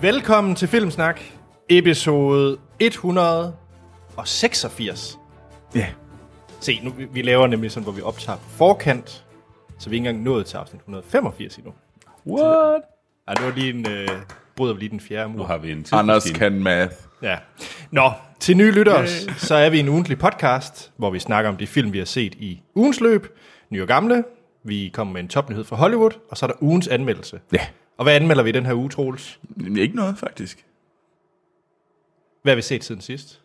Velkommen til Filmsnak, episode 186. Ja. Se, nu, vi- laver nemlig sådan, hvor vi optager på forkant, så vi er ikke engang nået til afsnit 185 endnu. What? Ej, det var lige en, øh, bryder vi lige den fjerde Nu mur. har vi en Anders kan math. Ja. Nå, til nye lyttere, så er vi en ugentlig podcast, hvor vi snakker om de film, vi har set i ugens løb, nye og gamle. Vi kommer med en topnyhed fra Hollywood, og så er der ugens anmeldelse. Ja. Og hvad anmelder vi den her uge, Troels? Ikke noget, faktisk. Hvad har vi set siden sidst?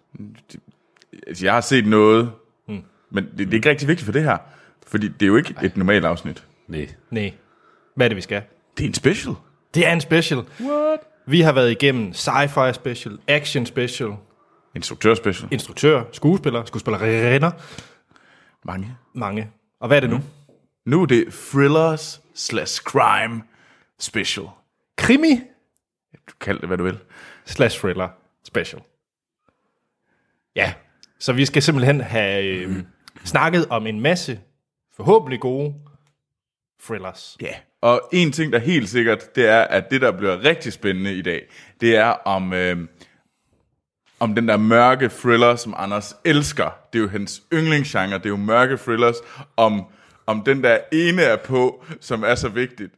Altså, jeg har set noget, mm. men det, det er ikke rigtig vigtigt for det her. Fordi det er jo ikke et normalt afsnit. Nej. Nej. Hvad er det, vi skal? Det er en special. Det er en special. What? Vi har været igennem sci-fi special, action special, Instruktør special. instruktør, skuespiller, skuespillerinder, Mange. mange. Og hvad er det nu? Nu er det thrillers slash crime special. Krimi Du kald det, hvad du vil. slash thriller special. Ja, så vi skal simpelthen have øh, snakket om en masse forhåbentlig gode thrillers. Ja. Og en ting, der er helt sikkert, det er, at det, der bliver rigtig spændende i dag, det er om, øh, om den der mørke thriller, som Anders elsker. Det er jo hans yndlingsgenre, det er jo mørke thrillers. Om, om den der ene er på, som er så vigtigt.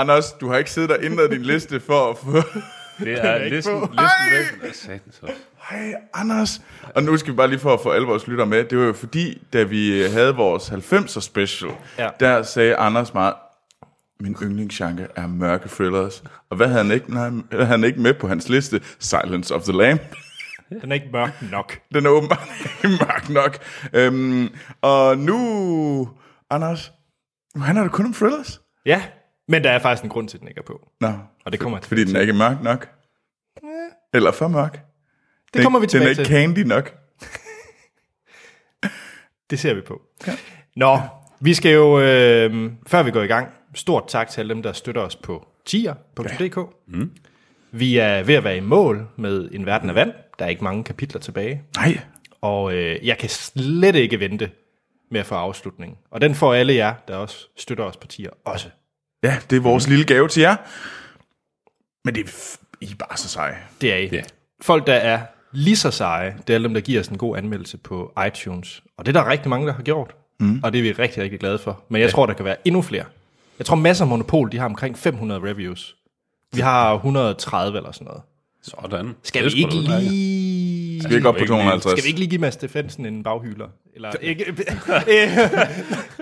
Anders, du har ikke siddet og ændret din liste for at få... Det er listen, på. listen væk. Satans. Hej, Anders. Og nu skal vi bare lige for at få alle vores lytter med. Det var jo fordi, da vi havde vores 90'er special, Ja. der sagde Anders meget, min yndlingsgenre er mørke thrillers. Og hvad havde han ikke, nej, havde han ikke med på hans liste? Silence of the Lamb. Den er ikke mørk nok. Den er åbenbart ikke mørk nok. Øhm, og nu, Anders, nu handler det kun om thrillers. Ja, men der er faktisk en grund til, at den ikke er på. Nå, Og det kommer jeg fordi tilbage den er ikke mørk nok. Eller for mørk. Det kommer vi Den er tilbage ikke til. candy nok. Det ser vi på. Ja. Nå, vi skal jo, øh, før vi går i gang, stort tak til alle dem, der støtter os på tier.dk. Mm. Vi er ved at være i mål med En Verden af Vand. Der er ikke mange kapitler tilbage. Nej, Og øh, jeg kan slet ikke vente med at få afslutningen. Og den får alle jer, der også støtter os på tier, også. Ja, det er vores lille gave til jer. Men det er, I er bare så seje. Det er I. Ja. Folk, der er lige så seje, det er alle dem, der giver os en god anmeldelse på iTunes. Og det er der rigtig mange, der har gjort. Mm. Og det er vi rigtig, rigtig glade for. Men jeg ja. tror, der kan være endnu flere. Jeg tror, masser af Monopol, de har omkring 500 reviews. Vi har 130 eller sådan noget. Sådan. Skal vi ikke da lige... Vi er ikke op på ikke lige- 250. Skal vi ikke lige give Mads Steffensen en baghyler? Eller ikke? det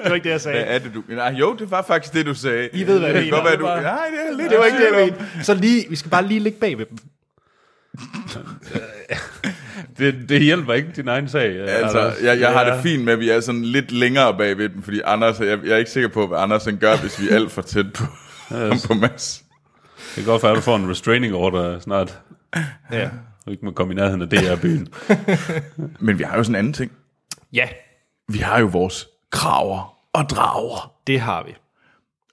var ikke det, jeg sagde. Hvad er det, du... Nej, jo, det var faktisk det, du sagde. I ved, hvad jeg mener. godt være, du... Nej, det er lidt... Det var ikke det, jeg. Så lige, vi skal bare lige ligge bag ved dem. Det, det hjælper ikke din egen sag. Altså, Anders. jeg, jeg har Ja. det fint med, at vi er sådan lidt længere bag ved dem, fordi Anders, jeg, jeg er ikke sikker på, hvad Anders han gør, hvis vi er alt for tæt på, på Mads. Det kan godt være, at du får en restraining order snart. Ja. Du ikke må komme i nærheden af DR-byen. Men vi har jo sådan en anden ting. ja, Vi har jo vores kraver og drager. det har vi.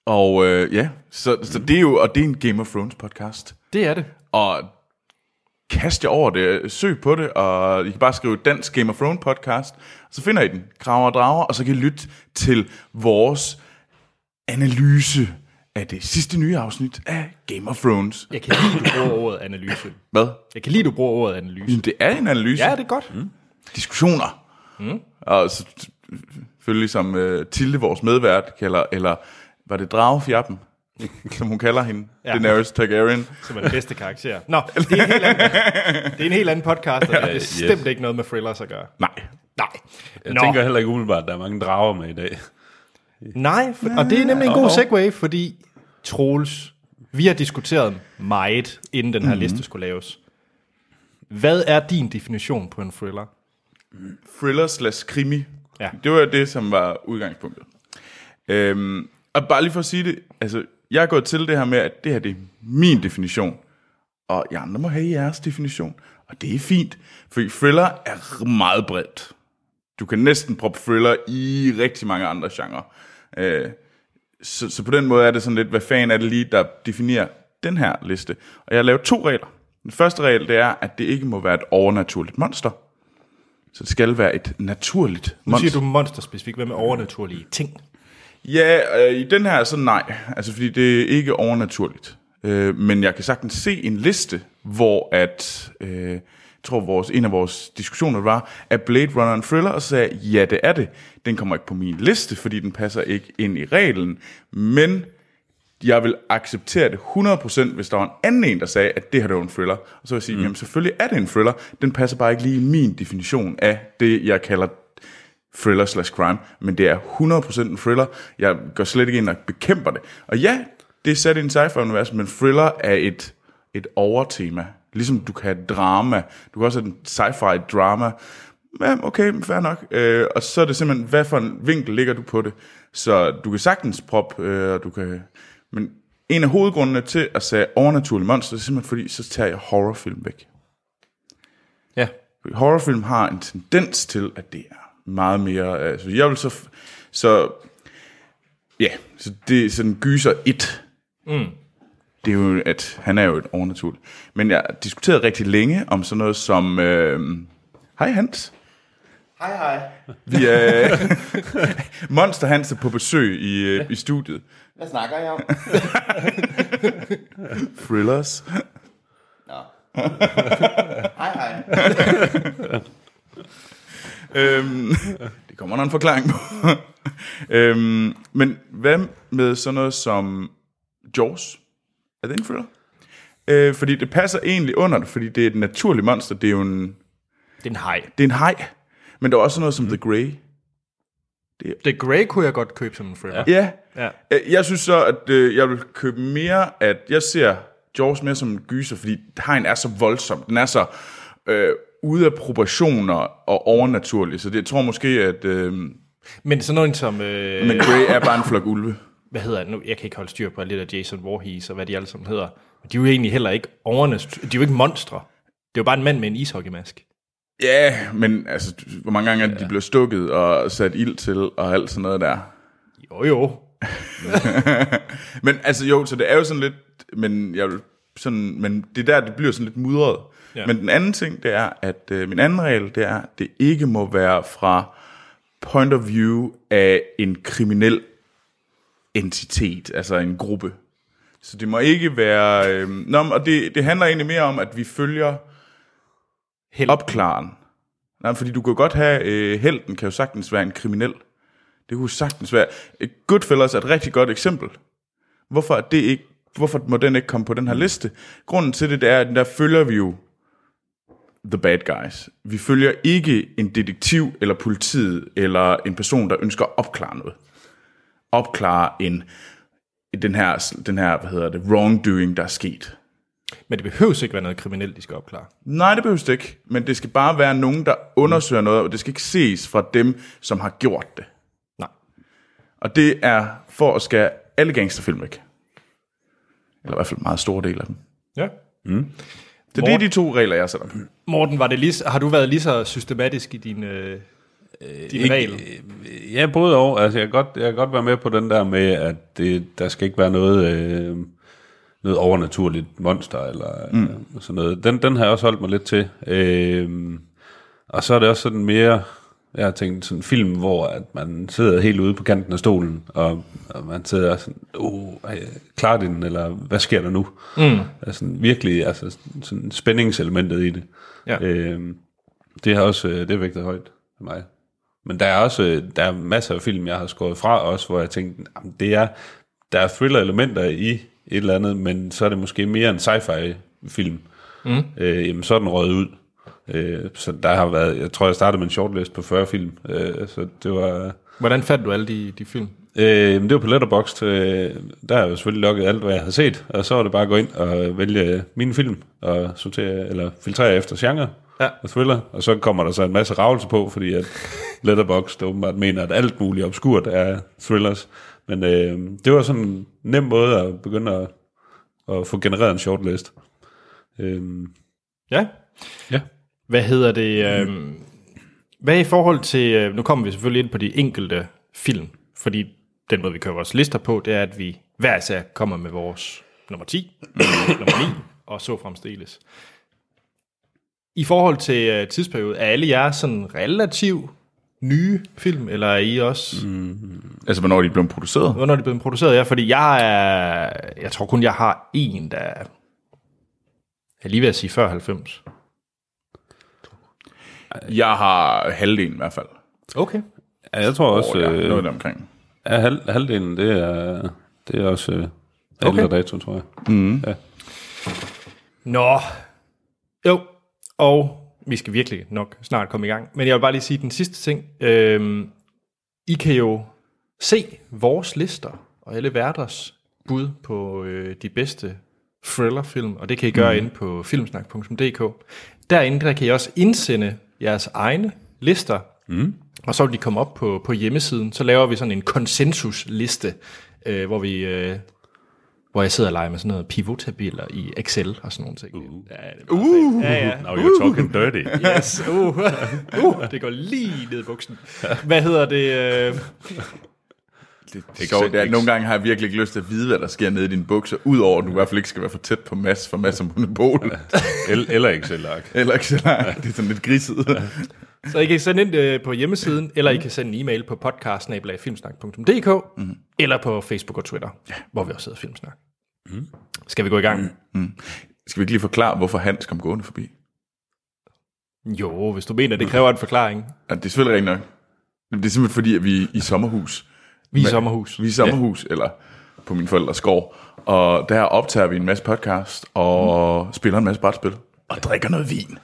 Og øh, ja, så, så det er jo, og det er en Game of Thrones podcast. Det er det. Og kast jer over det, søg på det, og I kan bare skrive Dansk Game of Thrones podcast, så finder I den, Kraver og Drager, og så kan I lytte til vores analyse af det sidste nye afsnit af Game of Thrones. Jeg kan lide, du bruger ordet analyse. Hvad? Jeg kan lide, du bruger ordet analyse. Jamen, det er en analyse. Ja, det er godt. Mm. Diskussioner. Mm. Og så, selvfølgelig som uh, Tilde, vores medvært, kalder, eller var det Dragefjappen, som hun kalder hende, Ja. ja. Daenerys Targaryen. Som er den bedste karakter. Nå, det er en helt anden, det er en helt anden podcast, og det er bestemt yes. ikke noget med thrillers at gøre. Nej. Nej. Jeg Nå. tænker heller ikke umiddelbart, at der er mange drager med i dag. Nej, for, og det er nemlig en god segue, fordi Troels, vi har diskuteret meget, inden den her mm-hmm. liste skulle laves. Hvad er din definition på en thriller? Thriller slash krimi. Ja. Det var det, som var udgangspunktet. Øhm, og bare lige for at sige det, altså, jeg er gået til det her med, at det her det er min definition, og I andre må have jeres definition, og det er fint, for thriller er meget bredt. Du kan næsten proppe thriller i rigtig mange andre genrer. Øh, så, så på den måde er det sådan lidt, hvad fanden er det lige, der definerer den her liste. Og jeg har lavet to regler. Den første regel, det er, at det ikke må være et overnaturligt monster. Så det skal være et naturligt Nu monster. siger du monster specifikt. Hvad med overnaturlige ting? Ja, øh, i den her så nej. Altså fordi det er ikke overnaturligt. Øh, men jeg kan sagtens se en liste, hvor at, øh, tror vores, en af vores diskussioner var, at Blade Runner en thriller, og sagde ja det er det. Den kommer ikke på min liste, fordi den passer ikke ind i reglen, men jeg vil acceptere det 100%, hvis der var en anden en, der sagde, at det her det var en thriller. Og så vil jeg sige, mm. jamen selvfølgelig er det en thriller, den passer bare ikke lige i min definition af det, jeg kalder thriller slash crime, men det er 100% en thriller. Jeg går slet ikke ind og bekæmper det. Og ja, det er sat i en sci-fi-univers, men thriller er et, et overtema. Ligesom du kan have drama. Du kan også have en sci-fi drama. Ja, okay, fair nok. Øh, og så er det simpelthen, hvad for en vinkel ligger du på det? Så du kan sagtens proppe, øh, og du kan... Men en af hovedgrundene til at sige overnaturlige monster, det er simpelthen fordi, så tager jeg horrorfilm væk. Ja. Horrorfilm har en tendens til, at det er meget mere... Altså, jeg vil så... Så... Ja, så det er sådan gyser et. Mm. Det er jo, at han er jo et overnaturligt. Men jeg diskuterede rigtig længe om sådan noget som... Øh, Hej Hans. Hej, hej. Vi er Monster Hans er på besøg i, øh, i studiet. Hvad snakker jeg om? Thrillers. Nå. hej, hej. øhm, det kommer der en forklaring på. øhm, men hvad med sådan noget som Jaws? Er det en thriller? Øh, fordi det passer egentlig under det, fordi det er et naturligt monster. Det er jo en, Det er en hej. det er en haj. Men der er også noget som The Grey. The Grey kunne jeg godt købe som en thriller. Ja. Ja. Øh, Jeg synes så, at øh, jeg vil købe mere, at jeg ser Jaws mere som en gyser, fordi hajen er så voldsom. Den er så øh, ude af proportioner og overnaturlig. Så det, jeg tror måske, at... Øh, Men sådan noget som... Øh, men Grey er bare en flok ulve. Hvad hedder nu? Jeg kan ikke holde styr på det der Jason Voorhees og hvad de alle sammen hedder. De er jo egentlig heller ikke overnes. De er jo ikke monstre. Det er jo bare en mand med en ishockeymask. Ja, men altså, hvor mange gange er det, de blev stukket og sat ild til og alt sådan noget der. Jo, jo. Men altså jo, så det er jo sådan lidt, men jeg vil sådan, men det der, det bliver sådan lidt mudret. Ja. Ja. Men den anden ting, det er, at øh, min anden regel, det er, at det ikke må være fra point of view af en kriminel entitet, altså en gruppe. Så det må ikke være, øh, nå, og det, det handler egentlig mere om, at vi følger Held. opklaren. Nej, fordi du kan godt have, øh, helten kan jo sagtens være en kriminel. Det kunne sagtens være. Goodfellas er et rigtig godt eksempel. Hvorfor, er det ikke, hvorfor må den ikke komme på den her liste? Grunden til det, det er, at der følger vi jo the bad guys. Vi følger ikke en detektiv eller politiet eller en person, der ønsker at opklare noget. Opklare en, den her, den her, hvad hedder det, wrongdoing, der er sket. Men det behøves ikke være noget kriminelt, de skal opklare. Nej, det behøves det ikke. Men det skal bare være nogen, der undersøger noget, og det skal ikke ses fra dem, som har gjort det. Nej. Og det er for at skære alle gangsterfilm væk. Eller i hvert fald en meget stor del af dem. Ja. Så det er de to regler, jeg sætter på. Morten, var det lige, har du været lige så systematisk i din, øh, din Ikke- regel? øh, Ja, både og. Altså, jeg, kan godt, jeg kan godt være med på den der med, at det, der skal ikke være noget, øh, noget overnaturligt monster, eller mm. øh, sådan noget. Den, den har jeg også holdt mig lidt til. Øh, og så er det også sådan mere, jeg har tænkt sådan en film, hvor at man sidder helt ude på kanten af stolen, og, og man sidder sådan, oh, klarer den, eller hvad sker der nu? Mm. Altså virkelig, altså sådan spændingselementet i det. Ja. Øh, det har også, øh, det vægtet højt for mig. Men der er også øh, der er masser af film, jeg har skåret fra også, hvor jeg tænkte, jamen, det er, der er thriller-elementer i et eller andet, men så er det måske mere en sci-fi film. Mm. Øh, jamen, så er den røget ud. Øh, så der har været, jeg tror, jeg startede med en shortlist på 40 film, øh, så det var... Hvordan fandt du alle de, de film? Øh, det var på Letterboxd. Øh, der har jeg jo selvfølgelig lukket alt, hvad jeg havde set, og så var det bare at gå ind og vælge mine film og sortere, eller filtrere efter genre Ja. og thriller, og så kommer der så en masse ravelse på, fordi at Letterboxd åbenbart mener, at alt muligt obskurt er thrillers. Men øh, det var sådan en nem måde at begynde at, at få genereret en shortlist. Øh, Ja. ja. Hvad hedder det? Øh, hvad i forhold til, øh, nu kommer vi selvfølgelig ind på de enkelte film, fordi den måde, vi kører vores lister på, det er, at vi hver især kommer med vores nummer 10, nummer 9, og så fremstilles. I forhold til øh, tidsperiode, er alle jer sådan relativt nye film, eller er I også... Mm. Altså, hvornår er de blevet produceret? Hvornår er de blevet produceret? Ja, fordi jeg er... Jeg tror kun, jeg har en, der... Jeg er lige ved at sige før 90. Jeg har halvdelen i hvert fald. Okay. Ja, jeg tror også, Oh, ja, øh, noget der omkring. ja, halv, halvdelen, det er, det er også øh, ældre Okay. dato, tror jeg. Nå. Jo, og vi skal virkelig nok snart komme i gang. Men jeg vil bare lige sige den sidste ting. Øhm, I kan jo se vores lister og alle værters bud på øh, de bedste thrillerfilm, og det kan I gøre mm. inde på filmsnak.dk. Derinde der kan I også indsende jeres egne lister, mm. og så vil de komme op på, på hjemmesiden. Så laver vi sådan en konsensusliste, øh, hvor vi... Øh, hvor jeg sidder og leger med sådan noget pivotabeller i Excel og sådan nogle ting. Uh. Ja, det er uh. ja, ja. Now you're talking dirty. Yes, uh, uh, det går lige ned i buksen. Hvad hedder det? Øh, Det, det er sjovt, det er, nogle gange har jeg virkelig ikke lyst til at vide, hvad der sker nede i dine bukser, udover at du i hvert fald ikke skal være for tæt på Mads, for Mads som monopol. El, eller Excel-ark. Eller ikke så langt. Det er sådan lidt griset. Så I kan sende ind øh, på hjemmesiden, eller I kan sende en e-mail på podcast-filmsnak.dk, mm. eller på Facebook og Twitter, ja. hvor vi også hedder Filmsnak. Mm. Skal vi gå i gang? Mm. Skal vi ikke lige forklare, hvorfor Hans kom gående forbi? Jo, hvis du mener, det kræver en forklaring. Ja, det er selvfølgelig rigtigt nok. Det er simpelthen fordi, at vi er i sommerhus. Vi er i sommerhus. Vi er i sommerhus, ja. eller på min forældres gård. Og der optager vi en masse podcast, og mm. spiller en masse brætspil, og drikker noget vin.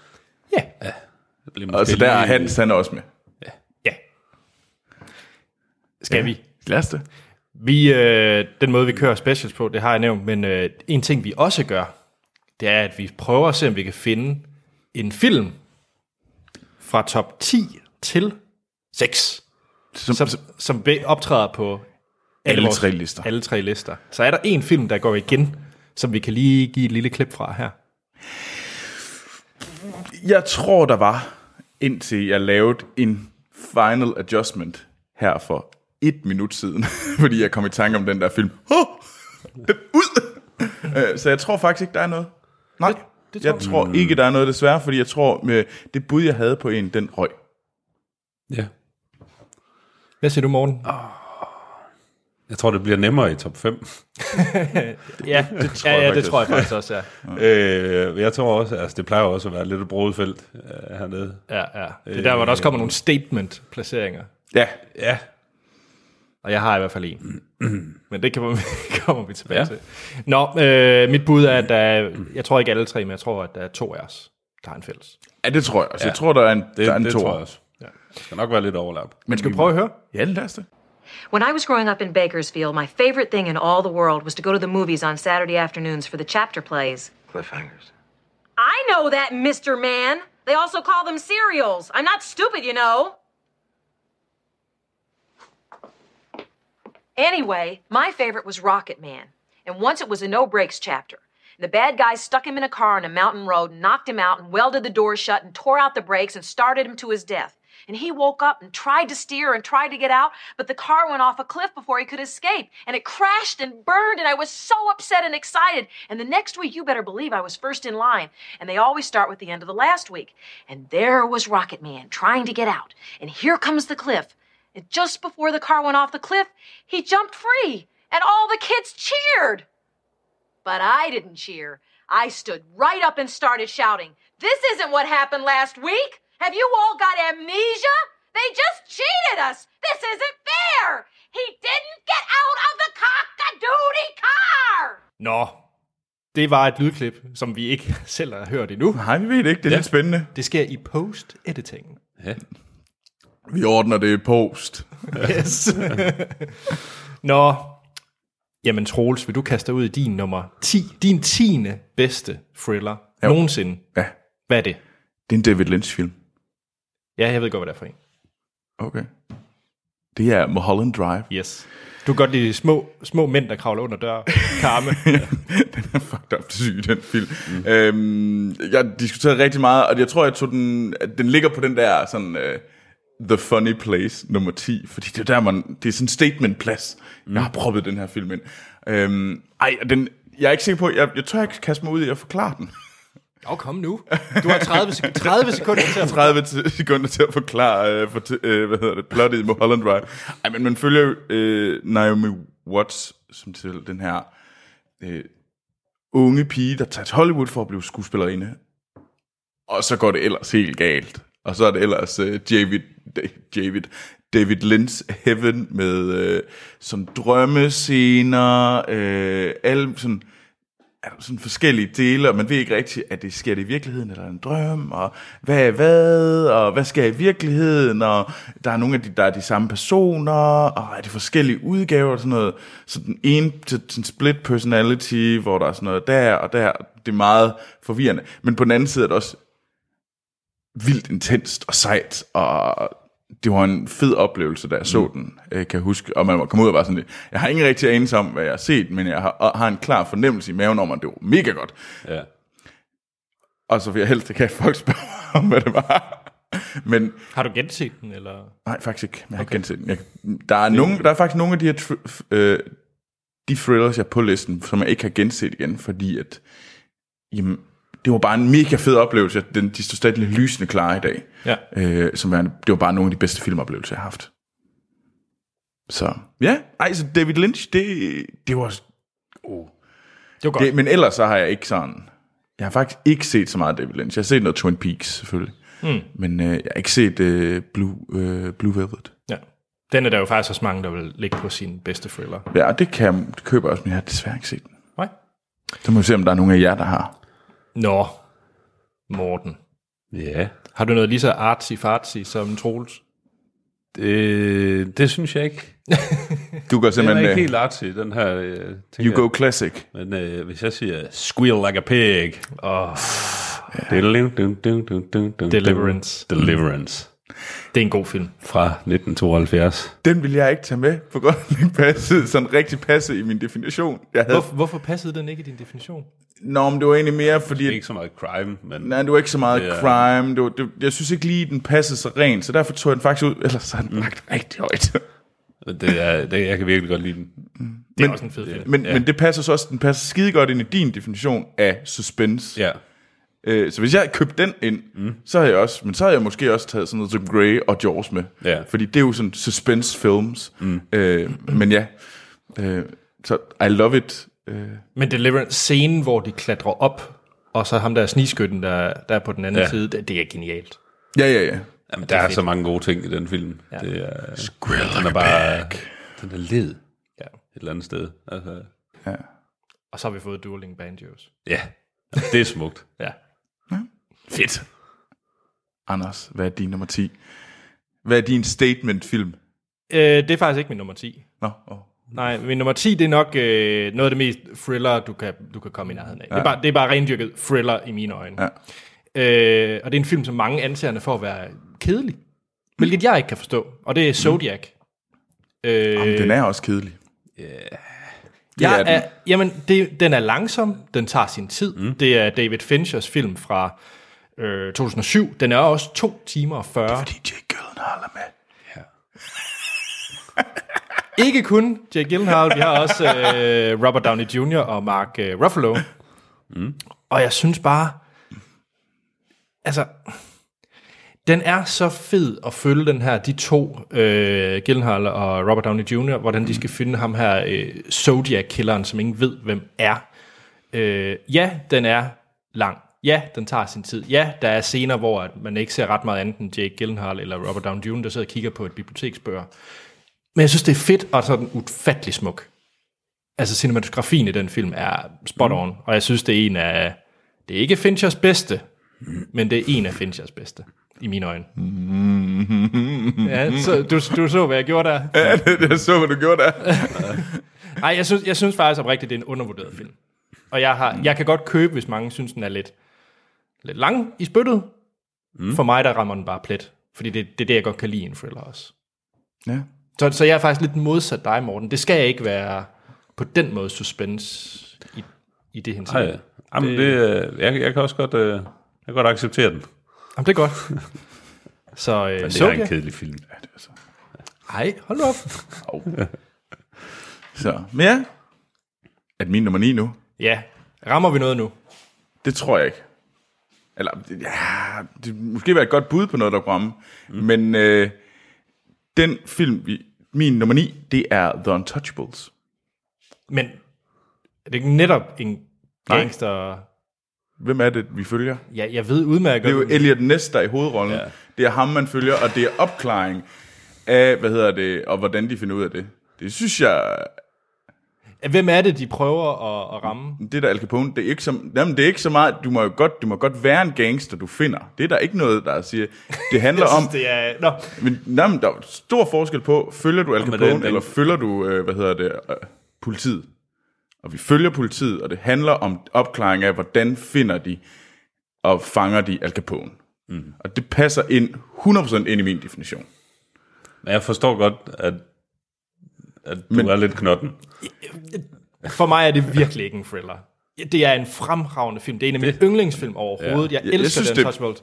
Ja. Det bliver Og så der er Hans, han er også med. ja. Skal vi? Lad os det. Vi, øh, den måde, vi kører specials på, det har jeg nævnt, men øh, en ting, vi også gør, det er, at vi prøver at se, om vi kan finde en film fra top 10 til 6, Som, som, som, som optræder på Alle vores- tre lister. Alle tre lister. Så er der en film, der går igen, som vi kan lige give et lille klip fra her. Jeg tror, der var, indtil jeg lavede en final adjustment her for et minut siden, fordi jeg kom i tanke om den der film. Oh, den ud! Øh, Så jeg tror faktisk ikke, der er noget. Nej, Det- det tror jeg tror ikke, der er noget desværre, fordi jeg tror, med det bud, jeg havde på en, den røg. Ja. Hvad siger du, Morten? Jeg tror, det bliver nemmere i top 5. ja, det tror ja, jeg ja, det faktisk. tror jeg faktisk også, ja. øh, jeg tror også, altså det plejer også at være lidt et broet felt øh, hernede. ja, ja. Det er der, hvor der også kommer nogle statement-placeringer. Ja, Ja, Og jeg har i hvert fald en. Men det kan, kommer vi tilbage Ja. ja. til. Nå, øh, mit bud er, at der er, jeg tror ikke alle tre, men jeg tror, at der er to af os, der har en fælles. ja det tror jeg også. Jeg tror, der er en, det, der er en det toer. tror jeg også. Ja. Der skal nok være lidt overlap. Men Skal vi prøve at høre? Ja, lad os det. When I was growing up in Bakersfield, my favorite thing in all the world was to go to the movies on Saturday afternoons for the chapter plays. Cliffhangers. I know that, Mr. Man. They also call them serials. I'm not stupid, you know. Anyway, my favorite was Rocket Man. And once it was a no brakes chapter. The bad guys stuck him in a car on a mountain road, knocked him out, and welded the doors shut, and tore out the brakes, and started him to his death. And he woke up and tried to steer and tried to get out, but the car went off a cliff before he could escape. And it crashed and burned, and I was so upset and excited. And the next week, you better believe I was first in line. And they always start with the end of the last week. And there was Rocket Man trying to get out. And here comes the cliff. And just before the car went off the cliff, he jumped free. And all the kids cheered. But I didn't cheer. I stood right up and started shouting, This isn't what happened last week! Have you all got amnesia? They just cheated us! This isn't fair! He didn't get out of the cock-a-doodie car! Nå, det var et lydklip, som vi ikke selv har hørt endnu. Nej, vi ved det ikke. Det er ja. lidt spændende. Det sker i post-editing. Ja. Vi ordner det i post. Yes. Nå, jamen Troels, vil du kaste ud i din nummer 10, din tiende bedste thriller Jo. nogensinde? Ja, Hvad er det? det er en David Lynch-film. Ja, jeg ved godt, hvad det er for en. Okay. Det er Mulholland Drive. Yes. Du kan godt lide små, små mænd, der kravler under dør. Karme. den er fucked up syg, den film. Mm. Øhm, jeg diskuterede rigtig meget, og jeg tror, jeg tog den... at Den ligger på den der sådan... Uh, The Funny Place nummer 10, fordi det er der, man... Det er sådan en statement-plads. Mm. Jeg har proppet den her film ind. Øhm, ej, den, jeg er ikke sikker på... Jeg, jeg tør ikke kaste mig ud i at forklare den. Jo, kom nu. Du har 30, sek- 30 sekunder til at 30 sekunder til at forklare, øh, for, øh, hvad hedder det, plottet i Mulholland Drive. Ej, men man følger jo øh, Naomi Watts, som til den her øh, unge pige, der tager til Hollywood for at blive skuespillerinde. Og så går det ellers helt galt. Og så er det ellers øh, David, David, David Lynch Heaven med øh, som drømmescener, øh, alle sådan er der sådan forskellige dele, og man ved ikke rigtigt, at det sker det i virkeligheden, eller en drøm, og hvad er hvad, og hvad sker i virkeligheden, og der er nogle af de, der er de samme personer, og er det forskellige udgaver, og sådan noget. Så den ene til sådan split personality, hvor der er sådan noget der og der, det er meget forvirrende. Men på den anden side er det også vildt intenst og sejt, og det var en fed oplevelse, da jeg så den, øh, kan jeg huske. Og man kommet ud og var sådan lidt, jeg har ingen rigtig anelse om, hvad jeg har set, men jeg har, har en klar fornemmelse i maven om, at det var mega godt. Ja. Og så vil jeg helst ikke have, folk spørger om, hvad det var. Men Har du genset den, eller? nej, faktisk ikke. Jeg har ikke genset den. Jeg, der, er nogle, der er faktisk nogle af de her tr- f- øh, de thrillers, jeg har på listen, som jeg ikke har genset igen, fordi at, jamen, det var bare en mega fed oplevelse. Den, de står stadig lysende klare i dag. Ja. Øh, som er, det var bare nogle af de bedste filmoplevelser, jeg har haft. Så ja, ej, så David Lynch, det, det var... Oh. Det var godt. Det, men ellers så har jeg ikke sådan... Jeg har faktisk ikke set så meget David Lynch. Jeg har set noget Twin Peaks, selvfølgelig. Mm. Men øh, jeg har ikke set øh, Blue, øh, Blue Velvet. Ja. Den er der jo faktisk også mange, der vil ligge på sin bedste thriller. Ja, og det, kan jeg, det køber jeg også, men jeg har desværre ikke set den. Nej. Så må vi se, om der er nogen af jer, der har. Nå, Morten. Ja. Har du noget lige så artsy-fartsy som Troels? Øh, det synes jeg ikke. Du går Den er simpelthen... ikke øh, helt artsy, den her. Øh, tænker you go jeg. classic. Men øh, hvis jeg siger squeal like a pig. Oh. Deliverance. Deliverance. Det er en god film. Fra 1972. Den vil jeg ikke tage med, af at den ikke passede, sådan rigtig passede i min definition. Jeg havde, Hvorfor, hvorfor passede den ikke i din definition? Nå, men det var egentlig mere, fordi... Det er ikke så meget crime, men nej, det var ikke så meget er- crime. Det var, det, jeg synes ikke lige, den passede så rent, så derfor tog jeg den faktisk ud. Ellers så den lagt rigtig højt. det er, det, jeg kan virkelig godt lide den. Det er Men- også en fed film. Men, Ja. ja. men det passer så også, den passer skide godt ind i din definition af suspense. Ja. Øh, så hvis jeg havde købt den ind, mm. så havde jeg også, men så havde jeg måske også taget sådan noget som Grey og Jaws med. Ja. Fordi det er jo sådan suspense films. Mm. Øh, men ja, øh, så I love it. Øh, Men Deliverance, scenen, hvor de klatrer op, og så ham der snigskytten, der, der er på den anden Ja. ja. side, det, det er genialt. ja, ja, ja. Jamen, der er, så mange gode ting i den film. Ja. Det er, den er bare... Den er led Ja. et eller andet sted. Altså, Og så har vi fået Dueling Banjos. ja, det er smukt. Ja. Fedt. Anders, hvad er din nummer 10? Hvad er din statement-film? Øh, det er faktisk ikke min nummer 10. Nå, oh. Nej, min nummer 10, det er nok øh, noget af det mest thriller, du kan, du kan komme i nærheden af. Ja. Det, er bare, det er bare rendyrket thriller i mine øjne. Ja. Øh, og det er en film, som mange anser for at være kedelig. Hvilket jeg ikke kan forstå. Og det er Zodiac. Øh, Jamen, den er også kedelig. Jeg er den. er, jamen, det, den er langsom, den tager sin tid. Mm. Det er David Finchers film fra øh, 2007. Den er også 2 timer og 40. DJ Gyllenhaal er med. Ikke kun Jake Gyllenhaal, vi har også øh, Robert Downey Jr. og Mark øh, Ruffalo. Mm. Og jeg synes bare, altså, den er så fed at følge den her, de to, øh, Gyllenhaal og Robert Downey Jr., hvordan de skal finde ham her, øh, Zodiac-killeren, som ingen ved, hvem er. Øh, ja, den er lang. Ja, den tager sin tid. Ja, der er scener, hvor man ikke ser ret meget andet end Jake Gyllenhaal eller Robert Downey Jr., der sidder og kigger på et biblioteksbøger. Men jeg synes, det er fedt og sådan ufattelig smuk. Altså, cinematografien i den film er spot on, mm. og jeg synes, det er en af... Det er ikke Finchers bedste, men det er en af Finchers bedste, i mine øjne. Ja, så, du, du så, hvad jeg gjorde der. Ja, det, det så, hvad du gjorde der. Nej, jeg synes, jeg synes faktisk oprigtigt, det er en undervurderet film. Og jeg, har, jeg kan godt købe, hvis mange synes, den er lidt, lidt lang i spyttet. Mm. For mig, der rammer den bare plet. Fordi det, det er det, jeg godt kan lide i en thriller også. Ja. Så, så jeg er faktisk lidt modsat dig, Morten. Det skal ikke være på den måde suspense i, i det henseende. Ej, jamen, det, øh, jeg, jeg kan også godt, øh, jeg kan godt acceptere den. Jamen, det er godt. Så, øh, Men det så er en kedelig film. Ej, hold nu op. Så, men ja. Er det min nummer 9 nu? Ja, rammer vi noget nu? Det tror jeg ikke. Eller, ja, det måske være et godt bud på noget, der kunne ramme. Mm. Men øh, den film, vi, min nummer 9, det er The Untouchables. Men er det ikke netop en gangster... Hvem er det, vi følger? Ja, jeg ved udmærket... Det er jo Elliot Ness, der er i hovedrollen. Ja. Det er ham, man følger, og det er opklaring af, hvad hedder det, og hvordan de finder ud af det. Det synes jeg, Hvem er det, de prøver at, at ramme? det der Al Capone, det er ikke så, jamen, det er ikke så meget, du må jo godt, du må godt være en gangster, du finder. Det er der ikke noget, der siger. Det handler Jeg om, synes, det er... Nå, men, nej, men der er stor forskel på, følger du Al Capone, den- den- eller følger du, øh, hvad hedder det, øh, politiet. Og vi følger politiet, og det handler om opklaring af, hvordan finder de og fanger de Al Capone. Mm. Og det passer ind 100% ind i min definition. Men jeg forstår godt, at, at du Men- er lidt knotten. for mig er det virkelig ikke en thriller. Det er en fremragende film. Det er en af mine yndlingsfilm overhovedet. Jeg Jeg- jeg elsker synes, den det- Touchable.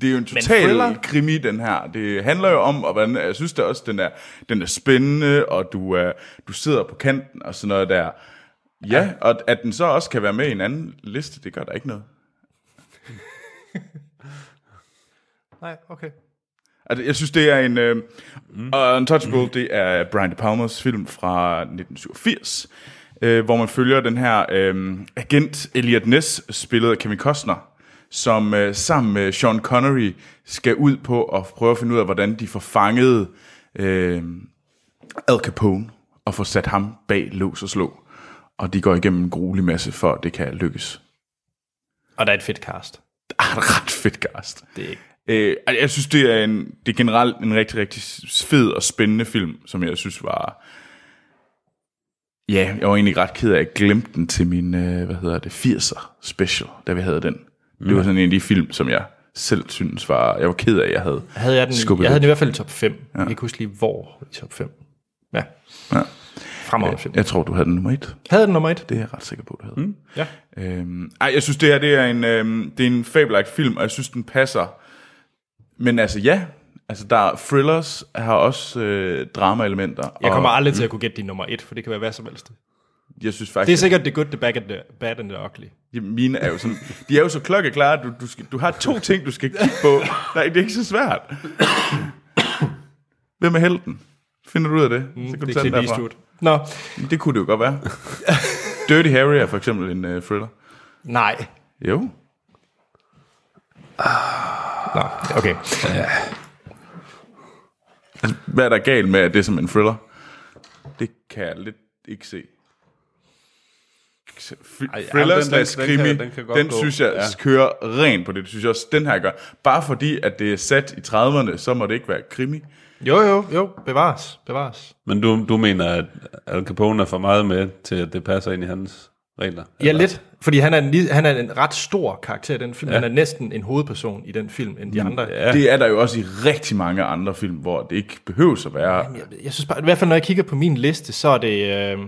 Det er jo en total krimi, den her. Det handler jo om, og hvordan, jeg synes det også, den er, den er spændende, og du, er, du sidder på kanten og sådan noget der. Ja, og at den så også kan være med i en anden liste, det gør der ikke noget. Nej, okay. Altså, jeg synes, det er en... Øh, mm. uh, Untouchable, det er Brian De Palmas film fra 1987, øh, hvor man følger den her øh, agent Elliot Ness, spillet af Kevin Costner, som øh, sammen med Sean Connery skal ud på at prøve at finde ud af, hvordan de får fanget øh, Al Capone og får sat ham bag lås og slå. Og de går igennem en gruelig masse, for at det kan lykkes. Og der er et fedt cast. Ah, ret fedt cast. Det er ikke... Øh, altså, jeg synes, det er, en, det er generelt en rigtig, rigtig fed og spændende film, som jeg synes var... Ja, jeg var egentlig ret ked af, at jeg glemte den til min, øh, hvad hedder det, 80'er special, da vi havde den. Mm. Det var sådan en af de film, som jeg selv synes var... Jeg var ked af, at jeg havde Havde jeg den, skubbet jeg havde den i hvert fald i top 5. Ja. Jeg kan ikke huske lige, hvor i top 5. Ja, Ja. Fremragende film. Jeg tror, du havde den nummer et. Havde den nummer 1? Det er jeg ret sikker på, du havde. Mm. Ja. Øhm, ej, jeg synes, det her det er en, øhm, det er en fabelagt film, og jeg synes, den passer. Men altså, ja, altså, der er thrillers, har også øh, drama-elementer. Jeg kommer og aldrig til at kunne gætte din nummer 1, for det kan være hvad som helst. jeg synes Det faktisk, er sikkert The Good, The Bad and the, bad and the Ugly. Ja, mine er jo sådan, de er jo så klokkeklare, at du, du, skal, du har to ting, du skal kigge på. Nej, det er ikke så svært. Hvem er helten? Finder du ud af det? Så kan du Det tage er den derfra. Nå, Det kunne det jo godt være. Dirty Harry er for eksempel en uh, thriller. nej. Jo. Nå, okay. Altså, hvad er der galt med, at det er som en thriller? Det kan jeg lidt ikke se. Ej, Thriller ja, den- den- slash den krimi, kan- den, den kan den synes jeg Ja. kører rent på det. Det synes jeg også, den her gør. Bare fordi, at det er sat i 30'erne, så må det ikke være krimi. Jo, jo, jo. Bevares. Bevares. Men du, du mener, at Al Capone er for meget med til, at det passer ind i hans regler? Ja, Eller? lidt. Fordi han er, en, han er en ret stor karakter i den film. Ja. Han er næsten en hovedperson i den film, end de andre. Ja. Det er der jo også i rigtig mange andre film, hvor det ikke behøver at være... Jeg, jeg synes bare, i hvert fald når jeg kigger på min liste, så er det, øh,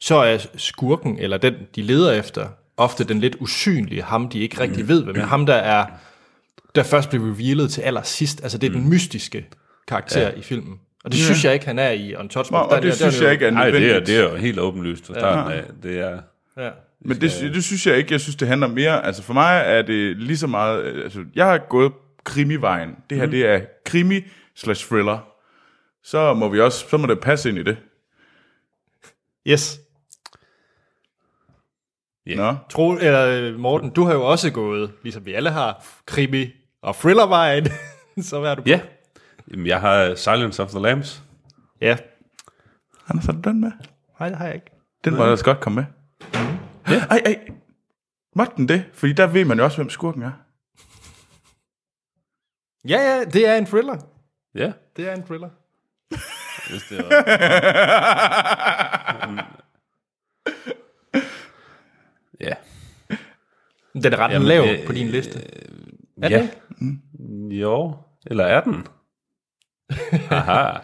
så er skurken, eller den, de leder efter, ofte den lidt usynlige, ham de ikke rigtig ved, hvem er. Ham, der er, der først bliver revealet til allersidst. Altså det er den mystiske karakter ja. i filmen. Og det synes jeg ikke, han er i Untouchable. Og, og det synes jeg ikke er Nej, det er, nødvendigt. det er jo helt åbenlyst fra starten af. Det er, Ja. Men det, det synes jeg ikke. Jeg synes, det handler mere... Altså for mig er det lige så meget... øh, Altså, jeg har gået krimivejen. Det her, mm. det er krimi slash thriller. Så må vi også... Så må det passe ind i det. Yes. Ja. Nå. Tro, eller Morten, du har jo også gået, ligesom vi alle har, krimi og thrillervejen. så hvad er du på? ja. Jamen, jeg har Silence of the Lambs. Ja. Anders, har du den med? Nej, det har jeg ikke. Den må ellers godt komme med. Ja. Ej, ej. Måtte den det? Fordi der ved man jo også, hvem skurken er. Ja, ja, det er en thriller. Ja. Det er en thriller. Hvis det var. ja. Den er ret Jamen, lav øh, på din liste. Er ja. det ikke? Jo. Eller er den? Aha.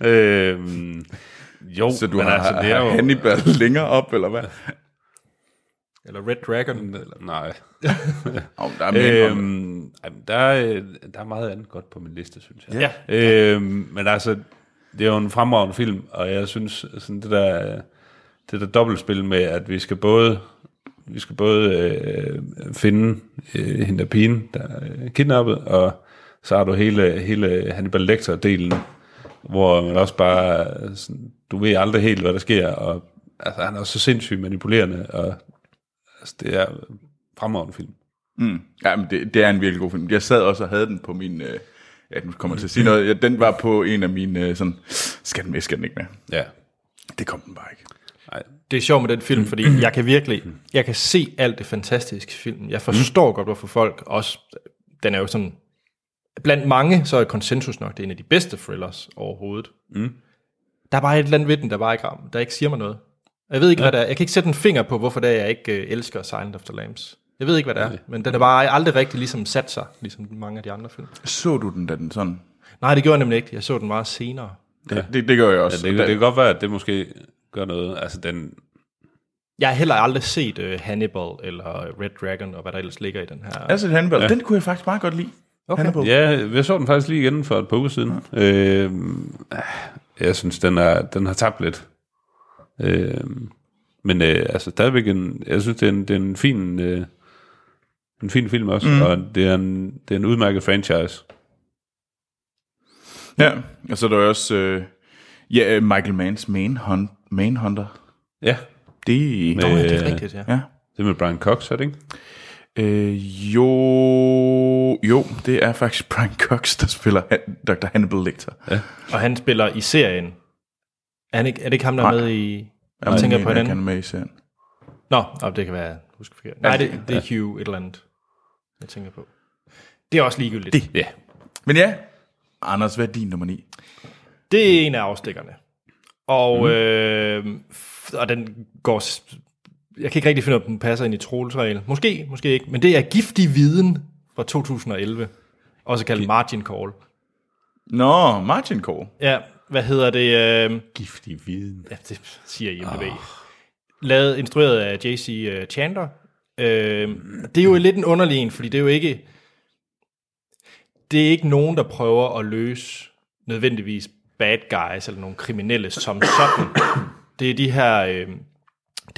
øhm, jo, Så du men har, altså, det er jo... Hannibal længere op, eller hvad? Eller Red Dragon. Nej. Oh, der er mere øhm, der, er, der er meget andet godt på min liste, synes jeg. Ja. Øhm, men altså, det er jo en fremragende film, og jeg synes, sådan det der, det der dobbeltspil med, at vi skal både vi skal både øh, finde øh, hende der pigen, der er kidnappet, og så har du hele, hele Hannibal Lecter-delen, hvor man også bare, sådan, du ved aldrig helt, hvad der sker, og altså, han er også så sindssygt manipulerende, og altså, det er en fremragende film. Mm. Ja, men det, det er en virkelig god film. Jeg sad også og havde den på min... Øh, ja, nu kommer jeg til at sige noget. Ja, den var på en af mine øh, sådan... Skal den med, skal den ikke med? Ja. Det kom den bare ikke. Nej. Det er sjovt med den film, fordi jeg kan virkelig, jeg kan se alt det fantastiske i filmen. Jeg forstår godt, hvorfor folk også, den er jo sådan, blandt mange, så er konsensus nok, det er en af de bedste thrillers overhovedet. Mm. Der er bare et eller andet ved den, der bare ikke rammer, der ikke siger mig noget. Jeg ved ikke, ja. hvad det er. Jeg kan ikke sætte en finger på, hvorfor det er, jeg ikke øh, elsker Silent of the Lambs. Jeg ved ikke, hvad det er, men den er bare aldrig rigtig ligesom sat sig, ligesom mange af de andre film. Så du den, da den sådan... Nej, det gjorde jeg nemlig ikke. Jeg så den meget senere. Det, det, det gør jeg Ja, også. det, det, det kan godt være, at det måske gør noget. Altså, den, Jeg har heller aldrig set uh, Hannibal eller Red Dragon, og hvad der ellers ligger i den her. Altså, Hannibal, ja. den kunne jeg faktisk meget godt lide. Okay. Hannibal. Ja, jeg så den faktisk lige igen for et par uger siden. Øh, jeg synes, den, er, den har tabt lidt. Øh, men øh, altså, stadigvæk en, jeg synes, det er en, det er en fin... Øh, en fin film også, mm. og det er, en, det er en udmærket franchise. Ja, og så er der også øh, ja, øh, Michael Manns Manhunt, Manhunter. Ja, Det, Nå, ja, det er rigtigt, ja. ja. det er med Brian Cox, er det ikke? Øh, jo, jo, det er faktisk Brian Cox, der spiller Han- Dr. Hannibal Lecter. Ja. Og han spiller i serien. Er, han ikke, er det ikke ham, der er Nej. med i... Jeg tænker på Han hinanden. er med i serien. Nå, oh, det kan være... Husk forkert. Nej, det, det er Hugh et eller andet, jeg tænker på. Det er også ligegyldigt. Det. Ja. Men ja, Anders, hvad er din nummer 9? Det er en af afstikkerne. Og, mm. øh, og den går... Jeg kan ikke rigtig finde ud af, om den passer ind i Troels-regel. Måske, måske ikke. Men det er Giftig Viden fra 2011. Også kaldt Margin Call. Nå, Martin Cole. Ja, hvad hedder det? Øh, Giftig viden. ja, det siger IMDb. Oh. Lavet, instrueret af J.C. øh, Chandler. Øh, det er jo lidt en underlig en, fordi det er jo ikke... Det er ikke nogen, der prøver at løse nødvendigvis bad guys eller nogle kriminelle som sådan. Det er de her... Øh,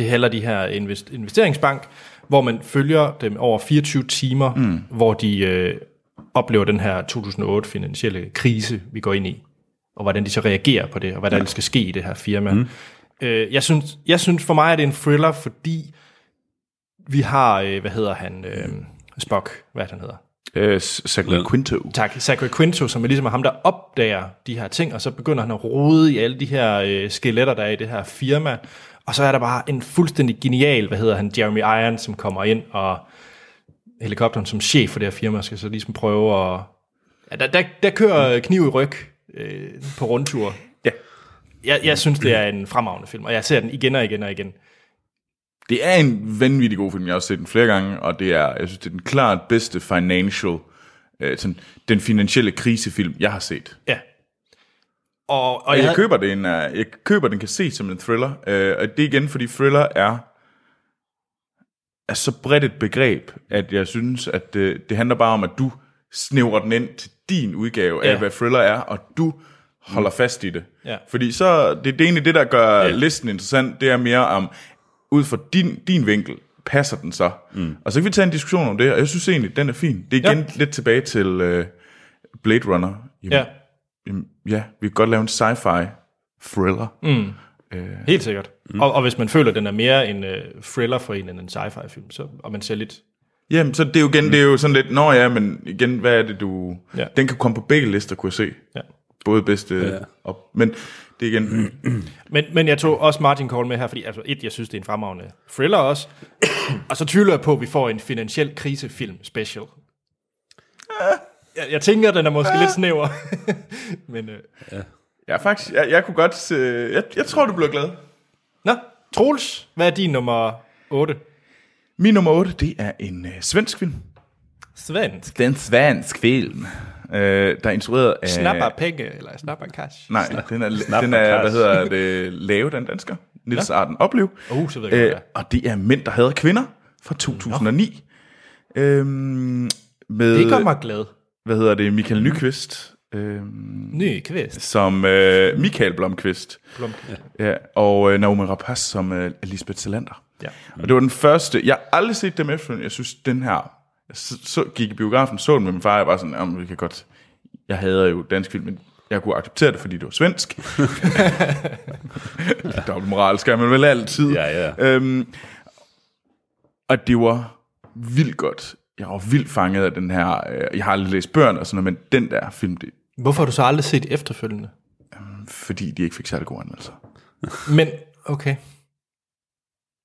det er heller de her invest- investeringsbank, hvor man følger dem over 24 timer, mm. hvor de øh, oplever den her 2008 finansielle krise, vi går ind i, og hvordan de så reagerer på det, og hvad der ja. skal ske i det her firma. Mm. Øh, jeg, synes, jeg synes for mig er det en thriller, fordi vi har, øh, hvad hedder han, øh, Spock, hvad er det, han hedder? Øh, Zachary Quinto. Tak, Zachary Quinto, som er ligesom ham, der opdager de her ting, og så begynder han at rode i alle de her øh, skeletter, der er i det her firma. Og så er der bare en fuldstændig genial, hvad hedder han, Jeremy Irons, som kommer ind, og helikopteren som chef for det her firma, skal så ligesom prøve at... Ja, der, der, der kører kniv i ryg øh, på rundtur. Ja. Jeg, jeg synes, det er en fremragende film, og jeg ser den igen og igen og igen. Det er en vanvittig god film. Jeg har også set den flere gange, og det er, jeg synes, det er den klart bedste financial, øh, sådan, den finansielle krisefilm, jeg har set. Ja. Og, og jeg, jeg, køber den, uh, jeg køber den kan se som en thriller, øh, og det er igen, fordi thriller er, er så bredt et begreb, at jeg synes, at det, det handler bare om, at du snævrer den ind til din udgave Ja. af, hvad thriller er, og du holder fast i det. Ja. Fordi så, det, det er egentlig det, der gør ja. listen interessant, det er mere om, ud fra din, din vinkel, passer den så? Mm. Og så kan vi tage en diskussion om det, og jeg synes egentlig, den er fin. Det er igen Ja. lidt tilbage til uh, Blade Runner. Jamen, ja, Jamen, ja, vi kan godt lave en sci-fi thriller. Mm. helt sikkert. Mm. Og, og hvis man føler, at den er mere en øh, thriller for en end en sci-fi film, så, og man ser lidt... Jamen, så det er jo igen, mm. det er jo sådan lidt, nå ja, men igen, hvad er det du... Ja. Den kan komme på begge lister, kunne jeg se. Ja. Både bedste ja. og... Men det er igen... Men, men jeg tog også Martin Cole med her, fordi altså, et, jeg synes, det er en fremragende thriller også. og så tvivler jeg på, at vi får en finansiel krisefilm special. Jeg, jeg tænker, den er måske lidt snæver. men, øh. Jeg er faktisk... Jeg, jeg kunne godt... se- Jeg, jeg tror, du bliver glad. Nå, Troels, hvad er din nummer 8? Min nummer 8, det er en øh, svensk film. Svensk. Det er en svensk film, øh, der er instrueret af... Snapper penge, eller snapper cash? Nej, den er, Snapper den er hvad hedder det, lave, den dansker. Nils Arden Oplev. Uh, så ved jeg godt, Øh, hvad og det er Mænd, der hader kvinder fra 2009. Øhm, med, det gør mig glad. Hvad hedder det, Michael Nyqvist, øhm, Ny kvist. som øh, Michael Blomqvist, Blom. ja, og øh, Naomi Rapace som øh, Lisbeth Salander. Ja. Og det var den første, jeg har aldrig set dem efter, jeg synes, den her, jeg så, så gik i biografen, så den med min far, jeg var sådan, jamen, vi kan godt, jeg hader jo dansk film, men jeg kunne acceptere det, fordi det var svensk. Dobbeltmoral skal man vel altid. Ja, ja. Øhm, og det var vildt godt. Jeg var vildt fanget af den her, øh, jeg har aldrig læst børn og sådan noget, men den der film, det, Hvorfor har du så aldrig set efterfølgende? fordi de ikke fik særlig gode anmeldelser. Men, okay.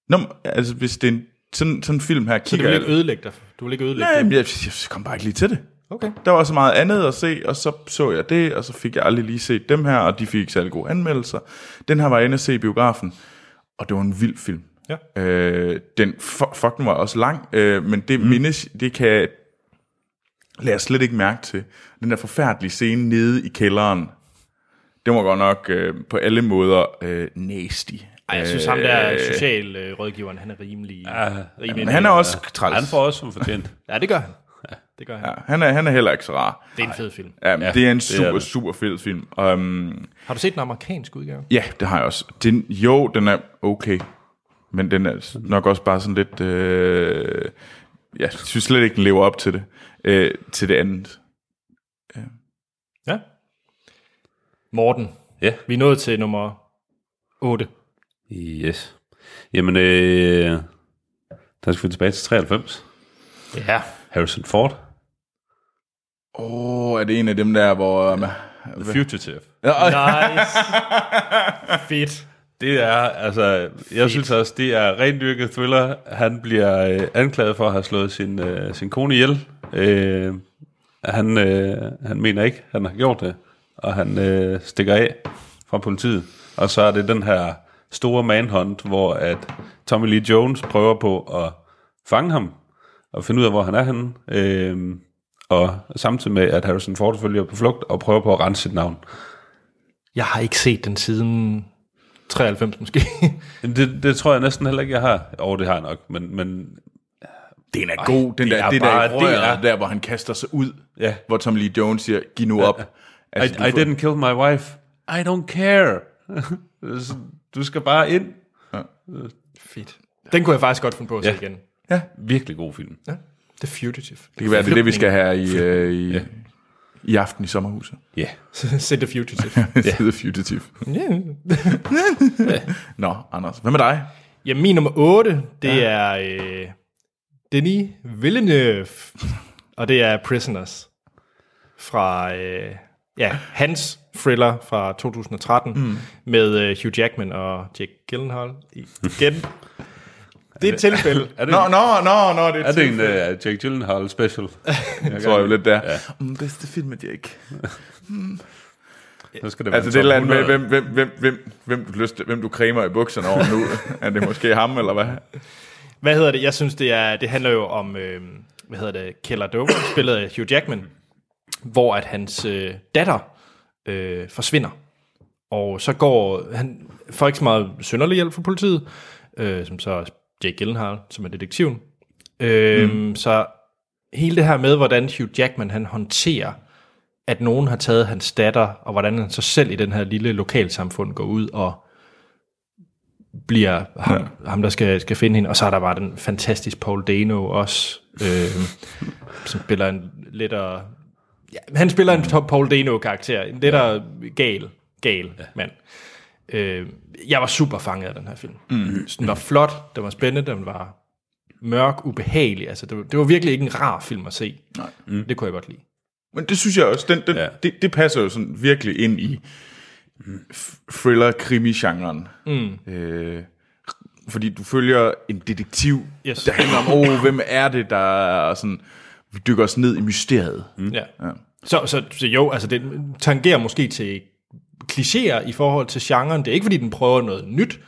Nå, men, altså hvis det er en, sådan, sådan en film her, Så du kigger vil jeg... ikke ødelægge dig? Du vil ikke ødelægge Nej, men jeg, jeg kom bare ikke lige til det. Okay. Der var så meget andet at se, og så så jeg det, og så fik jeg aldrig lige set dem her, og de fik ikke særlig gode anmeldelser. Den her var jeg inde at se i biografen, og det var en vild film. Ja. Øh, den, fuck, fuck, den var også lang, øh, men det mm. mindes, det kan lade jeg slet ikke mærke til. Den der forfærdelige scene nede i kælderen, det var godt nok øh, på alle måder øh, nasty. Ej, jeg synes ham der socialrådgiveren, han er rimelig... Ja, rimelig Men han er også træls. Han får også som fortjent. Ja, det gør han. Det gør han. Ja, han, er, han er heller ikke så rar. Det er en fed film. Ja, Ja, det er en det er super, det. super fed film. Um, Har du set den amerikanske udgave? ja, det har jeg også. Den, jo, den er okay. Men den er nok også bare sådan lidt... Øh, jeg synes slet ikke, den lever op til det. Øh, til det andet. Ja. Morten, Ja. vi er nået til nummer 8. Yes. Jamen, øh, der skal vi tilbage til 93. Ja. Harrison Ford. Åh, oh, er det en af dem der, hvor... Um, The Fugitive. Nice. Fedt. Det er, altså, jeg synes også, det er rent dyrket thriller. Han bliver øh, anklaget for at have slået sin, øh, sin kone ihjel. Øh, han, øh, han mener ikke, han har gjort det, og han øh, stikker af fra politiet. Og så er det den her store manhunt, hvor at Tommy Lee Jones prøver på at fange ham, og finde ud af, hvor han er henne. Øh, og samtidig med, at Harrison Ford selvfølgelig er på flugt, og prøver på at rense sit navn. Jeg har ikke set den siden 93 måske. Men Det, det tror jeg næsten heller ikke, jeg har. Og det har jeg nok, men, men den er god. Den det der, er det bare- der, det er- er, der, hvor han kaster sig ud. Ja. Hvor Tommy Lee Jones siger, giv nu op. I, Altså, I får- didn't kill my wife. I don't care. du skal bare ind. Fedt. Den kunne jeg faktisk godt finde på at se Ja. igen. Virkelig god film. Ja. The Fugitive. Det kan være, det er det, vi skal have i, øh, i, i aften i sommerhuset. Ja. Yeah. Se The Fugitive. The Fugitive. Nå, Anders, hvad med dig? Ja, min nummer 8, det ja. er øh, Denis Villeneuve, og det er Prisoners fra øh, ja, hans thriller fra 2013 mm. med øh, Hugh Jackman og Jake Gyllenhaal igen. Det er et tilfælde. Er det, Nå, nå, nå, nå, det er, er det en uh, Jake Gyllenhaal special? Jeg tror jo lidt der. Ja. Mm, bedste film med Jake. Så skal det være Altså det er med, 100. hvem, hvem, hvem, hvem, hvem, du lyst, hvem du cremer i bukserne over nu. er det måske ham, eller hvad? Hvad hedder det? Jeg synes, det, er, det handler jo om, øh, hvad hedder det, Keller Dover, spillet af Hugh Jackman, hvor at hans øh, datter øh, forsvinder. Og så går han, får ikke så meget sønderlig hjælp fra politiet, øh, som så er Jake Gyllenhaal, som er detektiven. Øh, mm. Så hele det her med, hvordan Hugh Jackman han håndterer, at nogen har taget hans datter, og hvordan han så selv i den her lille lokalsamfund går ud og bliver ham, ja. ham der skal, skal finde hende. Og så er der bare den fantastiske Paul Dano også, øh, som spiller en lettere... Ja, han spiller en top Paul Dano-karakter, en lettere gal, gal ja. mand. Øh, jeg var super fanget af den her film. Mm. Den var flot, den var spændende, den var mørk, ubehagelig. Altså, det, var, det var virkelig ikke en rar film at se. Nej. Mm. Det kunne jeg godt lide. Men det synes jeg også, den, den, Ja. det, det passer jo sådan virkelig ind i thriller-krimi-genren. Mm. Øh, fordi du følger en detektiv, Yes. der handler om, oh, hvem er det, der er sådan, vi dykker os ned i mysteriet. Mm. Ja. ja. Så, så, så jo, altså det tangerer måske til klichéer i forhold til genren. Det er ikke, fordi den prøver noget nyt.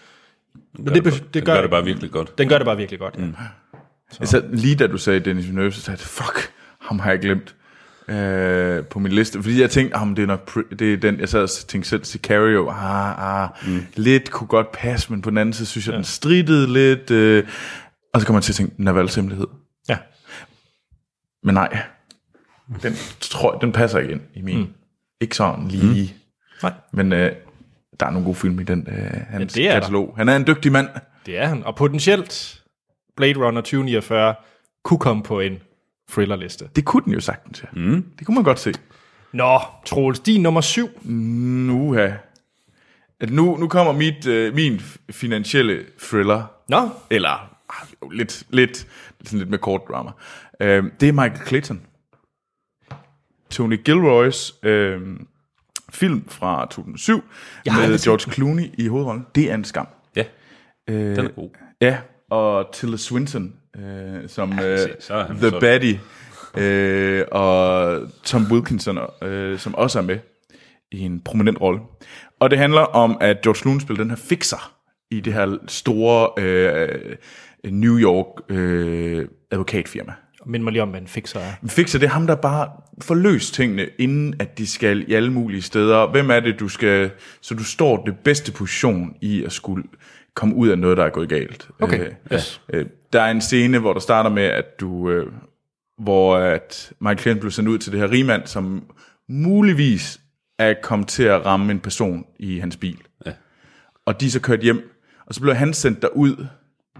Men det, det, det, Den gør, gør det bare virkelig godt. Den gør det bare virkelig godt, ja. Mm. Altså, lige da du sagde Dennis Villeneuve, så sagde jeg, fuck, ham har jeg glemt øh, på min liste. Fordi jeg tænkte, ah, men det er nok det er den, jeg sad og tænkte selv, Sicario, ah, ah, mm. lidt kunne godt passe, men på den anden side synes jeg, ja. den strittede lidt. Øh, og så kommer man til at tænke, Navals hemmelighed. Ja. Men nej, den, tror, jeg- den passer ikke ind i min. Mm. Ikke sådan lige. Mm. Nej. Men øh, der er nogle gode film i den, øh, hans det er der. katalog. Han er en dygtig mand. Det er han. Og potentielt Blade Runner 2049 kunne komme på en thrillerliste. Det kunne den jo sagtens, ja. Mm. Det kunne man godt se. Nå, Troels, din nummer syv. Nu, ja. At nu, nu kommer mit, øh, min finansielle thriller. Nå, Eller jo, lidt, lidt, sådan lidt med kort drama. Øh, det er Michael Clayton. Tony Gilroys øh, film fra 2007 Jeg med George Clooney i hovedrollen. Det er en skam. Ja, Øh, den er god. Ja, og Tilda Swinton øh, som øh, så er han The så- Baddie, øh, og Tom Wilkinson, øh, som også er med i en prominent rolle. Og det handler om, at George Clooney spiller den her fixer i det her store øh, New York øh, advokatfirma. Mind mig lige om, hvad en fixer er. En fixer, det er ham, der bare får løst tingene, inden at de skal i alle mulige steder. Hvem er det, du skal... Så du står det bedste position i at skulle komme ud af noget, der er gået galt. Okay, Øh, yes. øh, der er en scene, hvor der starter med, at du... Øh, hvor at Michael Clayton blev sendt ud til det her rigmand, som muligvis er kommet til at ramme en person i hans bil. Ja. Og de er så kørt hjem, og så blev han sendt derud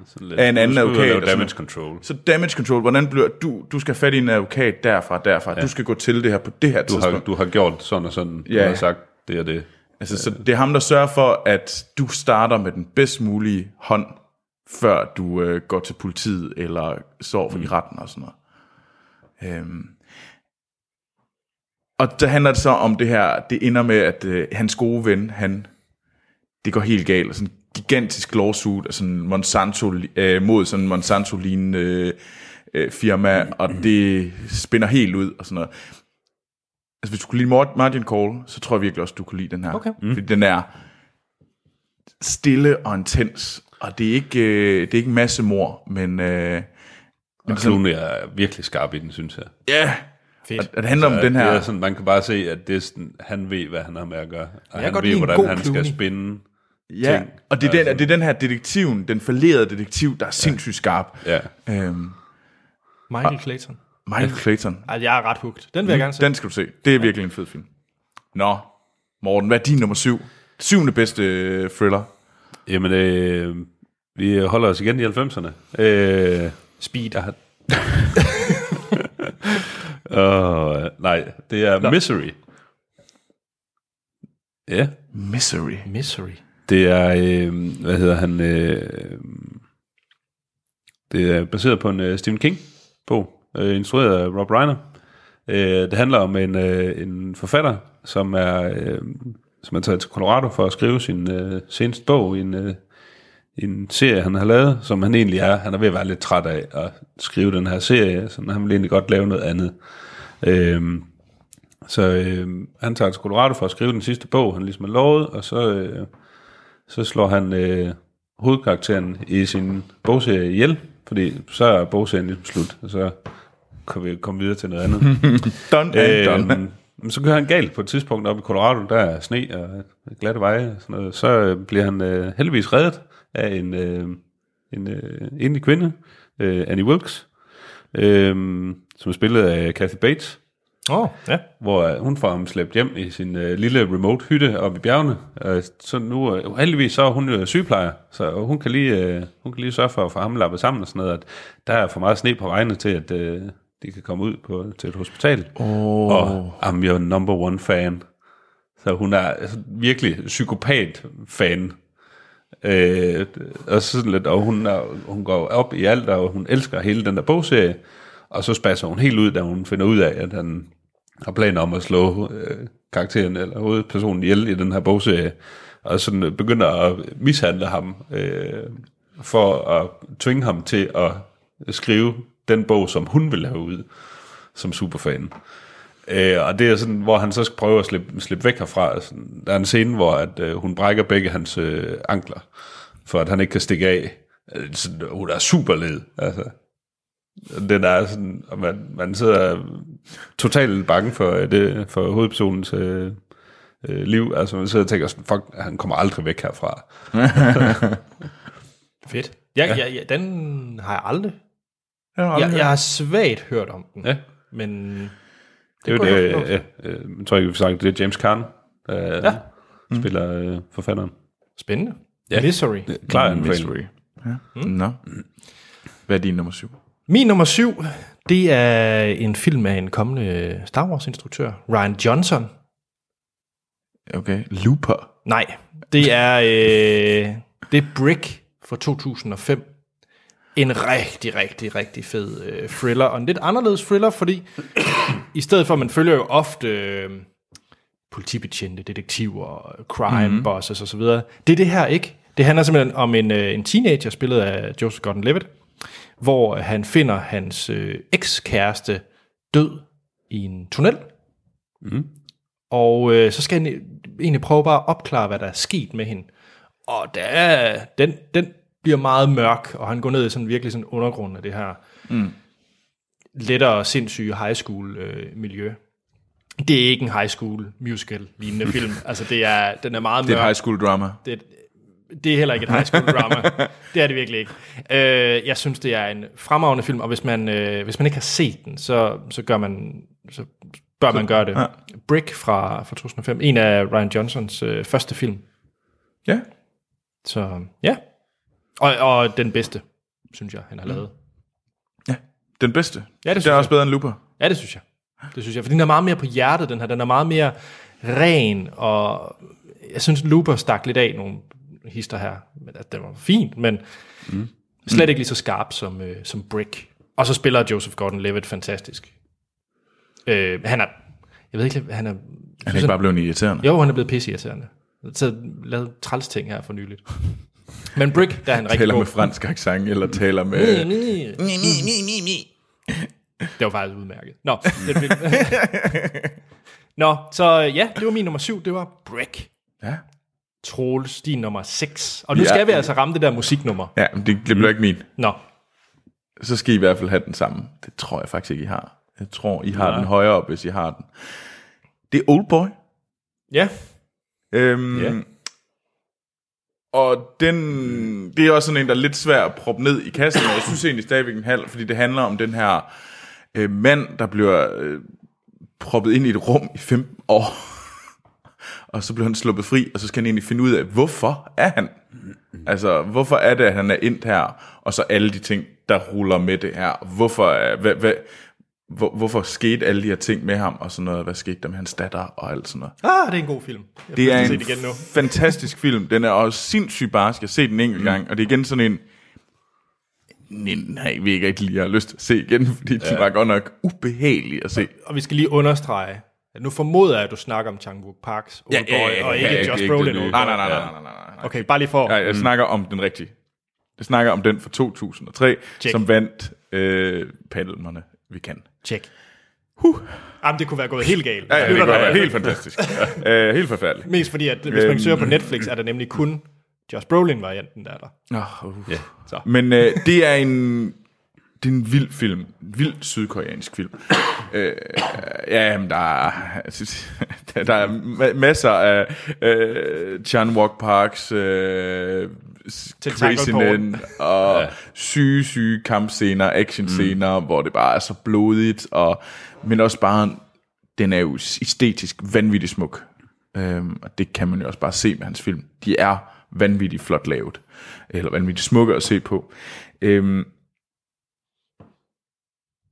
Sådan lidt, af en anden advokat. lave damage control. Så damage control, hvordan bliver du, du skal fat i en advokat derfra, derfra. Ja. Du skal gå til det her på det her Du har, tidspunkt. du har gjort sådan og sådan. Du Ja. har sagt det og det. Altså, så det er ham, der sørger for, at du starter med den bedst mulige hånd, før du øh, går til politiet eller står for mm. i retten og sådan noget. Øhm. Og der handler det så om det her, det ender med, at øh, hans gode ven, han, det går helt galt, og sådan gigantisk lawsuit af sådan Monsanto, øh, mod sådan en Monsanto-lignende øh, øh, firma, og det spænder helt ud og sådan noget. Altså, hvis du kunne lide Mar- Margin Call, så tror jeg virkelig også, du kunne lide den her. Okay. Mm. Fordi den er stille og intens, og det er ikke, øh, det er ikke en masse mor, men, øh, Og Clooney er virkelig skarp i den, synes jeg. ja, Fedt. og, og det handler om den Det her... er sådan, man kan bare se, at det er sådan, han ved, hvad han har med at gøre. Og kan han ved, hvordan han Clooney. skal spinde Ja, ting. og det er, den, det er den her detektiven, den fallerede detektiv, der er sindssygt skarp. Ja. Øhm, Michael Clayton. Michael Clayton. Altså, jeg er ret hugt. Den vil jeg gerne se. Den skal du se. Det er virkelig en fed film. Nå, Morten, hvad er din nummer syv? Syvende bedste øh, thriller. Jamen, øh, vi holder os igen i 90'erne. Øh, Speed. jeg har... uh, nej, det er Nå. Misery. Ja, Misery. Misery det er, øh, hvad hedder han, øh, det er baseret på en øh, Stephen King-bog, øh, instrueret af Rob Reiner. Øh, det handler om en, øh, en forfatter, som er, øh, som er taget til Colorado for at skrive sin øh, seneste bog i en, øh, en serie, han har lavet, som han egentlig er. Han er ved at være lidt træt af at skrive den her serie, så han vil egentlig godt lave noget andet. Øh, så øh, han tager til Colorado for at skrive den sidste bog, han ligesom har lovet, og så, øh, så slår han øh, hovedkarakteren i sin bogserie ihjel, fordi så er bogserien ligesom slut, og så kan vi komme videre til noget andet. Done and done. Men så kører han galt på et tidspunkt op i Colorado, der er sne og glatte veje og sådan noget. Så øh, bliver han øh, heldigvis reddet af en, øh, en øh, enlig kvinde, øh, Annie Wilkes, øh, som er spillet af Kathy Bates, oh, ja. hvor øh, hun får ham slæbt hjem i sin øh, lille remote hytte oppe i bjergene. Øh, så nu, øh, heldigvis så er hun jo sygeplejer, så hun kan lige, øh, hun kan lige sørge for at få ham lappet sammen og sådan noget. At der er for meget sne på vejene til, at øh, de kan komme ud på, til et hospital. Oh. Og I'm your number one fan. Så hun er altså virkelig psykopat-fan. Øh, og, så sådan lidt, og hun, er, hun går op i alt, og hun elsker hele den der bogserie. Og så spasser hun helt ud, da hun finder ud af, at han har planer om at slå øh, karakteren eller hovedpersonen ihjel i den her bogserie. Og sådan øh, begynder at mishandle ham øh, for at tvinge ham til at skrive den bog, som hun vil have ud som superfan. Øh, og det er sådan, hvor han så skal prøve at slippe, slippe væk herfra. Sådan, der er en scene, hvor at, øh, hun brækker begge hans øh, ankler, for at han ikke kan stikke af. Øh, sådan, hun er super led. Altså. Den er sådan, og man, man sidder totalt bange for, øh, det, for hovedpersonens øh, øh, liv. Altså man sidder og tænker sådan, fuck, han kommer aldrig væk herfra. Fedt. Ja, ja. Ja, ja, den har jeg aldrig. Jeg har Jeg, aldrig jeg har svagt hørt om den. Ja. Men Det er jo kunne jeg det, godt øh, øh, jeg tror ikke, vi sagt, det er James Caan, der Ja. ja. spiller øh, forfatteren. spændende. Ja. Misery. Klar Misery. anbefaling. Mm. Nå. Hvad er din nummer syv? Min nummer syv, det er en film af en kommende Star Wars-instruktør, Ryan Johnson. Okay. Looper. Nej, det er, øh, det er Brick fra 2005. En rigtig, rigtig, rigtig fed øh, thriller, og en lidt anderledes thriller, fordi i stedet for, man følger jo ofte øh, politibetjente, detektiver, crime mm-hmm. bosses osv. Det er det her ikke. Det handler simpelthen om en, øh, en teenager, spillet af Joseph Gordon-Levitt, hvor han finder hans øh, ekskæreste død i en tunnel. Mm. Og øh, så skal han egentlig prøve bare at opklare, hvad der er sket med hende. Og der, er- den, den bliver meget mørk, og han går ned i sådan virkelig sådan undergrund af det her mm. lettere sindssyge high school øh, miljø. Det er ikke en high school musical lignende film. Altså det er, den er meget Det er mørk. et high school drama. Det, det er heller ikke et high school drama. det er det virkelig ikke. Øh, jeg synes, det er en fremragende film, og hvis man, øh, hvis man ikke har set den, så, så, gør man, så bør man gøre det. Ja. Brick fra, fra 2005, en af Ryan Johnsons øh, første film. Ja. Så ja. Og, og den bedste, synes jeg, han har lavet. Den bedste. Ja, det det synes er også jeg. bedre end Looper. Ja, det synes jeg. Det synes jeg, for den er meget mere på hjertet, den her. Den er meget mere ren, og jeg synes, Looper stak lidt af nogle hister her. Men at den var fint, men mm. slet ikke lige så skarp som, øh, som Brick. Og så spiller Joseph Gordon-Levitt fantastisk. Øh, han er, jeg ved ikke, han er... Han er ikke bare blevet irriterende. Jo, han er blevet pisseirriterende. Så lavet træls ting her for nyligt. Men Brick, der er han rigtig Taler god. med fransk accent, eller taler med... Det var faktisk udmærket. Nå, det. Nå, så ja, det var min nummer syv, det var Brick. Ja. Troels, din nummer 6. Og nu Ja. skal vi altså ramme det der musiknummer. Ja, men det, det bliver ikke min. Nå, Så skal I i hvert fald have den samme. Det tror jeg faktisk ikke, I har. Jeg tror, I har Ja. den højere op, hvis I har den. Det er Oldboy. ja, Øhm, Ja. Og den, det er også sådan en, der er lidt svær at proppe ned i kassen, jeg synes egentlig stadigvæk en halv, fordi det handler om den her øh, mand, der bliver øh, proppet ind i et rum i 15 år, og så bliver han sluppet fri, og så skal han egentlig finde ud af, hvorfor er han? Altså, hvorfor er det, at han er endt her, og så alle de ting, der ruller med det her. Hvorfor, er- hvad, hvad, hvor, hvorfor skete alle de her ting med ham, og sådan noget, hvad skete der med hans datter, og alt sådan noget. ah, det er en god film. Jeg Det er en det igen nu. fantastisk film. Den er også sindssygt barsk. Jeg har set den en enkelt gang, og det er igen sådan en... Nej, vil ikke rigtig lige have lyst til at se igen, fordi ja. den var godt nok ubehagelig at se. Og vi skal lige understrege, nu formoder jeg, at du snakker om Chang Wook Parks Oldboy, og ikke ja, Josh ikke Brolin det nye. Oldboy. Nej, nej, nej, nej, nej, nej. Okay, bare lige for... Jeg, jeg snakker om den rigtige. Jeg snakker om den fra 2003, Check. som vandt øh, palmerne, vi kan. Tjek. Huh. Jamen, det kunne være gået helt galt. Ja, ja, det går er- helt fantastisk. øh, helt forfærdeligt. Mest fordi, at hvis man søger på Netflix, er der nemlig kun Josh Brolin-varianten, der er der. Oh, uh. Ja. Så. Men øh, det er en det er en vild film. Vild sydkoreansk film. øh, ja, men der er, der, der er ma- masser af øh, Chan Walk Parks øh, Tentacle crazy porn. men og ja. syge, syge kampscener, actionscener, mm. hvor det bare er så blodigt, og, men også bare, den er jo æstetisk vanvittigt smuk. Øhm, og det kan man jo også bare se med hans film. De er vanvittigt flot lavet, eller vanvittigt smukke at se på. Øhm,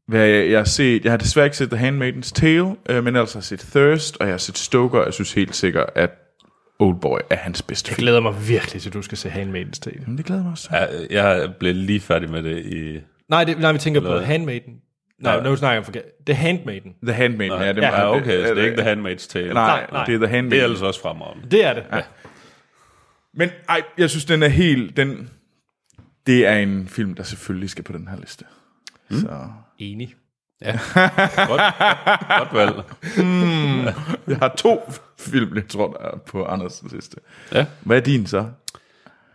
hvad jeg, jeg har set, jeg har desværre ikke set The Handmaid's Tale, øh, men har jeg set Thirst, og jeg har set Stoker, og jeg synes helt sikkert, at Oldboy er hans bedste Jeg film. glæder mig virkelig til, at du skal se Handmaid's Tale. Men det glæder mig også. Ja, jeg blev lige færdig med det i... Nej, det, nej vi tænker på Eller- Handmaiden. Nej, nu snakker jeg om forkert. The Handmaiden. The Handmaid, ja, det Ja, var Ja, okay, så det er ikke The Handmaid's Tale. Nej, Nej, nej. det er The Handmaid. Det er ellers også fremragende. Det er det. Ja. Men ej, jeg synes, den er helt... Den, det er en film, der selvfølgelig skal på den her liste. Mm. Så Enig. Godt, godt valg. jeg har to film, jeg tror, der er på Anders' liste. Ja. Hvad er din så?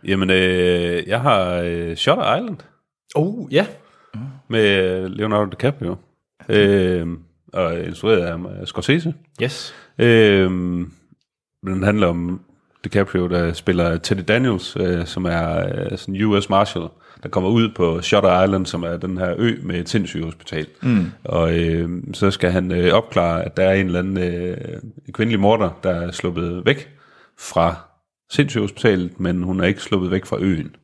Jamen, øh, jeg har øh, Shutter Island Oh, ja. med Leonardo DiCaprio. Øh, og instrueret af Scorsese. Yes. Øh, den handler om DiCaprio, der spiller Teddy Daniels, øh, som er øh, sådan US Marshal, der kommer ud på Shutter Island, som er den her ø med et sindssygt hospital. Mm. Og øh, så skal han øh, opklare, at der er en eller anden øh, kvindelig morder, der er sluppet væk fra sindssygehospitalet, men hun er ikke sluppet væk fra øen.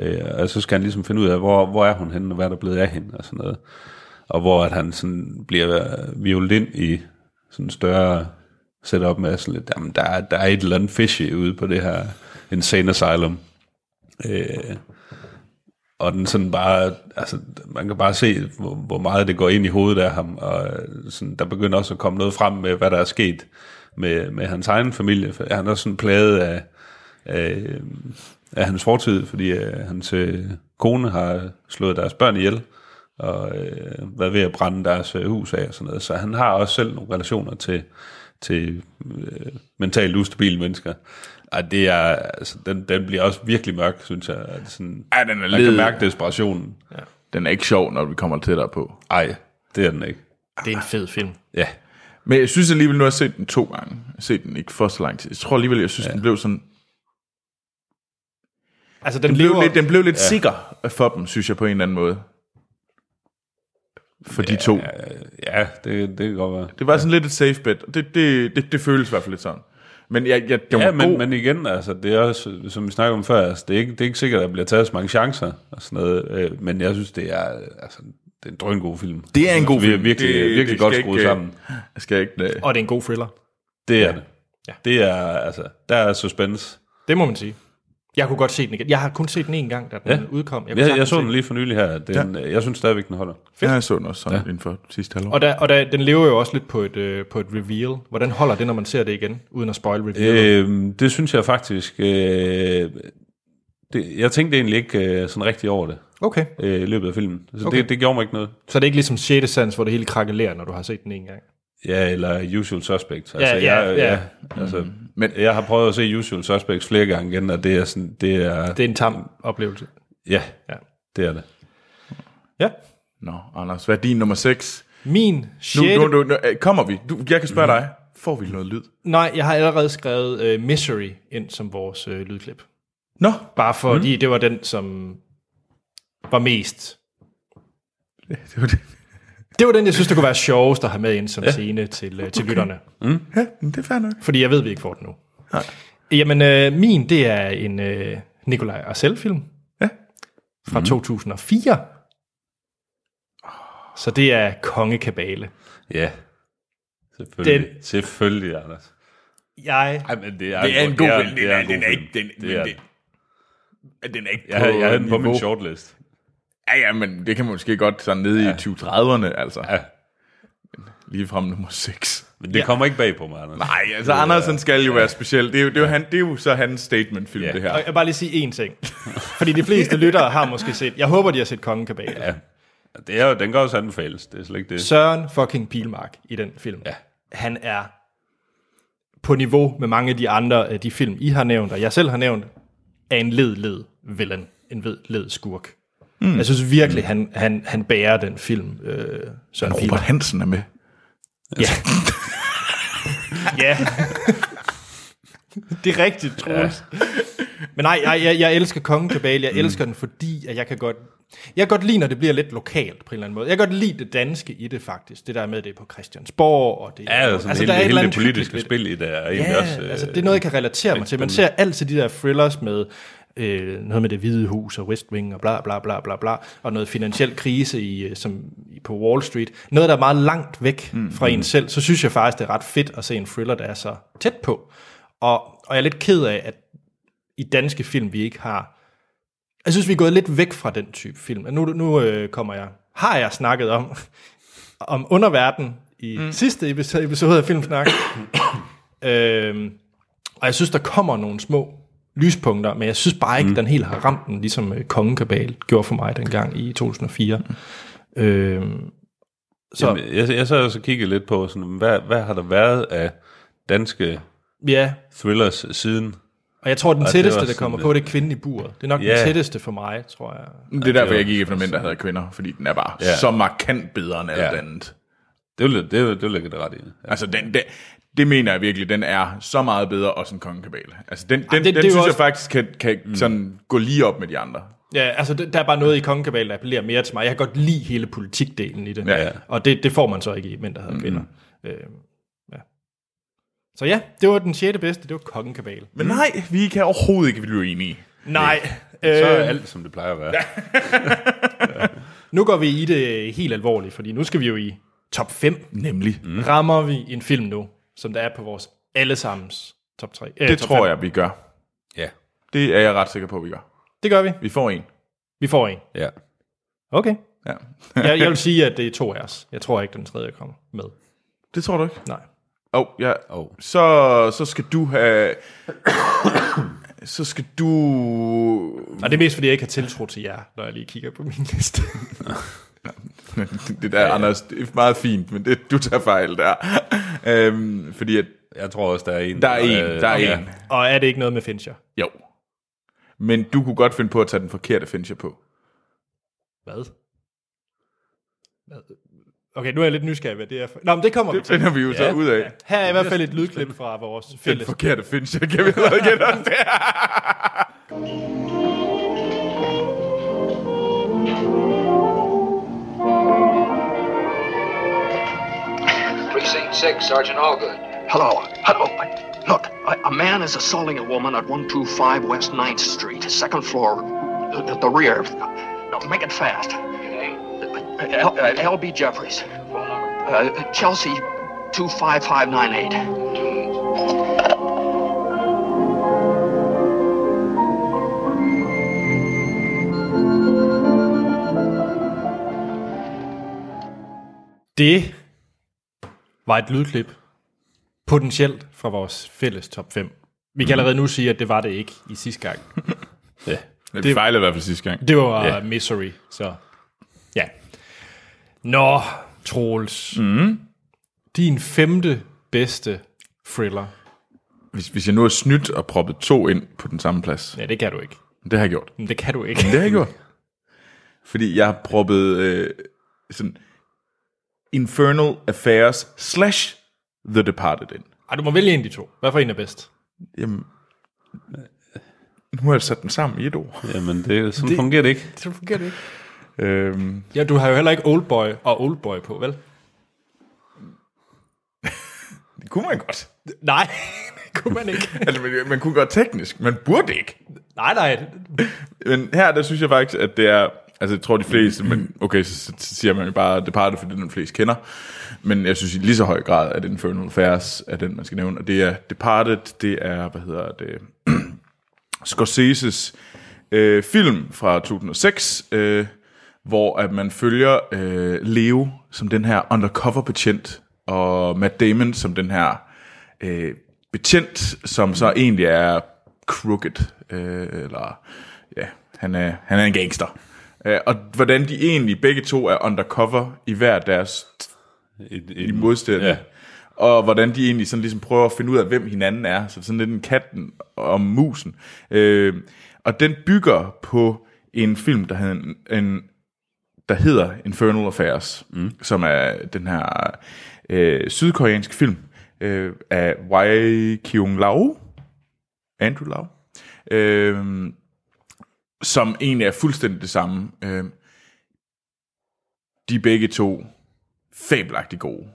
Øh, og så skal han ligesom finde ud af, hvor, hvor er hun henne, og hvad er der blevet af hende, og sådan noget. Og hvor at han sådan bliver violet ind i sådan en større setup med sådan lidt, jamen der, er- der er et eller andet fishy ude på det her insane asylum. Øh, og den sådan bare, altså man kan bare se, hvor, hvor meget det går ind i hovedet af ham, og øh, sådan, der begynder også at komme noget frem med, hvad der er sket med, med hans egen familie, for han er også sådan plaget af, af, øh, af hans fortid, fordi øh, hans øh, kone har slået deres børn ihjel, og øh, været ved at brænde deres øh, hus af og sådan noget, så han har også selv nogle relationer til, til øh, mentalt ustabile mennesker. Og det er, altså, den, den bliver også virkelig mørk, synes jeg. At sådan, Ja, den er man kan led. mærke desperationen. Den er ikke sjov, når vi kommer tættere på. Ej, det er den ikke. Det er en fed film. Ja, Men jeg synes alligevel, nu har jeg set den to gange. Jeg har set den ikke for så lang tid. Jeg tror alligevel, jeg synes, ja. den blev sådan... Altså, den, Den blev lever, lidt, den blev lidt ja. sikker for dem, synes jeg, på en eller anden måde. For de to. ja det, det kan godt være. Det var sådan lidt et safe bet. Det, det, det, det føles i hvert fald lidt sådan. Men jeg, jeg, det Ja, god. men, men igen, altså, det er også, som vi snakkede om før, altså, det, er ikke, det er ikke sikkert, at der bliver taget så mange chancer og sådan noget, øh, men jeg synes, det er, altså, det er en drøngod film. det er en god Vi er film. virkelig, det, virkelig det godt skruet ikke, sammen. Jeg skal ikke... Uh, og det er en god thriller. Det er det. Ja. Det er, altså, der er suspense. Det må man sige. Jeg kunne godt se den igen. Jeg har kun set den en gang, da den Ja. udkom. Jeg, jeg sagtens så den lige for nylig her. Den, ja. Jeg synes stadigvæk, den holder. jeg så den også sådan ja. inden for sidste halvår. Og, der, og der, den lever jo også lidt på et, øh, på et reveal. Hvordan holder det, når man ser det igen, uden at spoil reveal? Øh, det synes jeg faktisk... Øh, det, jeg tænkte egentlig ikke øh, sådan rigtig over det Okay. øh, i løbet af filmen. Så Okay. det, det gjorde mig ikke noget. Så det er ikke ligesom 6. sans, hvor det hele krakelerer, når du har set den en gang. Ja, eller Usual Suspects. Altså, Ja, ja, jeg, ja. Altså, Men- jeg har prøvet at se Usual Suspects flere gange igen, og det er sådan, det er, Det er en tam oplevelse. ja, Ja. det er det. Ja. Nå, Anders, hvad er din nummer 6? Min Nu, 6. nu, nu, nu, øh, kommer vi? Du, jeg kan spørge mm. dig. Får vi noget lyd? Nej, jeg har allerede skrevet uh, Misery ind som vores uh, lydklip. Nå, Bare fordi mm. det var den, som var mest... det var det. Det var den, jeg synes, det kunne være sjovest at have med ind som ja. scene til, til okay. lytterne. Ja, men det er fair nok. Fordi jeg ved, vi ikke får den nu. Nej. Jamen, øh, min, det er en øh, Nikolaj Arcel-film. Ja. Fra mm. 2004. Så det er Kongekabale. Ja, selvfølgelig. Den- Selvfølgelig, Anders. Jeg, Ej, men det er, Det er en god film. det Den er en god den film. ikke... Den, Det er, er ikke jeg, havde, jeg havde den på min shortlist. Ja, ja, men det kan man måske godt sådan nede ja. i 2030'erne, altså. Ja, Lige frem nummer 6. men det kommer ikke bag på mig, Anders. Nej, altså Andersen skal jo være speciel. Det er jo, det er jo, han, det er jo så hans statementfilm, Ja. det her. og jeg vil bare lige sige én ting. Fordi de fleste lyttere har måske set, jeg håber, de har set Kongekabale. Ja. Det er jo, den kan også anbefales, det er slet ikke det. Søren fucking Pilmark i den film. Ja. Han er på niveau med mange af de andre af de film, I har nævnt, og jeg selv har nævnt, er en led-led villain, en led skurk. Mm. Jeg synes virkelig, han, han, han bærer den film, øh, Søren Robert Pilmark. Hansen er med. Ja. ja. det er rigtigt, Troels. Ja. Men nej, jeg, jeg, jeg elsker Kongekabale. Jeg elsker den, fordi at jeg kan godt... Jeg kan godt lide, når det bliver lidt lokalt på en eller anden måde. Jeg kan godt lide det danske i det, faktisk. Det der med, det er på Christiansborg. Og det, Ja, altså, altså hele, der er et hele det politiske spil i det er Ja, også... øh, altså, det er noget, jeg kan relatere mig til. Man ser altid de der thrillers med øh, noget med det hvide hus og West Wing og bla bla bla bla bla, og noget finansiel krise i, øh, som, på Wall Street. Noget, der er meget langt væk mm, fra en selv. Så synes jeg faktisk, det er ret fedt at se en thriller, der er så tæt på. Og, og jeg er lidt ked af, at i danske film, vi ikke har... Jeg synes, vi er gået lidt væk fra den type film. Nu, nu øh, kommer jeg... Har jeg snakket om, om underverden i mm. sidste episode, episode af Filmsnak. øhm, og jeg synes, der kommer nogle små lyspunkter, men jeg synes bare ikke, mm. den helt har ramt den, ligesom øh, Kongekabal gjorde for mig dengang i 2004. Mm. Øhm, så Jamen, jeg, jeg så også kigget lidt på, sådan, hvad, hvad har der været af danske ja, thrillers siden? og jeg tror, den tætteste, der kommer på, det er kvinden i buret. Det er nok Ja. den tætteste for mig, tror jeg. Det er derfor, jeg gik efter mænd, der havde kvinder, fordi den er bare ja. så markant bedre end alt Ja. andet. Det vil, det, vil, det vil jeg give det ret i. Ja. Altså, den, den, det mener jeg virkelig, den er så meget bedre også end Kongekabale. Altså, den, den, det- den det synes også- jeg faktisk kan, kan mm. sådan gå lige op med de andre. Ja, altså det- der er bare noget i Kongekabal, der appellerer mere til mig. Jeg kan godt lide hele politikdelen i det. Ja, ja. Og det, det får man så ikke i Mænd, der havde kvinder. Øh, ja. Så ja, det var den sjette bedste, det var Kongekabal. Men nej, vi kan overhovedet ikke blive enige. Nej, Så er alt, som det plejer at være. Nu går vi i det helt alvorligt, fordi nu skal vi jo i top 5. Nemlig. Mm. Rammer vi en film nu, som der er på vores allesammens top 3. Øh, Det top tror 5. jeg, vi gør. Ja. Det er jeg ret sikker på, vi gør. Det gør vi. Vi får en. Vi får en. Ja. Okay. Ja. Jeg, jeg vil sige, at det er to af os. Jeg tror ikke, den tredje kommer med. Det tror du ikke? Nej. Oh, ja. Oh. Så, så skal du have... så skal du... Og det er mest, fordi jeg ikke har tiltro til jer, når jeg lige kigger på min liste. det der, ja, Anders, det er meget fint, men det, du tager fejl der. øhm, fordi at, Jeg tror også, der er en. der er en, øh, der er ja. en. Og er det ikke noget med Fincher? Jo. Men du kunne godt finde på at tage den forkerte Fincher på. Hvad? Hvad? Okay, nu er jeg lidt nysgerrig, hvad det er for... Nå, men det kommer vi Det til. finder vi jo så ud af. Her er i hvert fald et lydklip fra vores Den fælles... forkerte Fincher, kan vi allerede gætte os det. Precinct 6, Sergeant Allgood. Hello. Hello. Look, a, a man is assaulting a woman at 125 West 9th Street, second floor, at the rear. No, make it fast. L, LB Jeffries. Phone Uh, Chelsea 25598. Det var et lydklip, potentielt fra vores fælles top 5. Vi kan allerede nu sige, at det var det ikke i sidste gang. Ja. Det fejlede i hvert fald sidste gang. Det var Ja. Misery, så ja. Nå, Troels. Mm. Din femte bedste thriller. Hvis, hvis jeg nu har snydt og proppet to ind på den samme plads. Ja, det kan du ikke. Det har jeg gjort. Men det kan du ikke. Det har jeg gjort. Fordi jeg har proppet øh, sådan Infernal Affairs slash The Departed ind. Ej, du må vælge en af de to. Hvad for en er bedst? Jamen, nu har jeg sat den sammen i et ord. Jamen, det, sådan det, fungerer det ikke. Det fungerer det ikke. Øhm, Ja, du har jo heller ikke Oldboy og Oldboy på, vel? det kunne man godt. Nej, det kunne man ikke. Altså, man, man kunne godt teknisk, man burde ikke. nej, nej. Men her, der synes jeg faktisk, at det er... Altså, jeg tror de fleste, men okay, så, så, siger man jo bare Departed, fordi det er den fleste kender. Men jeg synes i lige så høj grad, at Infernal Affairs er den, man skal nævne. Og det er Departed, det er, hvad hedder det, Scorseses øh, film fra 2006, øh, hvor at man følger øh, Leo som den her undercover betjent, og Matt Damon som den her øh, betjent, som så egentlig er crooked, øh, eller ja, han er, han er en gangster. Øh, og hvordan de egentlig begge to er undercover i hver deres Et, i et, modstand. Ja. Og hvordan de egentlig sådan ligesom prøver at finde ud af, hvem hinanden er. Så sådan lidt en katten og musen. Øh, og den bygger på en film, der, hedder, en, en, der hedder Infernal Affairs, mm. som er den her øh, sydkoreanske film øh, af Wai Kyung Lau. Andrew Lau. Øh, som egentlig er fuldstændig det samme. Øh, de er begge to fabelagtigt gode.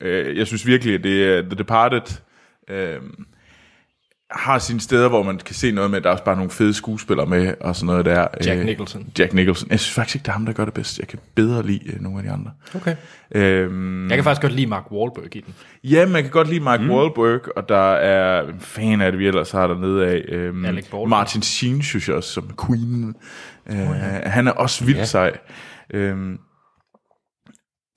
Øh, jeg synes virkelig, at det er The Departed øh, har sine steder, hvor man kan se noget med, at der er også bare nogle fede skuespillere med, og sådan noget der. Jack Øh, Nicholson. Jack Nicholson. Jeg synes faktisk ikke, det er ham, der gør det bedst. Jeg kan bedre lide øh, nogle af de andre. Okay. Øhm, Jeg kan faktisk godt lide Mark Wahlberg i den. Ja, man kan godt lide Mark mm. Wahlberg, og der er, hvem fanden er det, vi ellers har dernede af? Øhm, Alec Baldwin. Martin Sheen, synes jeg også, som Queen. Øh, oh, ja. Han er også vildt ja. sej. Øhm,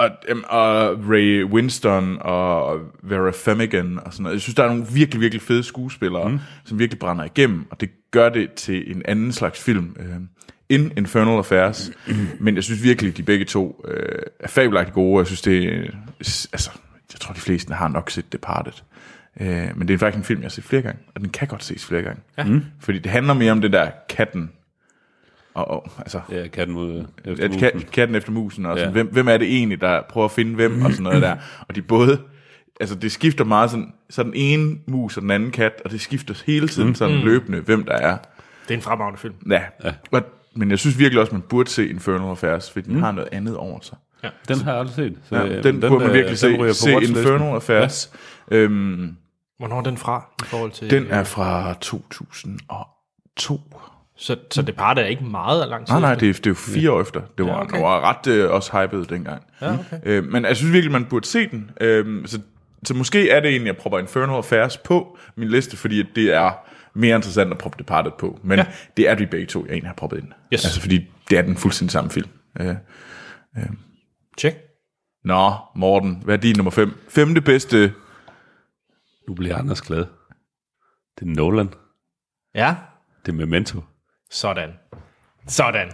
og, øhm, og Ray Winston og Vera Farmiga og sådan noget. Jeg synes, der er nogle virkelig, virkelig fede skuespillere, mm. som virkelig brænder igennem, og det gør det til en anden slags film. Øh, end Infernal Affairs. Men jeg synes virkelig, de begge to øh, er fabelagtigt gode. Jeg synes, det altså, jeg tror, de fleste har nok set Departed. Øh, men det er faktisk en film, jeg har set flere gange, og den kan godt ses flere gange. Ja. Mm. Fordi det handler mere om den der katten, og, og altså, Ja, katten mod efter at musen. kat, katten efter musen, og sådan, Ja. hvem, hvem er det egentlig, der prøver at finde hvem, og sådan noget der. Og de både, altså det skifter meget sådan, så den ene mus og den anden kat, og det skifter hele tiden sådan løbende, hvem der er. Det er en fremragende film. Ja, ja. Og, men jeg synes virkelig også, man burde se Infernal Affairs, fordi den har noget andet over sig. Den har jeg aldrig set. Så, Ja, øh, den, den burde man øh, virkelig se. på Se watchlisten. Infernal Affairs. Ja. Øhm, Hvornår er den fra i forhold til... den er fra 2002. Så, så Departed er ikke meget lang tid Nej, nej, det er, det er jo fire år efter. Det var, Ja, okay. var ret øh, også hypet dengang. Ja, okay. Øh, men jeg synes virkelig, man burde se den. Øh, så, så måske er det egentlig, at jeg propper Infernal Affairs på min liste, fordi det er mere interessant at proppe Departed på. Men Ja. det er de begge to, jeg egentlig har proppet ind. Yes. Altså, fordi det er den fuldstændig samme film. Øh. Check. Nå, Morten, hvad er din nummer 5? Femte bedste... Nu bliver Anders glad. Det er Nolan. Ja, Det er Memento. Sådan. Sådan.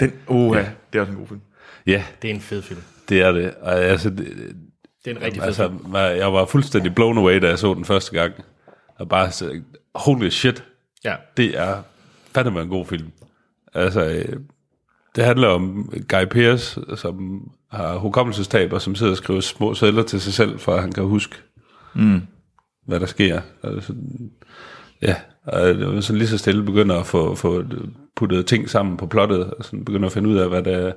Den, uh, ja. det er også en god film. Ja, Det er en fed film. det er det. Og, altså, det, Det er en rigtig fed altså, film. jeg var fuldstændig blown away, da jeg så den første gang. Og bare så, holy shit, Ja. det er fandme en god film. Altså, øh, det handler om Guy Pearce, som har hukommelsestab, og som sidder og skriver små sædler til sig selv, for at han kan huske, mm. hvad der sker. Altså, ja, og var sådan lige så stille begynder at få, få puttet ting sammen på plottet, og sådan begynder at finde ud af, hvad der,